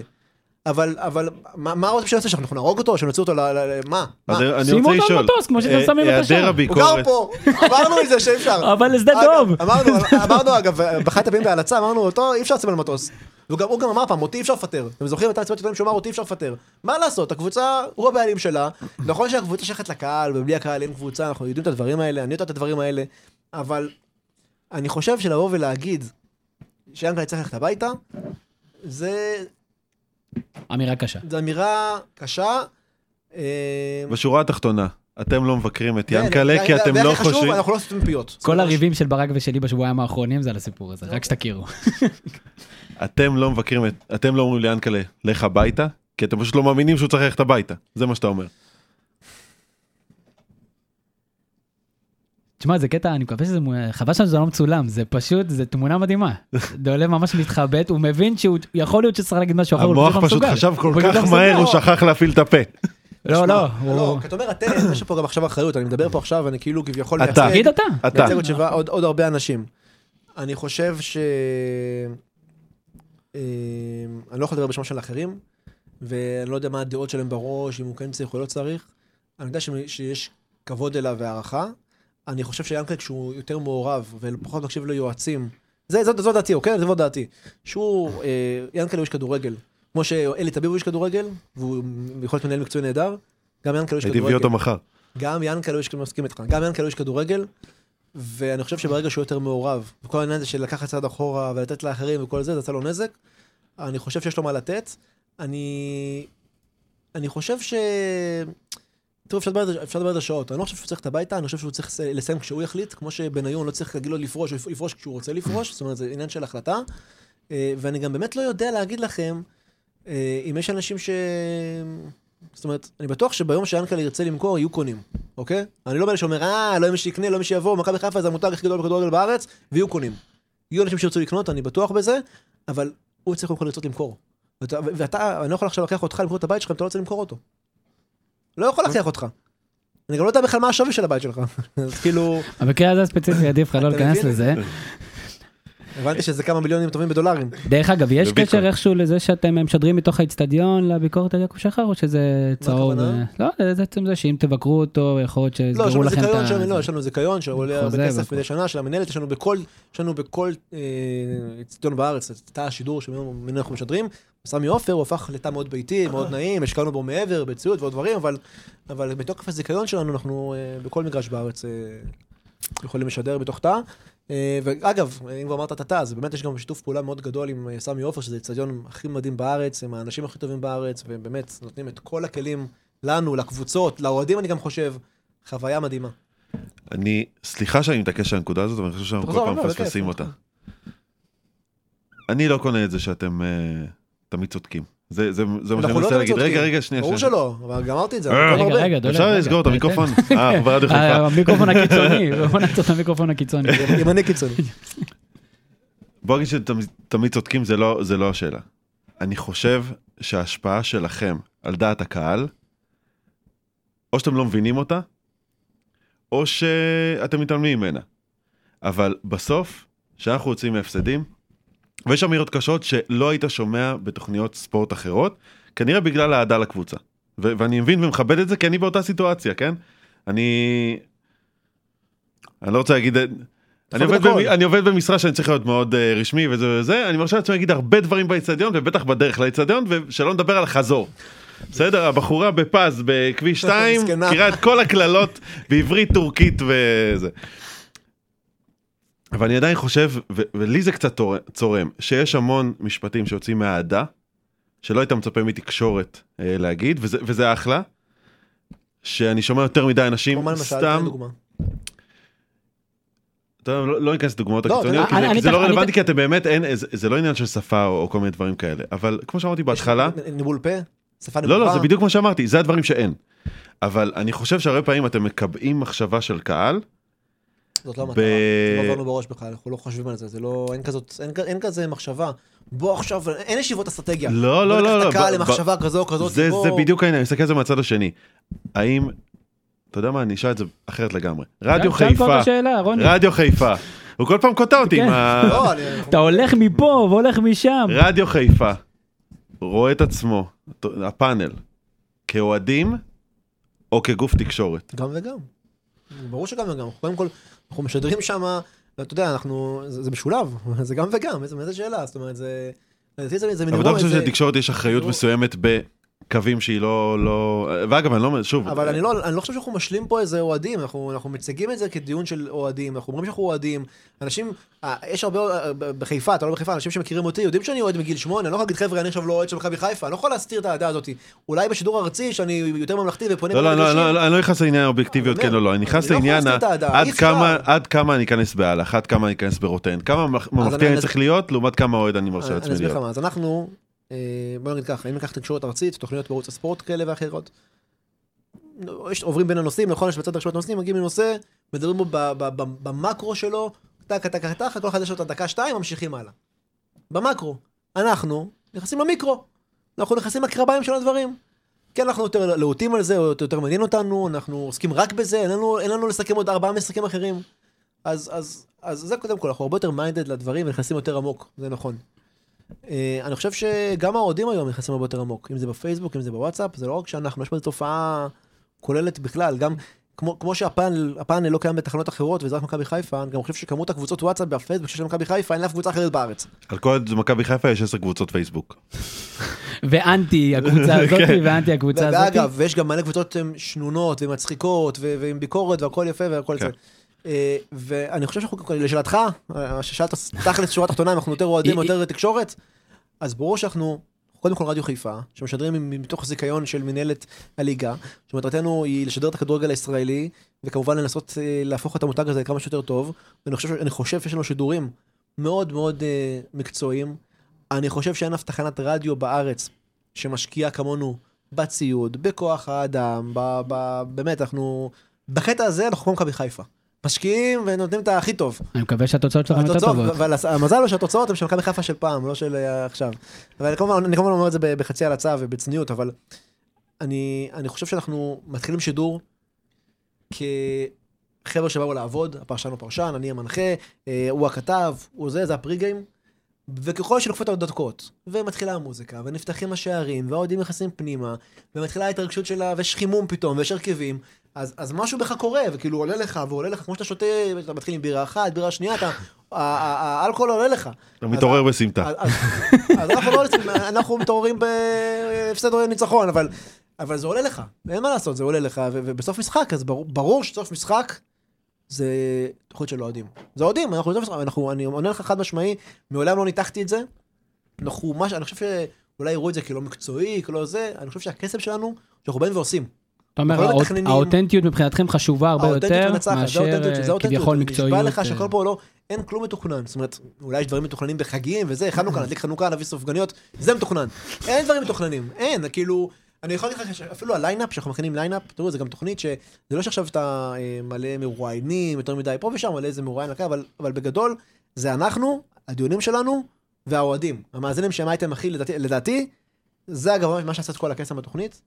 S3: אבל, אבל, מה מה רוצים שנעשה, שאנחנו נהרוג אותו, שנוציא אותו ל... ל- ל- מה?
S4: אז
S3: מה?
S4: אני
S1: שימו
S4: רוצה
S1: אותו
S4: לשאול.
S1: במטוס, כמו שאתם
S4: אה,
S1: שמים את.
S4: היעדר
S3: הוא
S4: הביקורת.
S3: גר פה, אמרנו את זה שאי אפשר. [LAUGHS]
S1: אבל לשדה
S3: אגב,
S1: דוב.
S3: אמרנו, אמרנו [LAUGHS] אגב, באחת הפעמים בהלצה, אמרנו אותו, אי אפשר לשים על מטוס. והוא גם, הוא גם אמר פעם, אותי אי אפשר לפטר. אתם זוכרים את המסיבת עיתונאים שהוא אמר, אותי אי אפשר לפטר. מה לעשות, הקבוצה, הוא הבעלים שלה. נכון שהקבוצה שייכת לקהל, ובלי הקהל אין קבוצה, אנחנו יודעים את הדברים האלה, אני יודע את הדברים האלה, אבל אני חושב שלבוא ולהגיד שיאנקל'ה צריך ללכת הביתה, זה,
S1: אמירה קשה.
S3: זו אמירה קשה. אה,
S4: בשורה התחתונה, אתם לא מבקרים את
S3: כן,
S4: ינקלה כי אתם לא
S3: חשוב,
S4: חושבים...
S3: אנחנו לא סותמים פיות.
S1: כל
S3: זה
S1: הריבים של ברק ושלי בשבועיים האחרונים זה על הסיפור הזה, רק שתכירו. [LAUGHS]
S4: אתם לא מבקרים את... אתם לא אומרים ליענקלה, לך הביתה, כי אתם פשוט לא מאמינים שהוא צריך ללכת הביתה. זה מה שאתה אומר.
S1: תשמע, זה קטע, אני מקווה שזה, חבל שזה לא מצולם, זה פשוט, זה תמונה מדהימה. דולב ממש מתחבט, הוא מבין שהוא, יכול להיות שצריך להגיד משהו אחר, הוא
S4: המוח
S1: פשוט לא.
S4: חשב כל כך
S1: לא
S4: מהר, הוא. שכח להפעיל את הפה.
S1: לא, לא,
S3: לא,
S1: הוא...
S3: כי אתה אומר אתם, יש פה גם עכשיו אחריות, אני מדבר פה עכשיו, אני כאילו כביכול
S4: אתה.
S1: תגיד אתה.
S4: אתה.
S3: מייצג עוד הרבה אנשים. אני חושב ש... אה, אני לא יכול לדבר בשמם של אחרים, ואני לא יודע מה הדעות שלהם בראש, אם הוא כן צריך או לא צריך. אני יודע שיש כבוד אליו והערכה. אני חושב שיאנקל'ה כשהוא יותר מעורב ופחות מקשיב ליועצים, זה, זאת, זאת דעתי, אוקיי? זאת דעתי. שהוא, אה, ינקל'ה הוא איש כדורגל. כמו שאלי טביב הוא איש כדורגל, והוא יכול להיות מנהל מקצועי נהדר, גם ינקל'ה הוא איש
S4: הייתי מביא
S3: כדורגל.
S4: אותו מחר.
S3: גם ינקל'ה יש, מסכים איתך, גם ינקל'ה יש כדורגל, ואני חושב שברגע שהוא יותר מעורב, וכל העניין הזה של לקחת צעד אחורה ולתת לאחרים וכל זה, זה עשה לו נזק, אני חושב שיש לו מה לתת. אני, אני חושב ש... תראו, אפשר לדבר אפשר לדבר על זה שעות. אני לא חושב שהוא צריך את הביתה, אני חושב שהוא צריך לסיים כשהוא יחליט, כמו שבניון לא צריך להגיד לו לפרוש, הוא יפרוש כשהוא רוצה לפרוש, זאת אומרת, זה עניין של החלטה. אה, ואני גם באמת לא יודע להגיד לכם אה, אם יש אנשים ש... זאת אומרת, אני בטוח שביום שיאנקל ירצה למכור, יהיו קונים, אוקיי? אני לא מאלה שאומר, אה, לא יהיה מי שיקנה, לא מי שיבוא, מכבי חיפה זה המותג הכי גדול בכדורגל בארץ, ויהיו קונים. יהיו אנשים שירצו לקנות, אני בטוח בזה, אבל הוא צריך קודם כל לרצות למכור. ואתה, ואתה, אני לא יכול עכשיו לקחת אותך למכור את הבית שלך אם אתה לא רוצה למכור אותו. לא יכול להכריח אותך. אני גם לא יודע בכלל מה השווי של הבית שלך. [LAUGHS] אז כאילו,
S1: במקרה הזה הספציפי עדיף לך לא להיכנס? לזה.
S3: הבנתי שזה כמה מיליונים טובים בדולרים.
S1: דרך אגב, יש. קשר איכשהו לזה שאתם משדרים מתוך האיצטדיון לביקורת על יעקב שחר, או שזה צהוב? אה, לא, זה עצם זה שאם תבקרו אותו, יכול להיות
S3: לא,
S1: שיסגרו לכם את ה...
S3: לא, יש לנו זיכיון שעולה הרבה כסף. מדי שנה של המנהלת, יש לנו בכל, יש לנו בכל אה, אצטדיון בארץ, את תא השידור שממנו אנחנו משדרים. סמי עופר הוא הפך לתא מאוד ביתי, מאוד נעים, השקענו בו מעבר, בציוד ועוד דברים, אבל, אבל בתוקף הזיכיון שלנו אנחנו אה, בכל מגרש בארץ אה, יכולים לשדר בתוך תא. אה, ואגב, אם כבר אמרת התא, אז באמת יש גם שיתוף פעולה מאוד גדול עם אה, סמי עופר, שזה אצטדיון הכי מדהים בארץ, הם האנשים הכי טובים בארץ, והם באמת נותנים את כל הכלים לנו, לקבוצות, לאוהדים אני גם חושב, חוויה מדהימה.
S4: אני, סליחה שאני מתעקש על הנקודה הזאת, אבל אני חושב שאנחנו כל פעם
S3: לא,
S4: מפספסים אותה. אני לא קונה את זה שאתם אה, תמיד צודקים. זה זה- זה מה שאני
S3: לא
S4: מנסה להגיד. רגע,
S3: צודקים.
S4: רגע, שנייה.
S3: ברור. שלא, אבל גמרתי את זה.
S4: אה,
S3: כל
S1: רגע. רגע,
S4: אפשר לסגור את המיקרופון? אה, אנחנו ברדיו
S1: אה,
S4: חיפה.
S1: המיקרופון [LAUGHS] הקיצוני, בוא נעצור את המיקרופון הקיצוני.
S3: ימני קיצוני.
S4: בוא נגיד שתמיד צודקים זה לא, זה לא השאלה. אני חושב שההשפעה שלכם על דעת הקהל, או שאתם לא מבינים אותה, או שאתם מתעלמים ממנה. אבל בסוף, כשאנחנו יוצאים מהפסדים, ויש אמירות קשות שלא היית שומע בתוכניות ספורט אחרות, כנראה בגלל האהדה לקבוצה. ו- ואני מבין ומכבד את זה, כי אני באותה סיטואציה, כן? אני... אני לא רוצה להגיד... אני עובד,
S3: הכל.
S4: במ... אני עובד במשרה שאני צריך להיות מאוד uh, רשמי וזה וזה, אני מרשה לעצמי להגיד הרבה דברים באיצטדיון ובטח בדרך לאיצטדיון ושלא נדבר על החזור. בסדר, הבחורה בפז בכביש [LAUGHS] 2,
S3: מסכנה.
S4: מכירה את כל הקללות בעברית טורקית וזה. אבל אני עדיין חושב, ו- ולי זה קצת צור- צורם, שיש המון משפטים שיוצאים מהאהדה, שלא היית מצפה מתקשורת אה, להגיד, וזה, וזה אחלה, שאני שומע יותר מדי אנשים סתם. טוב, לא, לא ניכנס לדוגמאות
S3: לא,
S4: הקיצוניות, כי
S1: אני-
S4: זה-
S1: אני
S4: לא רלוונטי, כי אתם באמת, אין, זה, זה לא עניין של שפה או, או כל מיני דברים כאלה, אבל כמו שאמרתי בהתחלה,
S3: ניבול פה? שפה נמוכה?
S4: לא, לא, זה בדיוק מה שאמרתי, זה הדברים שאין. אבל אני חושב שהרבה פעמים אתם מקבעים מחשבה של קהל,
S3: זאת לא המטרה. זה לא עבר לנו בראש בכלל, אנחנו לא חושבים על זה, זה לא, אין כזאת, אין, אין כזה מחשבה. בוא עכשיו, אין ישיבות אסטרטגיה.
S4: לא, לא, לא, לא, ב-
S3: למחשבה כזו או כזאת.
S4: זה,
S3: בוא-
S4: זה בדיוק העניין, אני מסתכל על זה מהצד השני. האם, אתה יודע מה, אני אשאל את זה אחרת לגמרי. רדיו חיפה. רדיו חיפה, הוא כל פעם קוטע אותי
S1: כן.
S4: עם ה...
S3: לא.
S1: אתה הולך מפה והולך משם.
S4: רדיו חיפה רואה את עצמו, הפאנל, כאוהדים או כגוף תקשורת.
S3: גם וגם. ברור שגם וגם. קודם כל, אנחנו משדרים שם, אתה יודע, אנחנו, זה, זה משולב, [LAUGHS] זה גם וגם, איזה, איזה שאלה, זאת אומרת, זה... לדעתי זה, זה
S4: אבל
S3: מינימום,
S4: אתה חושב שלתקשורת יש אחריות
S3: לא-
S4: מסוימת בקווים שהיא לא, לא... ואגב, אני לא אומר, שוב,
S3: אבל אני לא, אני לא חושב שאנחנו משלים פה איזה אוהדים, אנחנו, אנחנו מציגים את זה כדיון של אוהדים, אנחנו אומרים שאנחנו אוהדים, אנשים, אה, יש הרבה, אה, בחיפה, אתה לא בחיפה, אנשים שמכירים אותי, יודעים שאני אוהד מגיל שמונה, אני לא יכול להגיד חבר'ה, אני עכשיו לא אוהד של מכבי חיפה, אני לא יכול להסתיר את האהדה הזאת. אולי בשידור ארצי, שאני יותר ממלכתי ופונה...
S4: לא, לא, לא, לא, לא, אני לא נכנס לעניין האובייקטיביות,
S3: אני
S4: כן או לא, אני נכנס
S3: לא
S4: לעניין עד. כמה, אני אכנס באלח, עד כמה אני אכנס ברוטן, כמה ממלכ- ממלכתי
S3: אני-
S4: צריך להיות, לעומת כמה אוהד אני מרשה
S3: אני
S4: לעצמי להיות.
S3: אה, בוא נגיד ככה, אם ניקח תקשורת ארצית, תוכניות בערוץ הספורט כאלה ואחרות, עוברים בין הנושאים, נכון, יש בצד הרשמת הנושאים, מגיעים לנושא, מדברים בו במקרו שלו, טקה טקה טקה, כל אחד יש לו את הדקה שתיים, ממשיכים הלאה. במקרו, אנחנו נכנסים למיקרו, אנחנו נכנסים לקרביים של הדברים. כן, אנחנו יותר להוטים על זה, או יותר מעניין אותנו, אנחנו עוסקים רק בזה, אין לנו, אין לנו לסכם עוד ארבעה משחקים אחרים. אז, אז, אז זה קודם כל, אנחנו הרבה יותר מיינדד לדברים ונכנסים יותר עמוק, זה נכון. Uh, אני חושב שגם האוהדים היום נכנסים הרבה יותר עמוק, אם זה בפייסבוק, אם זה בוואטסאפ, זה לא רק שאנחנו, יש פה תופעה כוללת בכלל, גם כמו, כמו שהפאנל הפאנל לא קיים בתחנות אחרות וזה רק מכבי חיפה, אני גם חושב שכמות הקבוצות וואטסאפ בפייסבוק שיש למכבי חיפה, אין לאף קבוצה אחרת בארץ.
S4: על כל מכבי חיפה יש עשר קבוצות פייסבוק.
S1: ואנטי הקבוצה [LAUGHS] הזאת, ואנטי הקבוצה הזאת.
S3: ואגב, ויש גם מלא קבוצות שנונות ומצחיקות ועם ביקורת והכל יפה והכל
S4: כן.
S3: זה. אה, ואני חושב שאנחנו, לשאלתך, אה, ששאלת תכלס שורה תחתונה, אם אנחנו יותר אוהדים,
S1: היא-
S3: יותר תקשורת, אז ברור שאנחנו, קודם כל רדיו חיפה, שמשדרים מתוך זיכיון של מנהלת הליגה, שמטרתנו היא לשדר את הכדורגל הישראלי, וכמובן לנסות אה, להפוך את המותג הזה לכמה שיותר טוב, ואני חושב, אני חושב שיש לנו שידורים מאוד מאוד אה, מקצועיים. אני חושב שאין אף תחנת רדיו בארץ שמשקיעה כמונו בציוד, בכוח האדם, ב, ב, באמת, אנחנו... בקטע הזה אנחנו כמו מכבי חיפה. משקיעים ונותנים את הכי טוב.
S1: אני מקווה שהתוצאות שלכם יותר טובות.
S3: אבל המזל הוא שהתוצאות הן של מכבי חיפה של פעם, לא של אה, עכשיו. אבל אני כמובן, אני כמובן אומר את זה בחצי הלצה ובצניעות, אבל אני, אני חושב שאנחנו מתחילים שידור כחבר'ה שבאו לעבוד, הפרשן הוא פרשן, אני המנחה, אה, הוא הכתב, הוא זה, זה הפרי גיים. וככל שנוקפות הדקות, ומתחילה המוזיקה, ונפתחים השערים, והאוהדים נכנסים פנימה, ומתחילה ההתרגשות שלה, ויש חימום פתאום, ויש הרכבים, אז, אז משהו בך קורה, וכאילו עולה לך, ועולה לך, כמו שאתה שותה, אתה מתחיל עם בירה אחת, בירה שנייה, אתה, האלכוהול עולה לך.
S4: אתה מתעורר בסמטה.
S3: אז, אנחנו לא אנחנו מתעוררים בהפסד או ניצחון, אבל, אבל זה עולה לך, אין מה לעשות, זה עולה לך, ובסוף משחק, אז ברור, ברור שסוף משחק זה תוכנית של אוהדים. זה אוהדים, אנחנו, אנחנו, אני עונה לך חד משמעי, מעולם לא ניתחתי את זה. אנחנו, מה, אני חושב שאולי יראו את זה כלא מקצועי, כלא זה, אני חושב שהכסף שלנו, שאנחנו באים ועושים.
S1: אתה אומר, האות-
S3: מתכננים.
S1: האותנטיות מבחינתכם חשובה הרבה יותר
S3: מנצחת,
S1: מאשר אה. כביכול
S3: נשבע
S1: מקצועיות.
S3: לך
S1: אה,
S3: שהכל פה לא, אין כלום מתוכנן. זאת אומרת, אולי יש דברים מתוכננים בחגים וזה, חנוכה, נדליק חנוכה, נביא סופגניות, זה מתוכנן. אין דברים מתוכננים, אין, כאילו, אני יכול להגיד לך שאפילו ה line-up, שאנחנו מכינים line-up, תראו, זה גם תוכנית שזה לא שעכשיו אתה אה, מלא מרואיינים, יותר מדי פה ושם, מלא איזה מרואיין לקח, אבל, אבל בגדול, זה אנחנו, הדיונים שלנו, והאוהדים. המאזינים שהם אייטם הכי, לדעתי, לדעתי, זה אגב מה שעשה את כל הקסם בתוכנית.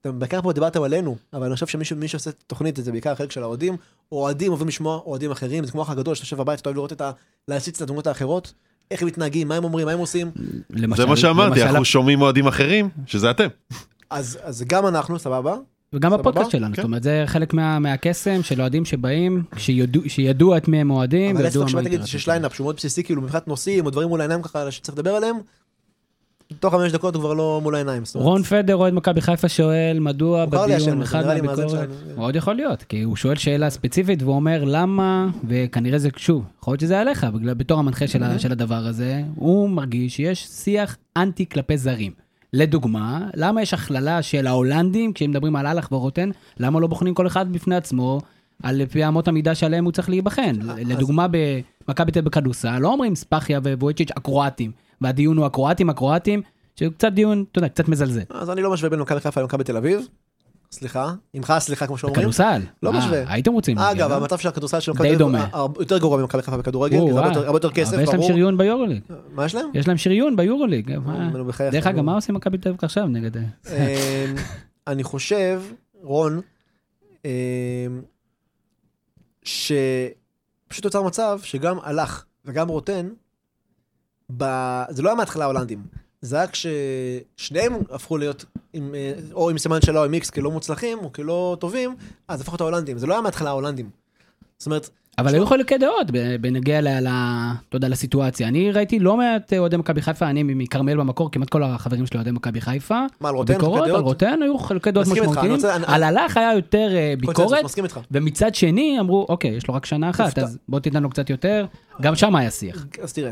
S3: אתם בעיקר פה דיברתם עלינו, אבל אני חושב שמישהו מי שעושה תוכנית זה בעיקר החלק של האוהדים. אוהדים אוהבים לשמוע אוהדים אחרים, זה כמו אח הגדול שאתה יושב בבית, אתה אוהב לראות את ה... להציץ את הדמות האחרות, איך הם מתנהגים, מה הם אומרים, מה הם עושים.
S1: למשל-
S4: זה מה שאמרתי, אנחנו שומעים אוהדים אחרים, שזה אתם.
S3: אז, אז גם אנחנו, סבבה?
S1: וגם? בפודקאסט שלנו,
S4: כן.
S1: זאת אומרת, זה חלק מה- מהקסם של אוהדים שבאים, שידעו- שידעו את מי הם אוהדים,
S3: אבל עצם
S1: מה
S3: כשאתה תגיד שיש. line-up שהוא מאוד בסיסי, כאילו מבחינת נושאים, או דברים מול העיניים ככה שצריך לדבר עליהם, תוך חמש דקות הוא כבר לא מול העיניים.
S1: רון פדר, אוהד מכבי חיפה, שואל, מדוע בדיון אחד מהביקורת. מאוד יכול להיות, כי הוא שואל שאלה ספציפית והוא אומר למה, וכנראה זה, שוב, יכול להיות שזה עליך, בתור המנחה של, ה- של הדבר הזה, הוא מרגיש שיש שיח אנטי כלפי זרים. לדוגמה, למה יש הכללה של ההולנדים, כשהם מדברים על אהלך ורוטן, למה לא בוחנים כל אחד בפני עצמו, על פי אמות המידה שעליהם הוא צריך להיבחן? לדוגמה, במכבי תל אביב בכדורסל, לא אומרים ספחיה וויצ'יץ' הקרואטים, והדיון הוא הקרואטים, הקרואטים, שהוא קצת דיון, אתה יודע, קצת מזלזל.
S3: אז אני לא משווה בין מכבי חיפה למכבי תל אביב. סליחה, עמך סליחה כמו שאומרים.
S1: בכדורסל?
S3: לא
S1: אה,
S3: משווה.
S1: הייתם רוצים.
S3: אגב,
S1: לא?
S3: המצב של הכדורסל של מכבי תל
S1: דומה.
S3: יותר גרוע ממכבי חיפה בכדורגל, הרבה
S1: אה.
S3: יותר- הרבה יותר כסף,
S1: אבל יש להם
S3: ברור.
S1: שריון ביורוליג.
S3: מה יש להם?
S1: יש להם שריון ביורוליג. דרך אגב. מה עושים מכבי תל אביב עכשיו נגד... אה,
S3: אמ, אני חושב, רון, אמ, שפשוט נוצר מצב שגם הלך וגם רוטן, ב- זה לא היה מההתחלה ההולנדים, זה היה כששניהם הפכו להיות עם, אה, או עם סימן שאלה או עם איקס כלא מוצלחים או כלא טובים, אז הפכו את ההולנדים, זה לא היה מההתחלה ההולנדים. זאת אומרת,
S1: אבל היו חילוקי דעות ב- בנוגע ל- ל- אתה יודע, לסיטואציה. אני ראיתי לא מעט אוהדי מכבי חיפה, אני מכרמל במקור, כמעט כל החברים שלי אוהדי מכבי חיפה.
S3: מה, על רוטן?
S1: ביקורות על? רוטן היו חילוקי דעות משמעותיים. על הלך היה יותר אה, ביקורת. ומצד שני אמרו, אוקיי, יש לו רק שנה אחת. אז בוא תיתן לו קצת יותר. גם שם היה שיח.
S3: אז תראה,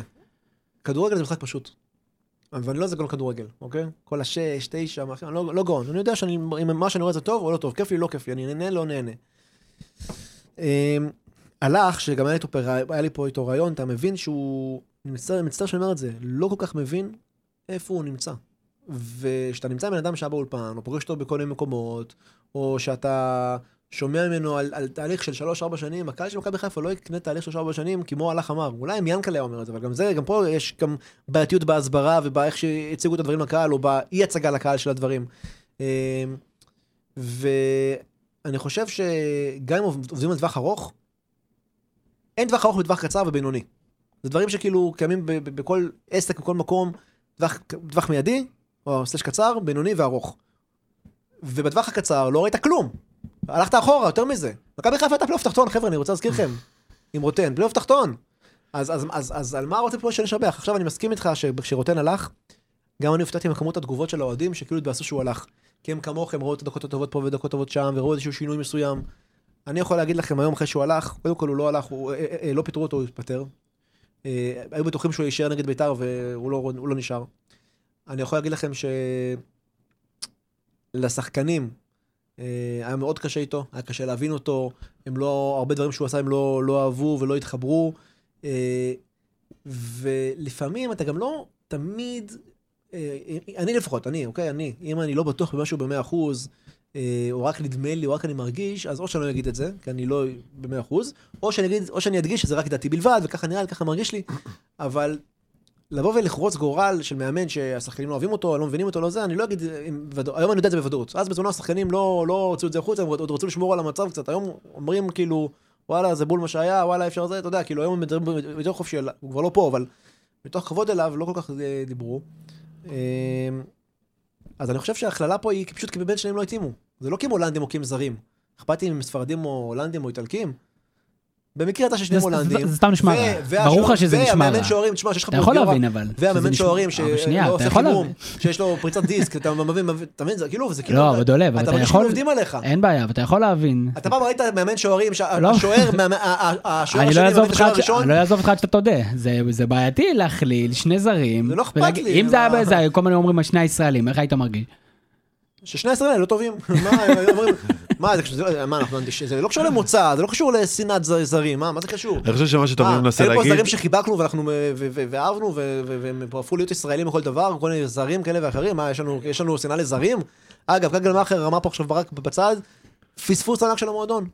S3: כדורגל זה משחק פשוט. ואני לא איזה גאון כדורגל, אוקיי? כל השש, תשע, מה- אני לא, לא גאון. אני יודע שאני, אם מה שאני רואה זה טוב או לא טוב, כיף לי, לא כיף לי, אני נהנה, לא נהנה. אמ, הלך, שגם היה פר- היה לי פה איתו רעיון, אתה מבין שהוא, אני מצטער, מצטער שאני אומר את זה, לא כל כך מבין איפה הוא נמצא. וכשאתה נמצא עם בן אדם שהיה באולפן, או פוגש אותו בכל מיני מקומות, או שאתה שומע ממנו על, על תהליך של 3-4 שנים, הקהל של מכבי חיפה לא יקנה תהליך של 3-4 שנים כמו הלך אמר. אולי אם ינקלה אומר את זה, אבל גם זה, גם פה יש גם בעייתיות בהסברה ובאיך שהציגו את הדברים לקהל, או באי הצגה לקהל של הדברים. אמ, ואני חושב שגם אם עובדים על טווח ארוך, אין טווח ארוך בטווח קצר ובינוני. זה דברים שכאילו קיימים בכל עסק, בכל מקום, טווח מיידי, או slash קצר, בינוני וארוך. ובטווח הקצר לא ראית כלום. הלכת אחורה, יותר מזה. מכבי חיפה הייתה פלייאוף תחתון, חבר'ה, אני רוצה להזכיר לכם. עם רוטן, פלייאוף תחתון. אז, אז, אז, אז על מה רוטן פה שנשבח? עכשיו אני מסכים איתך שכשרוטן הלך, גם אני הופתעתי מכמות התגובות של האוהדים שכאילו התבאסו שהוא הלך. כי הם כמוכם ראו את הדקות הטובות פה ודקות טובות שם, וראו איזשהו שינוי מסוים. אני יכול להגיד לכם היום אחרי שהוא הלך, קודם כל הוא לא הלך, הוא, אה, אה, אה, לא פיטרו אותו, הוא התפטר. אה, היו בטוחים שהוא יישאר נגד בית"ר והוא לא, לא נשאר. אני יכול להגיד לכם שלשחקנים היה מאוד קשה איתו, היה קשה להבין אותו, הם לא, הרבה דברים שהוא עשה הם לא, לא אהבו ולא התחברו. אה, ולפעמים אתה גם לא תמיד, אה, אני לפחות, אני, אוקיי, אני, אם אני לא בטוח במשהו במאה אחוז, אה, או רק נדמה לי, או רק אני מרגיש, אז או שאני לא אגיד את זה, כי אני לא במאה אחוז, או שאני אדגיש שזה רק דעתי בלבד, וככה נראה לי, ככה מרגיש לי, אבל לבוא ולחרוץ גורל של מאמן שהשחקנים לא אוהבים אותו, לא מבינים אותו, לא זה, אני לא אגיד, היום אני יודע את זה בוודאות. אז בזמנו השחקנים לא, לא הוציאו את זה החוצה, הם עוד רצו לשמור על המצב קצת. היום אומרים כאילו, וואלה, זה בול מה שהיה, וואלה, אפשר זה, אתה יודע, כאילו היום הם מדברים יותר חופשי, הוא כבר לא פה, אבל מתוך כבוד אליו, לא כל כך אה, דיברו. אה, אז אני חושב שההכללה פה היא פשוט כי באמת שניהם לא התאימו. זה לא כי הם הולנדים או כי הם זרים. אכפת לי אם הם ספרדים או הולנדים או איטלקים. במקרה יצא ששניהם הולנדים.
S1: זה סתם נשמע רע. ברור לך שזה נשמע
S3: והמאמן
S1: רע.
S3: שוערים, תשמע, שיש לך
S1: אתה יכול להבין, אבל.
S3: והמאמן שוערים שלא
S1: אתה
S3: עושה חימום. שיש לו פריצת דיסק, אתה מבין, אתה מבין, זה כאילו, זה כאילו,
S1: לא, אבל דולב,
S3: אתה
S1: אתה יכול...
S3: עובדים עליך.
S1: אין בעיה, אבל אתה יכול להבין.
S3: אתה פעם ראית מאמן שוערים,
S1: לא.
S3: השוער
S1: אני לא
S3: השני, מאמן
S1: אותך
S3: השוער
S1: עד ש-
S3: הראשון,
S1: אני לא אעזוב אותך עד שאתה תודה. זה- בעייתי להכליל שני זרים.
S3: זה לא אכפת לי,
S1: אם זה היה כל הזמן אומרים על שני הישראלים, איך היית מרגיש?
S3: ששני הישראלים לא טובים. [LAUGHS] מה, אומרים, מה, זה קשור- לא- מה, אנחנו אנטיש- זה לא קשור למוצא, זה לא קשור לשנאת ז- זרים, מה מה זה קשור?
S4: אני חושב שמה שתמיר
S3: מה,
S4: מנסה
S3: היו פה
S4: להגיד,
S3: זרים שחיבקנו ואנחנו ו- ו- ו- ואהבנו ו- ו- והם פה הפכו להיות ישראלים לכל דבר, כל מיני זרים כאלה ואחרים, מה, יש לנו- יש לנו שנאה לזרים? אגב, כגל מאכר אמר פה עכשיו ברק בצד, פספוס ענק של המועדון.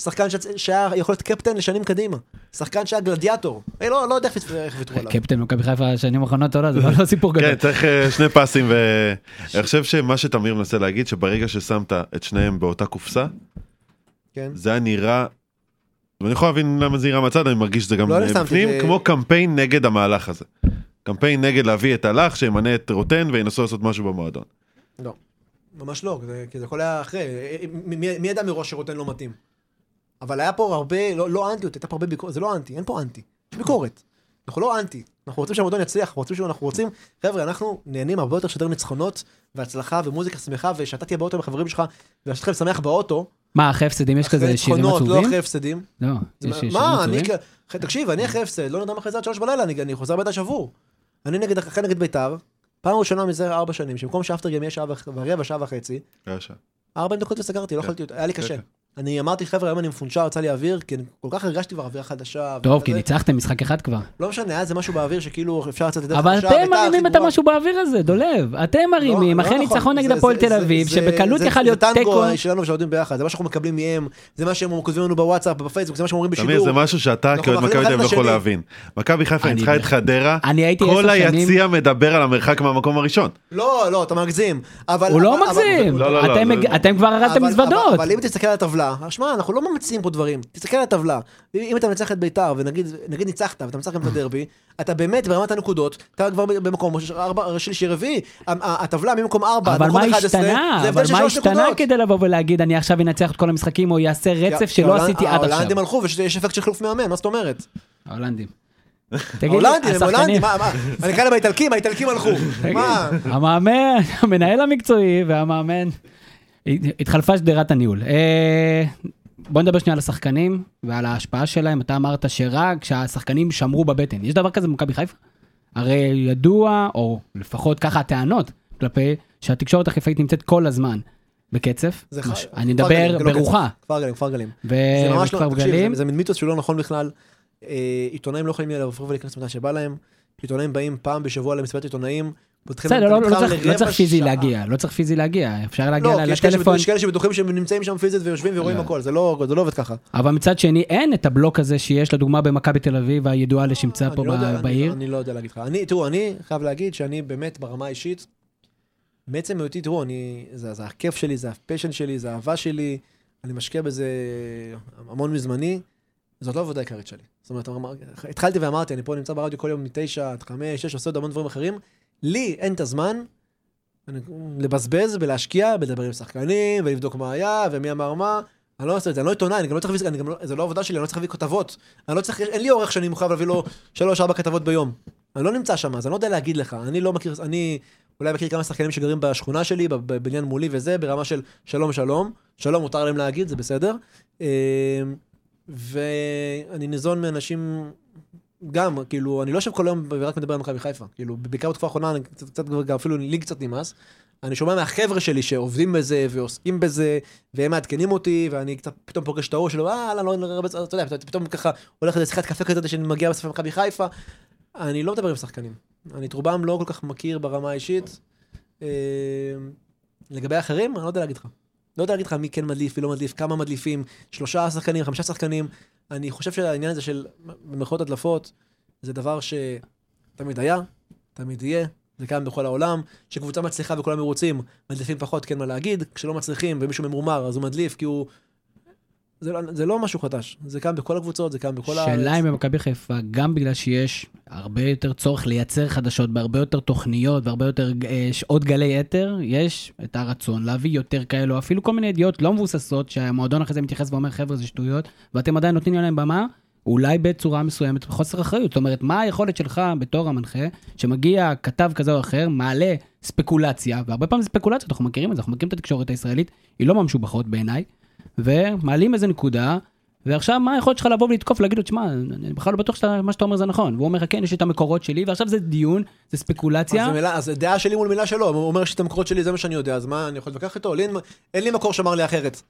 S3: שחקן שהיה יכול להיות קפטן לשנים קדימה. שחקן שהיה גלדיאטור. אה, לא לא יודע איך ויתרו- עליו.
S1: קפטן מכבי חיפה שנים האחרונות, לא, זה לא סיפור גדול.
S4: כן, צריך אה, שני פסים, ואני חושב שמה שתמיר מנסה להגיד, שברגע ששמת את שניהם באותה קופסה,
S3: כן.
S4: זה היה נראה, ואני יכול להבין למה זה נראה מהצד, אני מרגיש שזה גם
S3: לא, אני
S4: אה, בפנים,
S3: זה-
S4: כמו קמפיין נגד המהלך הזה. קמפיין נגד להביא את הלך, שימנה את רוטן וינסו לעשות משהו במועדון.
S3: לא. ממש לא, כי זה הכל היה אחרי. מי- מי מי ידע מראש שרוטן לא מתאים? אבל היה פה הרבה, לא, לא אנטיות, הייתה פה הרבה ביקורת, זה לא אנטי, אין פה אנטי, יש ביקורת. אנחנו לא אנטי, אנחנו רוצים שהמועדון יצליח, אנחנו רוצים, אנחנו רוצים, חבר'ה, אנחנו נהנים הרבה יותר לשדר ניצחונות, והצלחה, ומוזיקה שמחה, ושאתה תהיה באוטו עם החברים שלך, ושאתכם לשמח באוטו,
S1: מה, אחרי הפסדים יש כזה שירים
S3: לא
S1: עצובים?
S3: אחרי הפסדים.
S1: לא, יש
S3: מה-
S1: שירים
S3: מה, אני,
S1: עצובים?
S3: כ- תקשיב, אני אחרי הפסד, לא נרדם אחרי זה עד שלוש בלילה, אני חוזר הביתה שבור. אני נגד, אחרי נגד ביתר, פעם ראשונה מזה ארבע שנים, שבמקום שאפטרגיים יהיה שעה ורבע, שעה וחצי,
S4: היה שם.
S3: ארבע דקות וסגרתי, לא
S4: כן.
S3: יכולתי היה לי
S4: כן,
S3: קשה. אני אמרתי, חבר'ה, היום אני מפונצ'ר, יצא לי אוויר, כי אני כל כך הרגשתי כבר אווירה חדשה.
S1: טוב, כי. ניצחתם משחק אחד כבר.
S3: לא משנה, היה איזה משהו באוויר שכאילו אפשר לצאת לדרך
S1: אבל
S3: חדשה,
S1: אתם
S3: ביתר הכי
S1: מרימים את
S3: גרועה.
S1: המשהו באוויר הזה, דולב. אתם מרימים,
S3: לא,
S1: אחרי
S3: לא
S1: ניצחון. נגד
S3: זה-
S1: הפועל
S3: זה-
S1: תל אביב,
S3: זה-
S1: שבקלות
S3: זה-
S1: יכל להיות
S3: זה
S1: תיקו.
S3: טנגו שלנו שעובדים ביחד, זה מה שאנחנו מקבלים מהם, זה מה שהם כותבים לנו בוואטסאפ, בפייסבוק, זה מה שהם אומרים בשידור.
S4: זה משהו שאתה כאוהד מכבי תל אביב יכול. להבין. מכבי חיפה
S1: אני
S4: ניצחה את
S1: ב-
S4: חדרה,
S1: אני הייתי
S4: כל
S1: עשר שנים...
S4: היציע מדבר על המרחק מהמקום הראשון.
S3: לא, לא, אתה מגזים. אבל...
S1: הוא לא
S3: אבל-
S1: מגזים.
S4: לא, לא, לא,
S1: אתם
S4: זה-
S1: מג- אתם כבר הרסתם
S3: אבל-
S1: מזוודות.
S3: אבל, אבל אם תסתכל על הטבלה, שמע, אנחנו לא ממציאים פה דברים. תסתכל על הטבלה. אם אתה מנצח את ביתר, ונגיד נגיד ניצחת, ואתה מנצח גם את הדרבי, אתה באמת ברמת הנקודות, אתה כבר במקום שלישי רביעי. הטבלה ממקום ארבע,
S1: אבל מה
S3: 11,
S1: השתנה? אבל מה השתנה. כדי לבוא ולהגיד אני עכשיו אנצח את כל המשחקים או יעשה רצף שלא עשיתי עד עכשיו?
S3: ההולנדים הלכו ויש אפקט של חילוף מאמן, מה זאת אומרת?
S1: ההולנדים. [LAUGHS] תגיד לי,
S3: הולנדים, מה, מה? אני אקרא להם האיטלקים, האיטלקים הלכו. מה?
S1: המאמן, המנהל המקצועי והמאמן, התחלפה שדרת הניהול. אה, בוא נדבר שנייה על השחקנים ועל ההשפעה שלהם. אתה אמרת שרק כשהשחקנים שמרו בבטן. יש דבר כזה במכבי חיפה? הרי ידוע, או לפחות ככה הטענות, כלפי שהתקשורת החיפאית נמצאת כל הזמן בקצף.
S3: זה
S1: מש-
S3: ח-
S1: אני מדבר
S3: לא
S1: ברוחה.
S3: קצב. כפר גלים, כפר גלים.
S1: ו-
S3: זה ממש לא, תקשיב,
S1: גלים.
S3: זה, זה מין מיתוס שהוא לא נכון בכלל. אה, עיתונאים לא יכולים לבוא ולהיכנס מתי שבא להם. עיתונאים באים פעם בשבוע למסיבת עיתונאים.
S1: בסדר, לא, לא, צריך, לא
S3: לרבע
S1: צריך פיזי
S3: שעה.
S1: להגיע, לא צריך פיזי להגיע, אפשר להגיע
S3: לא,
S1: לטלפון,
S3: יש כאלה שבטוחים שהם נמצאים שם פיזית ויושבים ורואים
S1: לא.
S3: הכל, זה לא זה לא עובד ככה.
S1: אבל מצד שני אין את הבלוק הזה שיש לדוגמה במכבי תל אביב הידועה לשמצה פה
S3: אני לא יודע- אני-
S1: בעיר.
S3: אני לא יודע להגיד לך. אני, תראו, אני חייב להגיד שאני באמת ברמה האישית, בעצם היותי, תראו, אני, זה, זה הכיף שלי, זה הפשן שלי, זה האהבה שלי, אני משקיע בזה המון מזמני, זאת לא העבודה העיקרית שלי. זאת אומרת, התחלתי ואמרתי, אני פה נמצא ברדיו כל יום מתשע עד חמש, שש, עושה עוד המון דברים אחרים, לי אין את הזמן לבזבז ולהשקיע, בלדבר עם שחקנים, ולבדוק מה היה, ומי אמר מה. אני לא עושה את זה, אני לא עיתונאי, אני גם לא צריך להביא, לא, זה לא עבודה שלי, אני לא צריך להביא כתבות. אני לא צריך, אין לי עורך שאני מחויב להביא לו שלוש, ארבע כתבות ביום. אני לא נמצא שם, אז אני לא יודע להגיד לך. אני לא מכיר, אני אולי מכיר כמה שחקנים שגרים בשכונה שלי, בב- בבניין מולי וזה, ברמה של שלום שלום. שלום מותר להם להגיד, זה בסדר. אה, ואני ניזון מאנשים, גם, כאילו, אני לא יושב כל היום ורק מדבר על מכבי חיפה. כאילו, בעיקר בתקופה האחרונה, אני קצת, קצת, אפילו לי קצת נמאס. אני שומע מהחבר'ה שלי שעובדים בזה ועוסקים בזה, והם מעדכנים אותי, ואני קצת פתאום פוגש את ההוא שלו, אה, לא, לא, לא, אתה יודע, פתאום ככה הולך לשיחת קפה כזאת שאני מגיע בסוף למכבי חיפה. אני לא מדבר עם שחקנים. אני את רובם לא כל כך מכיר ברמה האישית. אה, לגבי האחרים, אני לא יודע להגיד לך. לא יודע להגיד לך מי כן מדליף ולא מדליף, כמה מדליפים, שלושה שחקנים, חמישה שחקנים. אני חושב שהעניין הזה של במרכאות הדלפות, זה דבר שתמיד היה, תמיד יהיה, זה קיים בכל העולם. כשקבוצה מצליחה וכולם מרוצים, מדליפים פחות, כן מה להגיד. כשלא מצליחים ומישהו ממורמר, אז הוא מדליף כי הוא... זה לא, זה לא משהו חדש, זה קיים בכל הקבוצות, זה קיים בכל הארץ.
S1: שאלה אם במכבי חיפה, גם בגלל שיש הרבה יותר צורך לייצר חדשות בהרבה יותר תוכניות והרבה יותר אה, שעות גלי אתר, יש את הרצון להביא יותר כאלו, אפילו כל מיני ידיעות לא מבוססות, שהמועדון אחרי זה מתייחס ואומר, חבר'ה, זה שטויות, ואתם עדיין נותנים להם במה, אולי בצורה מסוימת בחוסר אחריות. זאת אומרת, מה היכולת שלך בתור המנחה, שמגיע כתב כזה או אחר, מעלה ספקולציה, והרבה פעמים זה ספקולציות, אנחנו מכירים את זה, אנחנו מכירים את התקשורת הישראלית, היא לא ממשובחות בעיניי, ומעלים איזה נקודה, ועכשיו מה היכולת שלך לבוא ולתקוף, להגיד לו, תשמע, אני בכלל לא בטוח שמה שאתה אומר זה נכון. והוא אומר לך, כן, יש את המקורות שלי, ועכשיו זה דיון, זה ספקולציה.
S3: אז, מילה, אז דעה שלי מול מילה שלו, הוא אומר שאת המקורות שלי זה מה שאני יודע, אז מה, אני יכול להתווכח איתו? אין, אין לי מקור שאמר לי אחרת.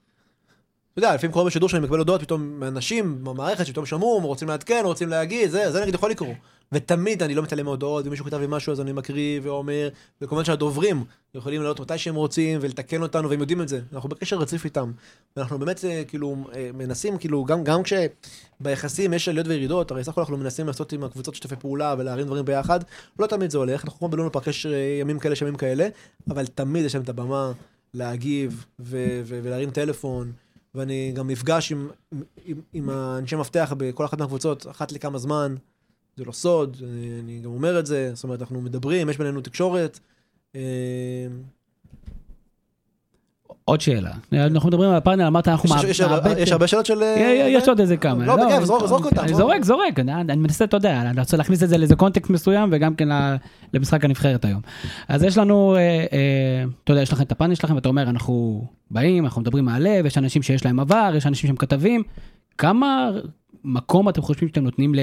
S3: אתה יודע, לפעמים קורה בשידור שאני מקבל הודעות פתאום מאנשים במערכת שפתאום שמעו, רוצים לעדכן, רוצים להגיד, זה, זה נגיד יכול לקרות. ותמיד אני לא מתעלם מהודעות, ומישהו כתב לי משהו אז אני מקריא ואומר, וכמובן שהדוברים יכולים לעלות מתי שהם רוצים ולתקן אותנו, והם יודעים את זה. אנחנו בקשר רציף איתם. ואנחנו באמת אה, כאילו אה, מנסים, כאילו, גם, גם כשביחסים יש עליות וירידות, הרי סך הכל אנחנו מנסים לעשות עם הקבוצות שיתופי פעולה ולהרים דברים ביחד, לא תמיד זה הולך, אנחנו כמו בלונו פארק יש אה, ימים כאלה, ימים כאלה, אבל תמיד יש להם את הבמה להגיב ו- ו- ולהרים טלפון. ואני גם נפגש עם, עם, עם האנשי מפתח בכל אחת מהקבוצות, אחת לכמה זמן, זה לא סוד, אני, אני גם אומר את זה, זאת אומרת, אנחנו מדברים, יש בינינו תקשורת. אה,
S1: עוד שאלה, אנחנו מדברים על הפאנל, אמרת אנחנו
S3: יש, יש, הרבה, שאלות של... אה,
S1: יש עוד איזה כמה.
S3: לא, בכיף, זרוק, זרוק אותם.
S1: זורק, זורק, אני, אני מנסה, אתה יודע, אני רוצה להכניס את זה לאיזה קונטקסט מסוים וגם כן למשחק הנבחרת היום. אז יש לנו, אה, אה, אתה יודע, יש לכם את הפאנל שלכם ואתה אומר, אנחנו באים, אנחנו מדברים מהלב, יש אנשים שיש להם עבר, יש אנשים שהם כתבים. כמה מקום אתם חושבים שאתם נותנים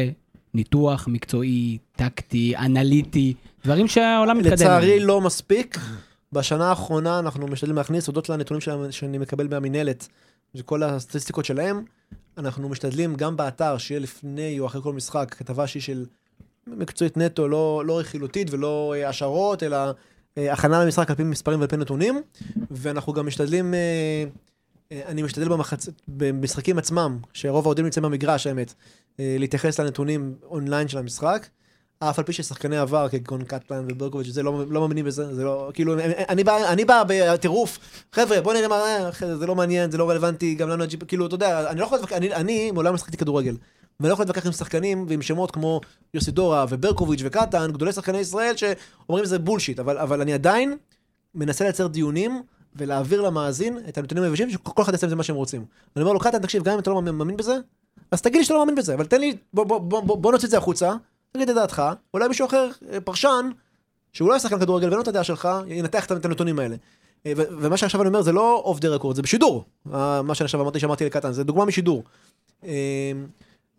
S1: לניתוח מקצועי, טקטי, אנליטי, דברים שהעולם מתקדם.
S3: לצערי לא מספיק. בשנה האחרונה אנחנו משתדלים להכניס, הודות לנתונים שאני מקבל מהמינהלת, וכל הסטטיסטיקות שלהם, אנחנו משתדלים גם באתר, שיהיה לפני או אחרי כל משחק, כתבה שהיא של מקצועית נטו, לא, לא רכילותית ולא אה, השערות, אלא אה, הכנה למשחק על פי מספרים ועל פי נתונים, ואנחנו גם משתדלים, אה, אני משתדל במחצ... במשחקים עצמם, שרוב האוהדים נמצאים במגרש, האמת, להתייחס לנתונים אונליין של המשחק. אף על פי ששחקני עבר כגון קטלן וברקוביץ' זה לא, לא מאמינים בזה, זה לא, כאילו, אני בא, אני בא בטירוף, חבר'ה, בוא נראה מה, זה לא מעניין, זה לא רלוונטי, גם לנו, כאילו, אתה יודע, אני לא יכול להתווכח, אני, אני מעולם משחקתי כדורגל, ואני לא יכול להתווכח עם שחקנים ועם שמות כמו יוסי דורה וברקוביץ' וקטן, גדולי שחקני ישראל שאומרים זה בולשיט, אבל, אבל אני עדיין מנסה לייצר דיונים ולהעביר למאזין את הנתונים היבשים, שכל אחד יעשה עם זה מה שהם רוצים. אני אומר לו, קטן, תקשיב, גם אם אתה לא מאמין בזה, אז תגיד לי שאתה לא מאמין בזה, אבל תן לי, בוא, בוא, בוא, בוא, בוא נוציא את זה החוצה, תגיד את דעתך, אולי מישהו אחר, אה, פרשן, שהוא לא שחקן כדורגל ואין לו את הדעה שלך, ינתח את הנתונים האלה. אה, ומה שעכשיו אני אומר זה לא off the record, זה בשידור. מה שעכשיו אמרתי שאמרתי לקטן, זה דוגמה משידור. אה,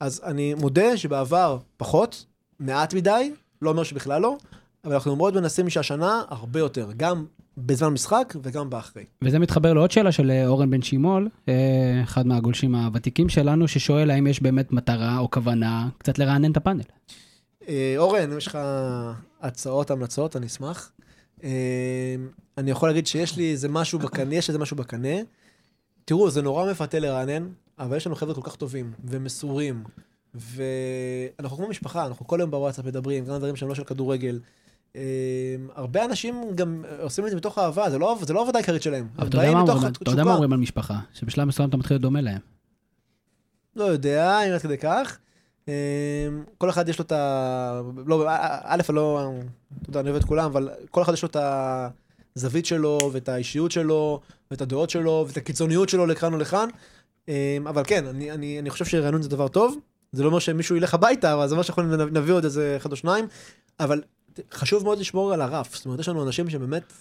S3: אז אני מודה שבעבר פחות, מעט מדי, לא אומר שבכלל לא, אבל אנחנו מאוד מנסים שהשנה הרבה יותר, גם בזמן משחק וגם באחרי.
S1: וזה מתחבר לעוד שאלה של אורן בן שימול, אחד מהגולשים הוותיקים שלנו, ששואל האם יש באמת מטרה או כוונה קצת לרענן את הפאנל.
S3: אה, אורן, אם יש לך הצעות, המלצות, אני אשמח. אה, אני יכול להגיד שיש לי איזה משהו בקנה, יש איזה משהו בקנה. תראו, זה נורא מפתה לרענן, אבל יש לנו חבר'ה כל כך טובים ומסורים, ואנחנו כמו משפחה, אנחנו כל יום בוואטסאפ מדברים, גם דברים שהם לא של כדורגל. אה, הרבה אנשים גם עושים את זה מתוך אהבה, זה לא, זה לא העבודה העיקרית שלהם.
S1: אבל אתה יודע מה אומרים על משפחה? שבשלב מסוים אתה מתחיל לדומה להם.
S3: לא יודע, אם עד כדי כך. אמ, כל אחד יש לו את ה... לא, א', לא, אתה יודע, אני אוהב את כולם, אבל כל אחד יש לו את הזווית שלו, ואת האישיות שלו, ואת הדעות שלו, ואת הקיצוניות שלו לכאן או לכאן. אמ, אבל כן, אני, אני, אני חושב שרענון זה דבר טוב. זה לא אומר שמישהו ילך הביתה, אבל זה אומר שאנחנו נביא עוד איזה אחד או שניים. אבל חשוב מאוד לשמור על הרף. זאת אומרת, יש לנו אנשים שבאמת,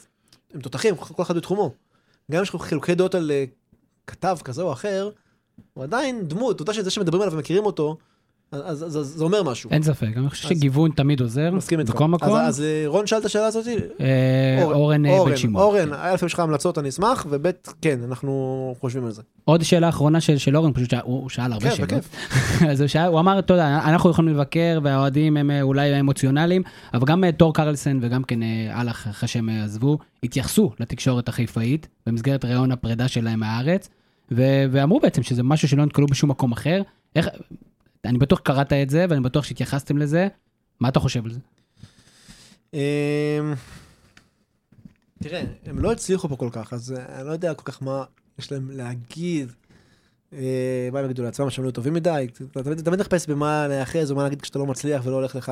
S3: הם תותחים, כל אחד בתחומו. גם אם יש חילוקי דעות על אה, כתב כזה או אחר, הוא עדיין דמות, אתה יודע שזה שמדברים עליו ומכירים אותו, אז, אז, אז זה אומר משהו.
S1: אין ספק, אני חושב שגיוון תמיד עוזר,
S3: מסכים איתך.
S1: בכל מקום.
S3: אז, אז אה, רון שאל את השאלה הזאת?
S1: אה, אורן אה, בן שמעון.
S3: אורן, א', יש לך המלצות, אני אשמח, וב', כן, אנחנו חושבים על זה.
S1: עוד שאלה אחרונה של, של אורן, פשוט שאל- הוא, שאל הרבה
S3: כן,
S1: שאלות.
S3: בכיף. [LAUGHS]
S1: אז הוא, שאל, הוא אמר, אתה יודע, אנחנו יכולים לבקר והאוהדים הם אה, אולי אמוציונליים, אבל גם תור קרלסן וגם כן אה, אהלך, אחרי שהם עזבו, התייחסו לתקשורת החיפאית במסגרת ראיון הפרידה שלהם מהארץ, ו- ואמרו בעצם שזה משהו שלא נתקלו בשום מקום אחר. איך, אני בטוח קראת את זה ואני בטוח שהתייחסתם לזה, מה אתה חושב על זה?
S3: אמ, תראה, הם לא הצליחו פה כל כך, אז אה, אני לא יודע כל כך מה יש להם להגיד. אה, מה הם יגידו לעצמם, שהם לא טובים מדי? אתה תמיד מחפש במה להיאחז או מה להגיד כשאתה לא מצליח ולא הולך לך.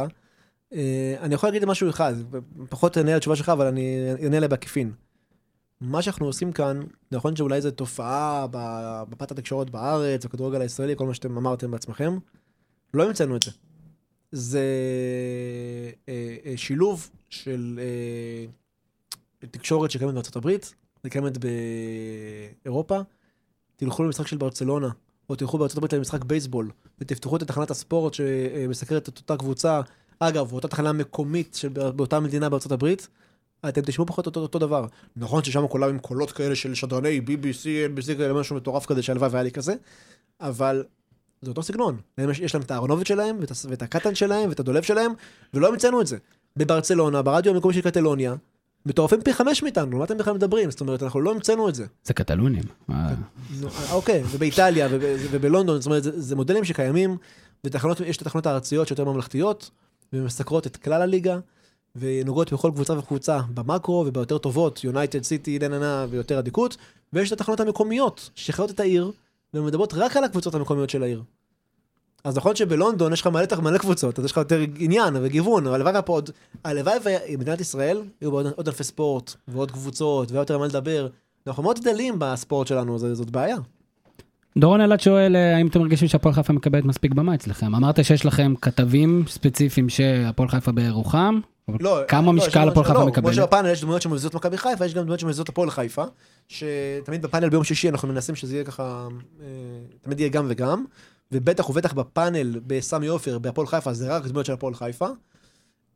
S3: אה, אני יכול להגיד משהו אחד, פחות אענה על התשובה שלך, אבל אני אענה עליה בעקיפין. מה שאנחנו עושים כאן, נכון שאולי זו תופעה בפת התקשורת בארץ, בכדורגל הישראלי, כל מה שאתם אמרתם בעצמכם, לא המצאנו את זה. זה אה, אה, שילוב של אה, תקשורת שקיימת בארצות הברית, זה קיימת באירופה. תלכו למשחק של ברצלונה, או תלכו בארצות הברית למשחק בייסבול, ותפתחו את תחנת הספורט שמסקרת את אותה קבוצה, אגב, אותה תחנה מקומית של באותה מדינה בארצות הברית, אתם תשמעו פחות אותו, אותו דבר. נכון ששם כולם עם קולות כאלה של שדרני BBC, NBC, כאלה משהו מטורף כזה, שהלוואי והיה לי כזה, אבל זה אותו סגנון. יש, להם את הארנוביץ' שלהם, ואת, ואת הקטן שלהם, ואת הדולב שלהם, ולא המצאנו את זה. בברצלונה, ברדיו המקומי של קטלוניה, מטורפים פי חמש מאיתנו, מה אתם בכלל מדברים? זאת אומרת, אנחנו לא המצאנו את זה.
S1: זה קטלונים. אה,
S3: אוקיי, ובאיטליה וב- ובלונדון, זאת אומרת, זה מודלים שקיימים, ויש את התחנות הארציות שיותר ממלכתיות, ומסקרות את כלל הליגה, ונוגעות בכל קבוצה וקבוצה במקרו, וביותר טובות, יונייטד, סיטי, נננה, ויותר אדיקות, ויש את התחנות המקומיות, שחיות את העיר, ומדברות רק על הקבוצות המקומיות של העיר. אז נכון שבלונדון יש לך מלא, מלא קבוצות, אז יש לך יותר עניין וגיוון, אבל הלוואי ופה עוד, הלוואי ומדינת ישראל יהיו בה עוד, ענפי ספורט, ועוד קבוצות, ויותר מה לדבר. אנחנו מאוד גדלים בספורט שלנו, זה- זאת בעיה.
S1: דורון אלעד שואל, אה, האם אתם מרגישים שהפועל חיפה מקבלת מספיק במה אצלכם? אמרת שיש לכם כתבים ספציפיים שהפועל חיפה ברוחם, אבל
S3: לא,
S1: כמה
S3: לא,
S1: משקל הפועל חיפה
S3: לא, כמו
S1: מקבלת?
S3: שבפאנל יש דמויות שמבזות מכבי חיפה, יש גם דמויות שמבזות הפועל חיפה, שתמיד בפאנל ביום שישי אנחנו מנסים שזה יהיה ככה, אה, תמיד יהיה גם וגם, ובטח ובטח בפאנל בסמי עופר, בהפועל חיפה, זה רק דמויות של הפועל חיפה.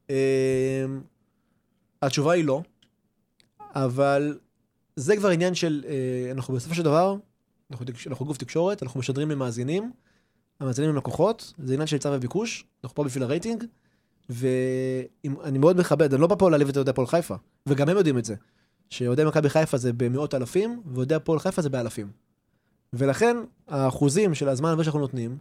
S3: אה, התשובה היא לא, אבל זה כבר עניין של, אה, אנחנו בסופו של דבר, אנחנו, אנחנו גוף תקשורת, אנחנו משדרים למאזינים, המאזינים הם לקוחות, זה עניין של היצע וביקוש, אנחנו פה בשביל הרייטינג, ואני מאוד מכבד, אני לא בא פה להעליב את אוהדי הפועל חיפה, וגם הם יודעים את זה, שאוהדי מכבי חיפה זה במאות אלפים, ואוהדי הפועל חיפה זה באלפים. ולכן, האחוזים של הזמן שאנחנו נותנים,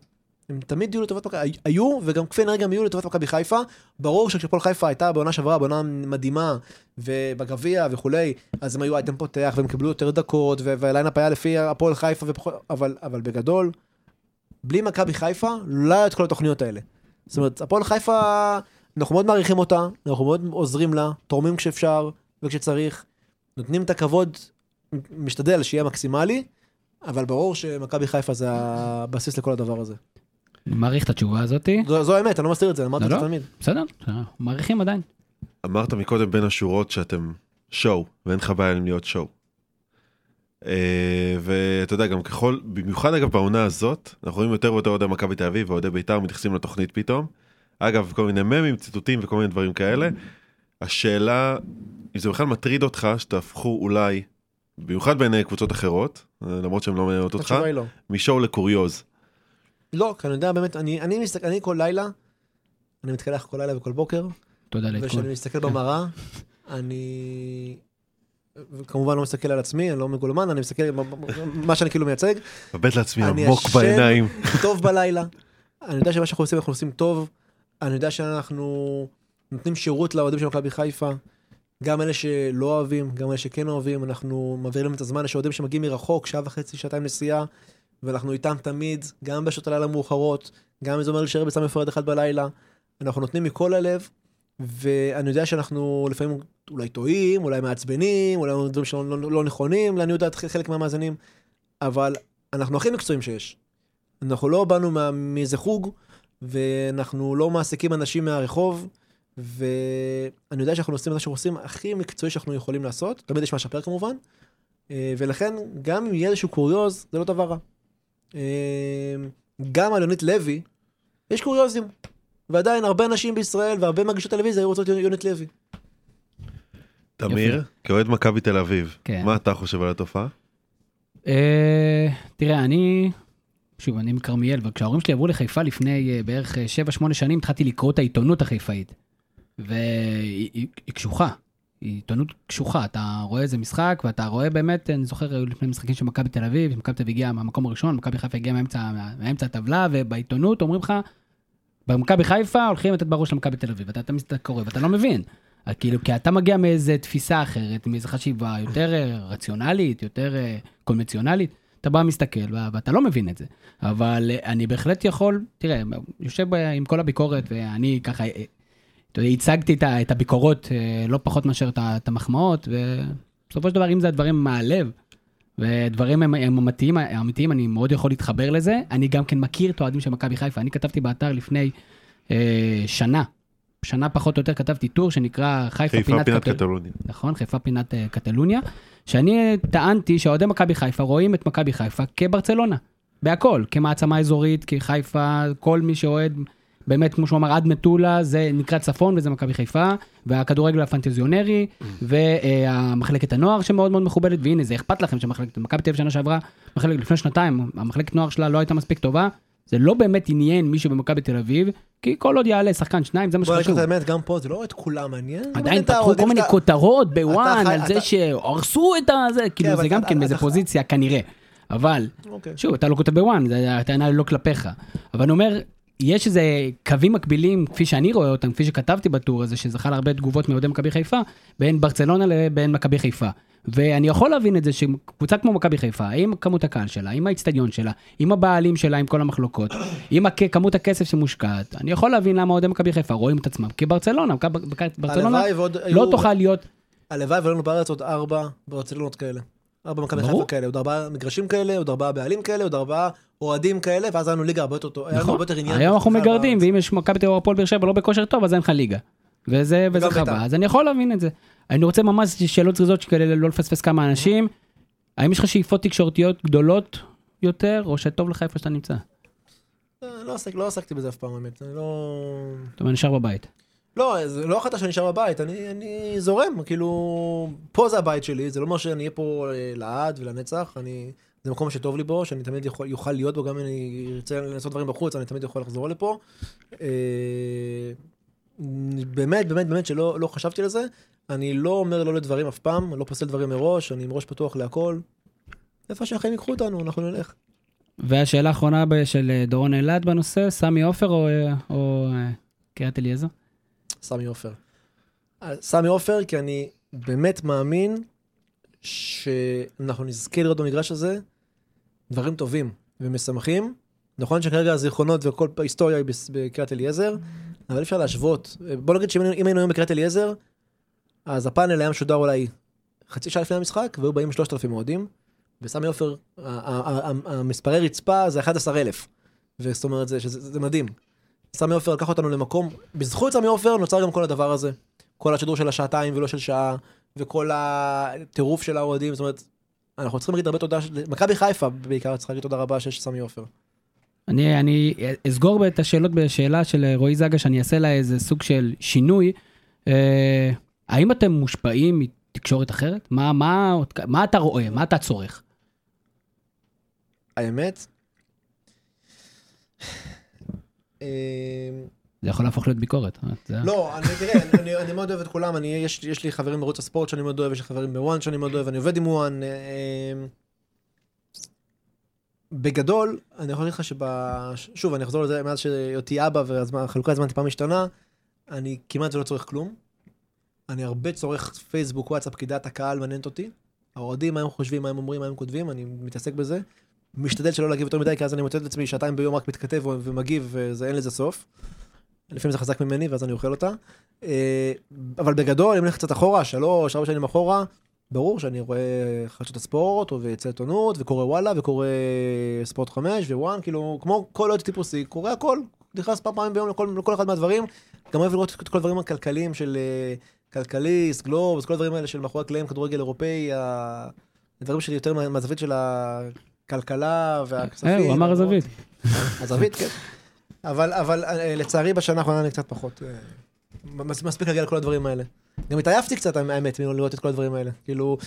S3: הם תמיד יהיו לטובת מכבי, היו, וגם כפי הנראה גם יהיו לטובת מכבי חיפה. ברור שכשפועל חיפה הייתה בעונה שעברה, בעונה מדהימה, ובגביע וכולי, אז הם היו אייטם פותח, והם קיבלו יותר דקות, והליינאפ היה לפי הפועל חיפה, ופחות, אבל, אבל בגדול, בלי מכבי חיפה, לא היה את כל התוכניות האלה. זאת אומרת, הפועל חיפה, אנחנו מאוד מעריכים אותה, אנחנו מאוד עוזרים לה, תורמים כשאפשר וכשצריך, נותנים את הכבוד, משתדל שיהיה מקסימלי, אבל ברור שמכבי חיפה זה הבסיס לכל הדבר הזה.
S1: אני מעריך את התשובה הזאתי.
S3: זו, זו האמת, אני לא מסתיר את זה, אני אמרתי את
S1: לא,
S3: זה
S1: לא.
S3: תמיד.
S1: בסדר, בסדר, מעריכים עדיין.
S4: אמרת מקודם בין השורות שאתם שואו, ואין לך בעיה עם להיות שואו. אה, ואתה יודע, גם ככל, במיוחד אגב בעונה הזאת, אנחנו רואים יותר ויותר אוהדי מכבי תל אביב ואוהדי בית"ר מתייחסים לתוכנית פתאום. אגב, כל מיני ממים, ציטוטים וכל מיני דברים כאלה. השאלה, אם זה בכלל מטריד אותך שתהפכו אולי, במיוחד בעיני קבוצות אחרות, למרות שהן לא מעניינות אותך,
S3: לא.
S4: משואו לקוריוז.
S3: לא, כי אני יודע באמת, אני, אני, מסתכל, אני כל לילה, אני מתקלח כל לילה וכל בוקר,
S1: תודה לעדכון.
S3: וכשאני מסתכל במראה, אני... וכמובן לא מסתכל על עצמי, אני לא מגולמן, אני מסתכל על מה שאני כאילו מייצג,
S4: מבט לעצמי
S3: אני
S4: עמוק
S3: ישן
S4: בעיניים.
S3: טוב בלילה. אני יודע שמה שאנחנו עושים, אנחנו עושים טוב. אני יודע שאנחנו נותנים שירות לאוהדים של מכבי חיפה. גם אלה שלא אוהבים, גם אלה שכן אוהבים, אנחנו מעבירים את הזמן. יש אוהדים שמגיעים מרחוק, שעה וחצי, שעתיים נסיעה, ואנחנו איתם תמיד, גם בשעות הלילה המאוחרות, גם אם זה אומר להישאר בסמי פרד אחד בלילה. אנחנו נותנים מכל הלב, ואני יודע שאנחנו לפעמים אולי טועים, אולי מעצבנים, אולי דברים שלא לא, לא נכונים, לעניות דעת חלק מהמאזינים, אבל אנחנו הכי מקצועיים שיש. אנחנו לא באנו מאיזה חוג, ואנחנו לא מעסיקים אנשים מהרחוב, ואני יודע שאנחנו עושים את מה שאנחנו עושים הכי מקצועי שאנחנו יכולים לעשות, תמיד יש מה לשפר כמובן, אה, ולכן גם אם יהיה איזשהו קוריוז, זה לא דבר רע. אה, גם על יונית לוי, יש קוריוזים. ועדיין הרבה אנשים בישראל והרבה מגישות טלוויזיה היו רוצות יונית לוי.
S4: תמיר, כאוהד מכבי תל אביב,
S1: כן.
S4: מה אתה חושב על התופעה?
S1: אה, תראה, אני, שוב, אני מכרמיאל, וכשההורים שלי עברו לחיפה לפני אה, בערך 7-8 שנים, התחלתי לקרוא את העיתונות החיפאית. והיא היא- היא קשוחה. היא עיתונות קשוחה, אתה רואה איזה משחק, ואתה רואה באמת, אני זוכר היו לפני משחקים של מכבי תל אביב, מכבי תל אביב הגיעה מהמקום הראשון, מכבי חיפה הגיעה מאמצע, מאמצע הטבלה, ובעיתונות אומרים לך, במכבי חיפה הולכים לתת בראש למכבי תל אביב, ואתה אתה קורא ואתה לא מבין. אז כאילו, כי אתה מגיע מאיזה תפיסה אחרת, מאיזה חשיבה יותר אה, רציונלית, יותר אה, קונבנציונלית, אתה בא מסתכל ואתה לא מבין את זה. אבל אה, אני בהחלט יכול, תראה, יושב עם כל הביקורת, ואני ככה, אה, אתה יודע, הצגתי את הביקורות אה, לא פחות מאשר את המחמאות, ובסופו של דבר, אם זה הדברים מהלב, ודברים הם, הם אמיתיים, אמיתיים, אני מאוד יכול להתחבר לזה. אני גם כן מכיר את האוהדים של מכבי חיפה. אני כתבתי באתר לפני אה, שנה, שנה פחות או יותר כתבתי טור שנקרא חיפה,
S4: חיפה
S1: פינת,
S4: פינת
S1: קטל...
S4: קטלוניה.
S1: נכון, חיפה פינת אה, קטלוניה, שאני טענתי שאוהדי מכבי חיפה רואים את מכבי חיפה כברצלונה, בהכל, כמעצמה אזורית, כחיפה, כל מי שאוהד, באמת, כמו שהוא אמר, עד מטולה, זה נקרא צפון וזה מכבי חיפה, והכדורגל הפנטזיונרי, והמחלקת הנוער שמאוד מאוד מכובדת, והנה, זה אכפת לכם שמחלקת, מכבי תל אביב שנה שעברה, מחלקת, לפני שנתיים, המחלקת נוער שלה לא הייתה מספיק טובה, זה לא באמת עניין מישהו במכבי תל אביב, כי כל עוד יעלה שחקן שניים, זה מה
S3: בוא נגיד
S1: שחשוב.
S3: את האמת, גם פה זה לא את כולם מעניין.
S1: עדיין פתחו כל מיני כותרות בוואן על זה שהרסו את הזה, כאילו
S3: אבל
S1: זה גם כן באיזה פוזיציה כנראה. אבל,
S3: אוקיי.
S1: שוב, אתה לא כותב בוואן, זה הטענה לא כלפיך. אבל אני אומר, יש איזה קווים מקבילים, כפי שאני רואה אותם, כפי שכתבתי בטור הזה, שזכה להרבה תגובות מאוהדי מכבי חיפה, בין ברצלונה לבין מכבי חיפה. ואני יכול להבין את זה שקבוצה כמו מכבי חיפה, עם כמות הקהל שלה, עם האיצטדיון שלה, עם הבעלים שלה, עם כל המחלוקות, עם הכ- כמות הכסף שמושקעת, אני יכול להבין למה אוהדי מכבי חיפה רואים את עצמם כברצלונה, ברצלונה לא
S3: היו-
S1: תוכל להיות
S3: הלוואי והיו לנו בארץ עוד ארבע ברצלונות כאלה. ארבע מכבי. חיפה כאלה, עוד ארבעה מגרשים כאלה, עוד ארבעה בעלים כאלה, עוד ארבעה אוהדים כאלה, ואז היה לנו ליגה הרבה יותר טוב, היה לנו
S1: נכון,
S3: הרבה יותר עניין.
S1: היום אנחנו מגרדים. ואם יש מכבי תל אביב הפועל באר שבע לא בכושר טוב, אז אין לך ליגה. וזה וזה
S3: בית"ר.
S1: חבל, אז אני יכול להבין את זה. אני רוצה ממש שאלות זריזות כאלה לא לפספס כמה אנשים. האם יש לך שאיפות תקשורתיות גדולות יותר, או שטוב לך איפה שאתה נמצא?
S3: אה, לא עסק- לא עסקתי בזה אף פעם, האמת. אני לא...
S1: זאת אומרת, נשאר בבית.
S3: לא, זה לא החלטה שאני נשאר בבית, אני, אני זורם, כאילו, פה זה הבית שלי, זה לא אומר שאני אהיה פה אה, לעד ולנצח, אני, זה מקום שטוב לי בו, שאני תמיד יכול, יוכל להיות בו, גם אם אני ארצה לעשות דברים בחוץ, אני תמיד יכול לחזור לפה. אה, באמת, באמת, באמת שלא לא חשבתי לזה, אני לא אומר לא לדברים אף פעם, אני לא פוסל דברים מראש, אני עם ראש פתוח להכל. איפה שהחיים ייקחו אותנו, אנחנו נלך.
S1: והשאלה האחרונה של אה, דורון אלעד בנושא, סמי עופר או, אה, או קריית אליעזר?
S3: סמי עופר. סמי עופר, כי אני באמת מאמין שאנחנו נזכה לראות במגרש הזה דברים טובים ומשמחים. נכון שכרגע הזיכרונות וכל ההיסטוריה היא בקריית אליעזר, אבל אי אפשר להשוות. בוא נגיד שאם היינו- היום בקריית אליעזר, אז הפאנל היה משודר אולי חצי שעה לפני המשחק, והיו באים 3,000 אוהדים, וסמי עופר, המספרי רצפה זה 11,000. וזאת אומרת, זה, שזה, זה מדהים. סמי עופר לקח אותנו למקום, בזכות סמי עופר נוצר גם כל הדבר הזה. כל השידור של השעתיים ולא של שעה, וכל הטירוף של האוהדים, זאת אומרת, אנחנו צריכים להגיד הרבה תודה, מכבי חיפה בעיקר צריכה להגיד תודה רבה שיש סמי עופר.
S1: אני, אני אסגור את השאלות בשאלה של אה, רועי זגה, שאני אעשה לה איזה סוג של שינוי. אה, האם אתם מושפעים מתקשורת אחרת? מה, מה, מה אתה רואה? מה אתה צורך?
S3: האמת, אה,
S1: זה יכול להפוך להיות ביקורת.
S3: לא, תראה, אני, מאוד אוהב את כולם, יש, לי חברים בערוץ הספורט שאני מאוד אוהב, יש לי חברים בוואן שאני מאוד אוהב, אני עובד עם וואן. אה, אה, בגדול, אני יכול להגיד לך שב... שוב, אני אחזור לזה מאז שהייתי אבא והחלוקה הזמן טיפה משתנה, אני כמעט ולא צורך כלום. אני הרבה צורך פייסבוק, וואטסאפ, דעת הקהל מעניינת אותי. האוהדים, מה הם חושבים, מה הם אומרים, מה הם כותבים, אני מתעסק בזה. משתדל שלא להגיב יותר מדי, כי אז אני מוצא את עצמי שעתיים ביום רק מתכתב ומגיב, ואין לזה סוף. לפעמים זה חזק ממני, ואז אני אוכל אותה. אה, אבל בגדול, אם נלך קצת אחורה, שלוש, ארבע שנים אחורה, ברור שאני רואה חדשות הספורט, ויצא עיתונות, וקורא וואלה, וקורא ספורט חמש, ווואן, כאילו, כמו כל עוד טיפוסי, קורא הכל, נכנס פעם פעמים ביום לכל, לכל אחד מהדברים. גם אוהב לראות את כל הדברים הכלכליים של אה, כלכליסט, גלובס, כל הדברים האלה של מאחורי הקלעים, כדורגל אירופאי, הדברים שלי יותר מה- מהזווית של הכלכלה והכספים.
S1: אה, הוא אמר הזווית.
S3: הזווית, כן. אבל, אבל אה, לצערי בשנה האחרונה אני קצת פחות. אה, מס- מספיק להגיע לכל הדברים האלה. גם התעייפתי קצת, האמת, מלראות את כל הדברים האלה. כאילו,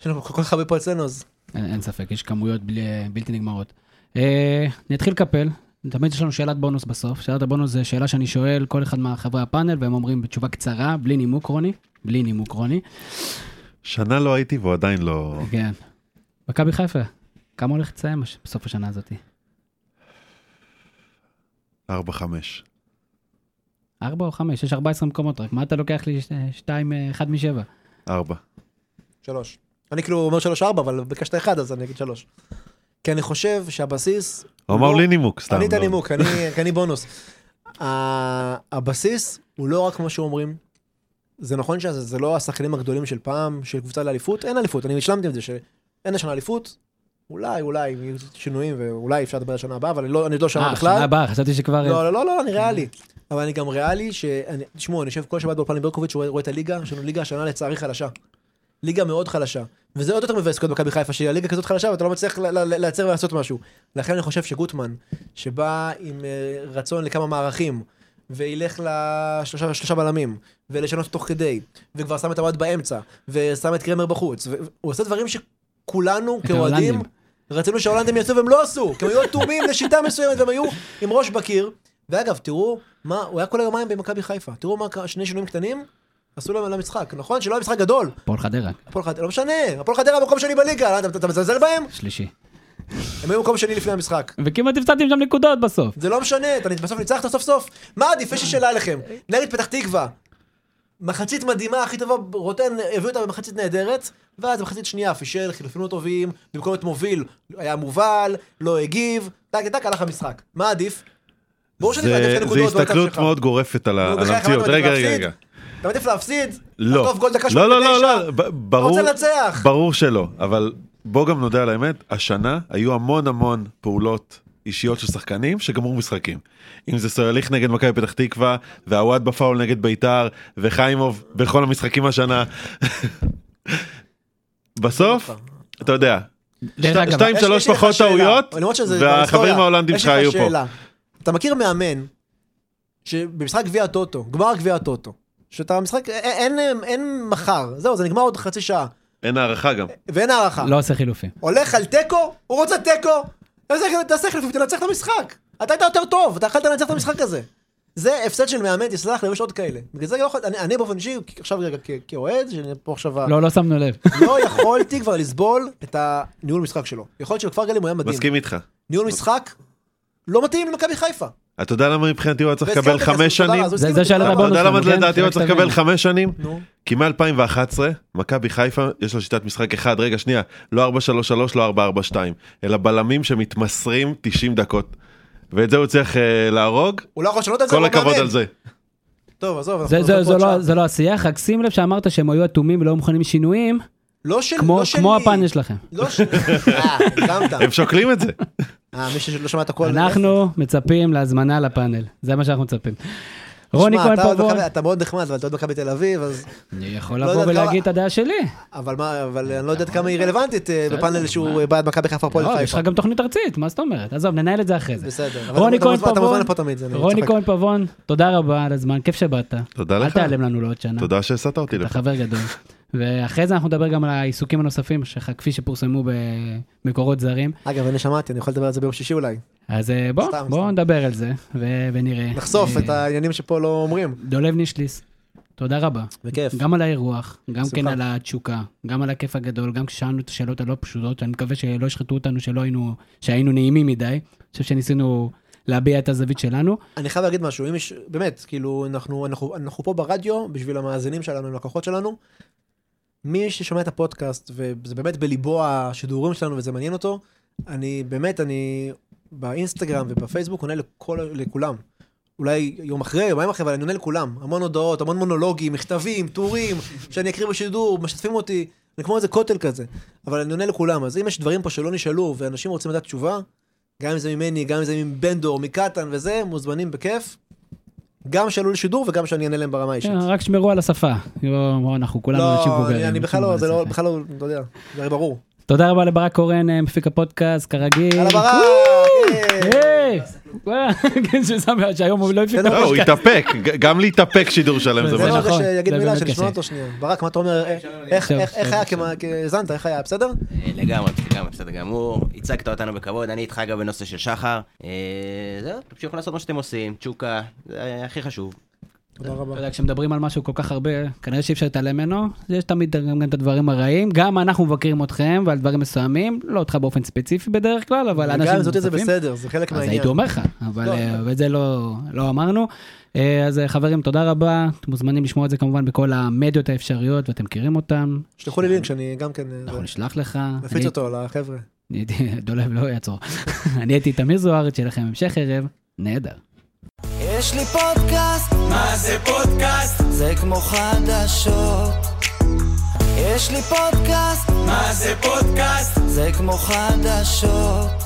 S3: יש לנו כל כך הרבה פה אצלנו, אז
S1: אין, אין ספק, יש כמויות בלי, בלתי נגמרות. אה, נתחיל לקפל, תמיד יש לנו שאלת בונוס בסוף. שאלת הבונוס זה שאלה שאני שואל כל אחד מהחברי הפאנל, והם אומרים בתשובה קצרה, בלי נימוק רוני, בלי נימוק רוני.
S4: שנה לא הייתי והוא עדיין לא...
S1: כן. מכבי חיפה, כמה הולך לסיים הש- בסוף השנה הזאת?
S4: 4-5.
S1: ארבע או חמש? יש 14 מקומות רק, מה אתה לוקח לי שתיים, אה, אחד משבע?
S4: 4.
S3: שלוש. אני כאילו אומר שלוש ארבע, אבל ביקשת אחד, אז אני אגיד שלוש. כי אני חושב שהבסיס...
S4: הוא אמר
S3: לא-
S4: לי נימוק, סתם.
S3: אני אתן
S4: לא.
S3: נימוק, אני בונוס. ה- הבסיס הוא לא רק כמו שאומרים. זה נכון שזה זה לא השחקנים הגדולים של פעם, של קבוצה לאליפות, אין אליפות, אני השלמתי עם זה שאין השנה אליפות, אולי, אולי, יהיו שינויים ואולי אפשר לדבר על השנה הבאה, אבל אני לא, אני לא שנה
S1: אה,
S3: בכלל.
S1: שנה הבאה, חשבתי שכבר...
S3: לא, לא, לא, לא, אני ריאלי. אבל אני גם ריאלי, שאני, תשמעו, אני יושב כל שבת באולפן עם ברקוביץ', רואה את הליגה, יש לנו ליגה השנה לצערי חלשה. ליגה מאוד חלשה. וזה עוד יותר מבאס מכבי חיפה, שהליגה כזאת חלשה ואתה לא מצליח לייצר ולעשות משהו. לכן אני חושב שגוטמן, שבא עם אה, רצון לכמה מערכים, וילך לשלושה שלושה בלמים, ולשנות תוך כדי, וכבר שם את הוואט באמצע, ושם את קרמר בחוץ, והוא עושה דברים שכולנו
S1: את
S3: כאוהדים. רצינו שההולנדים יעשו והם לא עשו, כי הם היו אטומים [LAUGHS] לשיטה מסוימת והם היו עם ראש בקיר. ואגב, תראו מה, הוא היה כל היומיים במכבי חיפה, תראו מה קרה, שני שינויים קטנים, עשו להם למשחק, נכון? שלא היה משחק גדול,
S1: פועל חדרה,
S3: הפועל חדרה, לא משנה, הפועל חדרה מקום שני בליגה, אתה- אתה מזלזל בהם?
S1: שלישי.
S3: הם היו מקום שני לפני המשחק.
S1: וכמעט הפסדתם שם נקודות בסוף.
S3: זה לא משנה, אתה בסוף ניצחת סוף סוף. מה עדיף? יש לי שאלה אליכם. נגד פתח תקווה. מחצית מדהימה, הכי טובה, רוטן הביאו אותה במחצית נהדרת, ואז במחצית שנייה פישל, חילופינו טובים, במקום להיות מוביל, היה מובל, לא הגיב, טק טק, הלך המשחק. מה עדיף? ברור שאני מעדיף את הנקודות במצב
S4: הסתכלות. מאוד גורפת על המציאות. רגע, רגע? רגע.
S3: אתה מעדיף להפסיד?
S4: לא.
S3: לחטוף גול דקה
S4: לא, לא, לא,
S3: 89?
S4: לא, ב- ברור,
S3: רוצה לנצח.
S4: ברור שלא, אבל בוא גם נודה על האמת, השנה היו המון המון פעולות אישיות של שחקנים שגמרו משחקים. אם זה סויליך נגד מכבי פתח תקווה, והוואט בפאול נגד ביתר, וחיימוב בכל המשחקים השנה. [LAUGHS] בסוף, אתה יודע, שתיים שלוש פחות טעויות, והחברים. ההולנדים שלך היו פה.
S3: אתה מכיר מאמן שבמשחק גביע הטוטו, גמר גביע הטוטו, שאתה משחק, א- אין, אין, אין מחר, זהו, זה נגמר עוד חצי שעה,
S4: אין הערכה גם.
S3: ואין הערכה.
S1: לא עושה חילופים.
S3: הולך על תיקו, הוא רוצה תיקו, תעשה- חילופים, תנצח את המשחק. אתה היית יותר טוב, אתה יכולת לנצח את המשחק הזה. זה הפסד של מאמן, תסלח לי, יש עוד כאלה. בגלל זה לא יכול, אני, אני באופן אישי, עכשיו רגע כאוהד, שאני פה עכשיו,
S1: לא, לא שמנו לב. [LAUGHS]
S3: לא יכולתי כבר לסבול את הניהול משחק שלו. יכול להיות שבכפר גלים הוא היה מדהים.
S4: מסכים איתך.
S3: ניהול משחק לא מתאים למכבי חיפה.
S4: אתה יודע למה מבחינתי הוא היה צריך לקבל חמש שנים?
S1: זה-. שאלת
S3: אתה-
S4: אתה
S1: הבונוס
S4: יודע למה
S1: כן?
S4: לדעתי הוא היה צריך. לקבל חמש שנים? כי מ-2011, מכבי חיפה, יש לה שיטת משחק אחד, רגע שנייה, לא 4-3-3, לא 4-4-2, אלא בלמים שמתמסרים 90 דקות. ואת זה הוא צריך אה, להרוג,
S3: הוא לא יכול לשנות את זה,
S4: כל הכבוד. על זה.
S3: טוב, עזוב.
S1: זה- לא-. זה לא השיח, רק שים לב שאמרת שהם היו אטומים ולא מוכנים לשינויים,
S3: לא של-
S1: כמו
S3: לא שלי.
S1: כמו הפאנל שלכם.
S3: לא ש... אה, [LAUGHS] הגזמת.
S4: הם שוקלים את זה.
S3: אה, מי שלא שמע את הכל.
S1: אנחנו מצפים להזמנה לפאנל, זה מה שאנחנו מצפים. רוני כהן
S3: אתה מכבי- אתה מאוד נחמד, אבל אתה אוהד מכבי תל אביב, אז...
S1: אני יכול
S3: לא
S1: לבוא ולהגיד את הדעה שלי.
S3: אבל מה, אבל אני לא יודע עד כמה היא רלוונטית אה, בפאנל? שהוא בעד מכבי חיפה הפועל
S1: לא, יש
S3: חיפה.
S1: לך גם תוכנית ארצית, מה זאת אומרת? עזוב, ננהל את זה אחרי זה.
S3: בסדר.
S1: רוני
S3: אתה
S1: כהן
S3: אתה אני
S1: רוני. כהן פבון, תודה רבה על הזמן, כיף שבאת.
S4: תודה
S1: אל
S4: לך.
S1: תיעלם לנו לעוד שנה.
S4: תודה שהסעת אותי
S1: אתה
S4: לפה.
S1: חבר גדול. ואחרי זה אנחנו נדבר גם על העיסוקים הנוספים שלך, כפי שפורסמו במקורות זרים.
S3: אגב, אני שמעתי, אני יכול לדבר על זה ביום שישי אולי.
S1: אז אה, בוא,
S3: סתם,
S1: בוא
S3: סתם.
S1: נדבר על זה, ו- ונראה.
S3: נחשוף
S1: אה,
S3: את העניינים שפה לא אומרים.
S1: דולב נישליס, תודה רבה.
S3: בכיף.
S1: גם על האירוח, גם. כן על התשוקה, גם על הכיף הגדול, גם כששאלנו את השאלות הלא פשוטות, אני מקווה שלא ישחטו אותנו, שלא היינו, שהיינו נעימים מדי. אני חושב שניסינו להביע את הזווית שלנו.
S3: אני חייב להגיד משהו, אם יש, באמת, כאילו, אנחנו, אנחנו, אנחנו פה ברדיו בשביל המאזינים שלנו, הלקוחות שלנו. מי ששומע את הפודקאסט, וזה באמת בליבו השידורים שלנו וזה מעניין אותו, אני באמת, אני באינסטגרם ובפייסבוק עונה לכל, לכולם. אולי יום אחרי, יומיים אחרי, אבל אני עונה לכולם. המון הודעות, המון מונולוגים, מכתבים, טורים, [LAUGHS] שאני אקריא בשידור, משתפים אותי, אני כמו איזה כותל כזה. אבל אני עונה לכולם, אז אם יש דברים פה שלא נשאלו, ואנשים רוצים לדעת תשובה, גם אם זה ממני, גם אם זה מבנדור, מקטן וזה, מוזמנים בכיף. גם שעלו לשידור וגם שאני אענה להם ברמה האישית.
S1: כן, רק שמרו על השפה. לא, אנחנו כולנו אנשים
S3: לא,
S1: מבוגרים.
S3: אני- בכלל לא, זה לא. [LAUGHS] בכלל לא, אתה יודע, זה הרי ברור.
S1: תודה רבה לברק קורן, אה, מפיק הפודקאסט, כרגיל.
S3: על הברק! [LAUGHS]
S1: כן, ששם- שהיום הוא לא הפיק את
S3: כן,
S4: לא, הוא. התאפק, גם להתאפק שידור שלם זה משהו.
S3: לא זה
S1: נכון,
S3: שיגיד מילה שנשמע
S1: קשה.
S3: אותו שנייה. ברק, מה אתה אומר? איך- איך
S1: טוב,
S3: היה כהאזנת? איך היה? בסדר?
S5: אה, לגמרי, לגמרי, בסדר גמור. הצגת אותנו בכבוד, אני איתך גם בנושא של שחר. אה, זהו, תמשיכו לעשות מה שאתם עושים, צ'וקה, זה הכי חשוב.
S3: תודה רבה.
S1: אתה יודע, כשמדברים על משהו כל כך הרבה, כנראה שאי אפשר להתעלם ממנו, יש תמיד גם, את הדברים הרעים, גם אנחנו מבקרים אתכם ועל דברים מסוימים, לא אותך באופן ספציפי בדרך כלל, אבל אנשים
S3: אם זאת זה
S1: נוספים.
S3: בסדר, זה חלק
S1: אז
S3: מהעניין.
S1: הייתי אומר לך, אבל
S3: לא,
S1: אה, ואת זה לא, לא אמרנו. אה, אז אה, חברים, תודה רבה, אתם מוזמנים לשמוע את זה כמובן בכל המדיות האפשריות, ואתם מכירים אותם.
S3: שלחו לי לינק שאני גם כן...
S1: אנחנו נשלח לך. אני-
S3: אותו לחבר'ה. [LAUGHS]
S1: דולב לא יעצור. [LAUGHS] אני הייתי תמיר זוארץ, שיהיה לכם המשך ערב נהדר.
S2: יש לי פודקאסט, מה זה פודקאסט? זה כמו חדשות. יש לי פודקאסט, מה זה פודקאסט? זה כמו חדשות.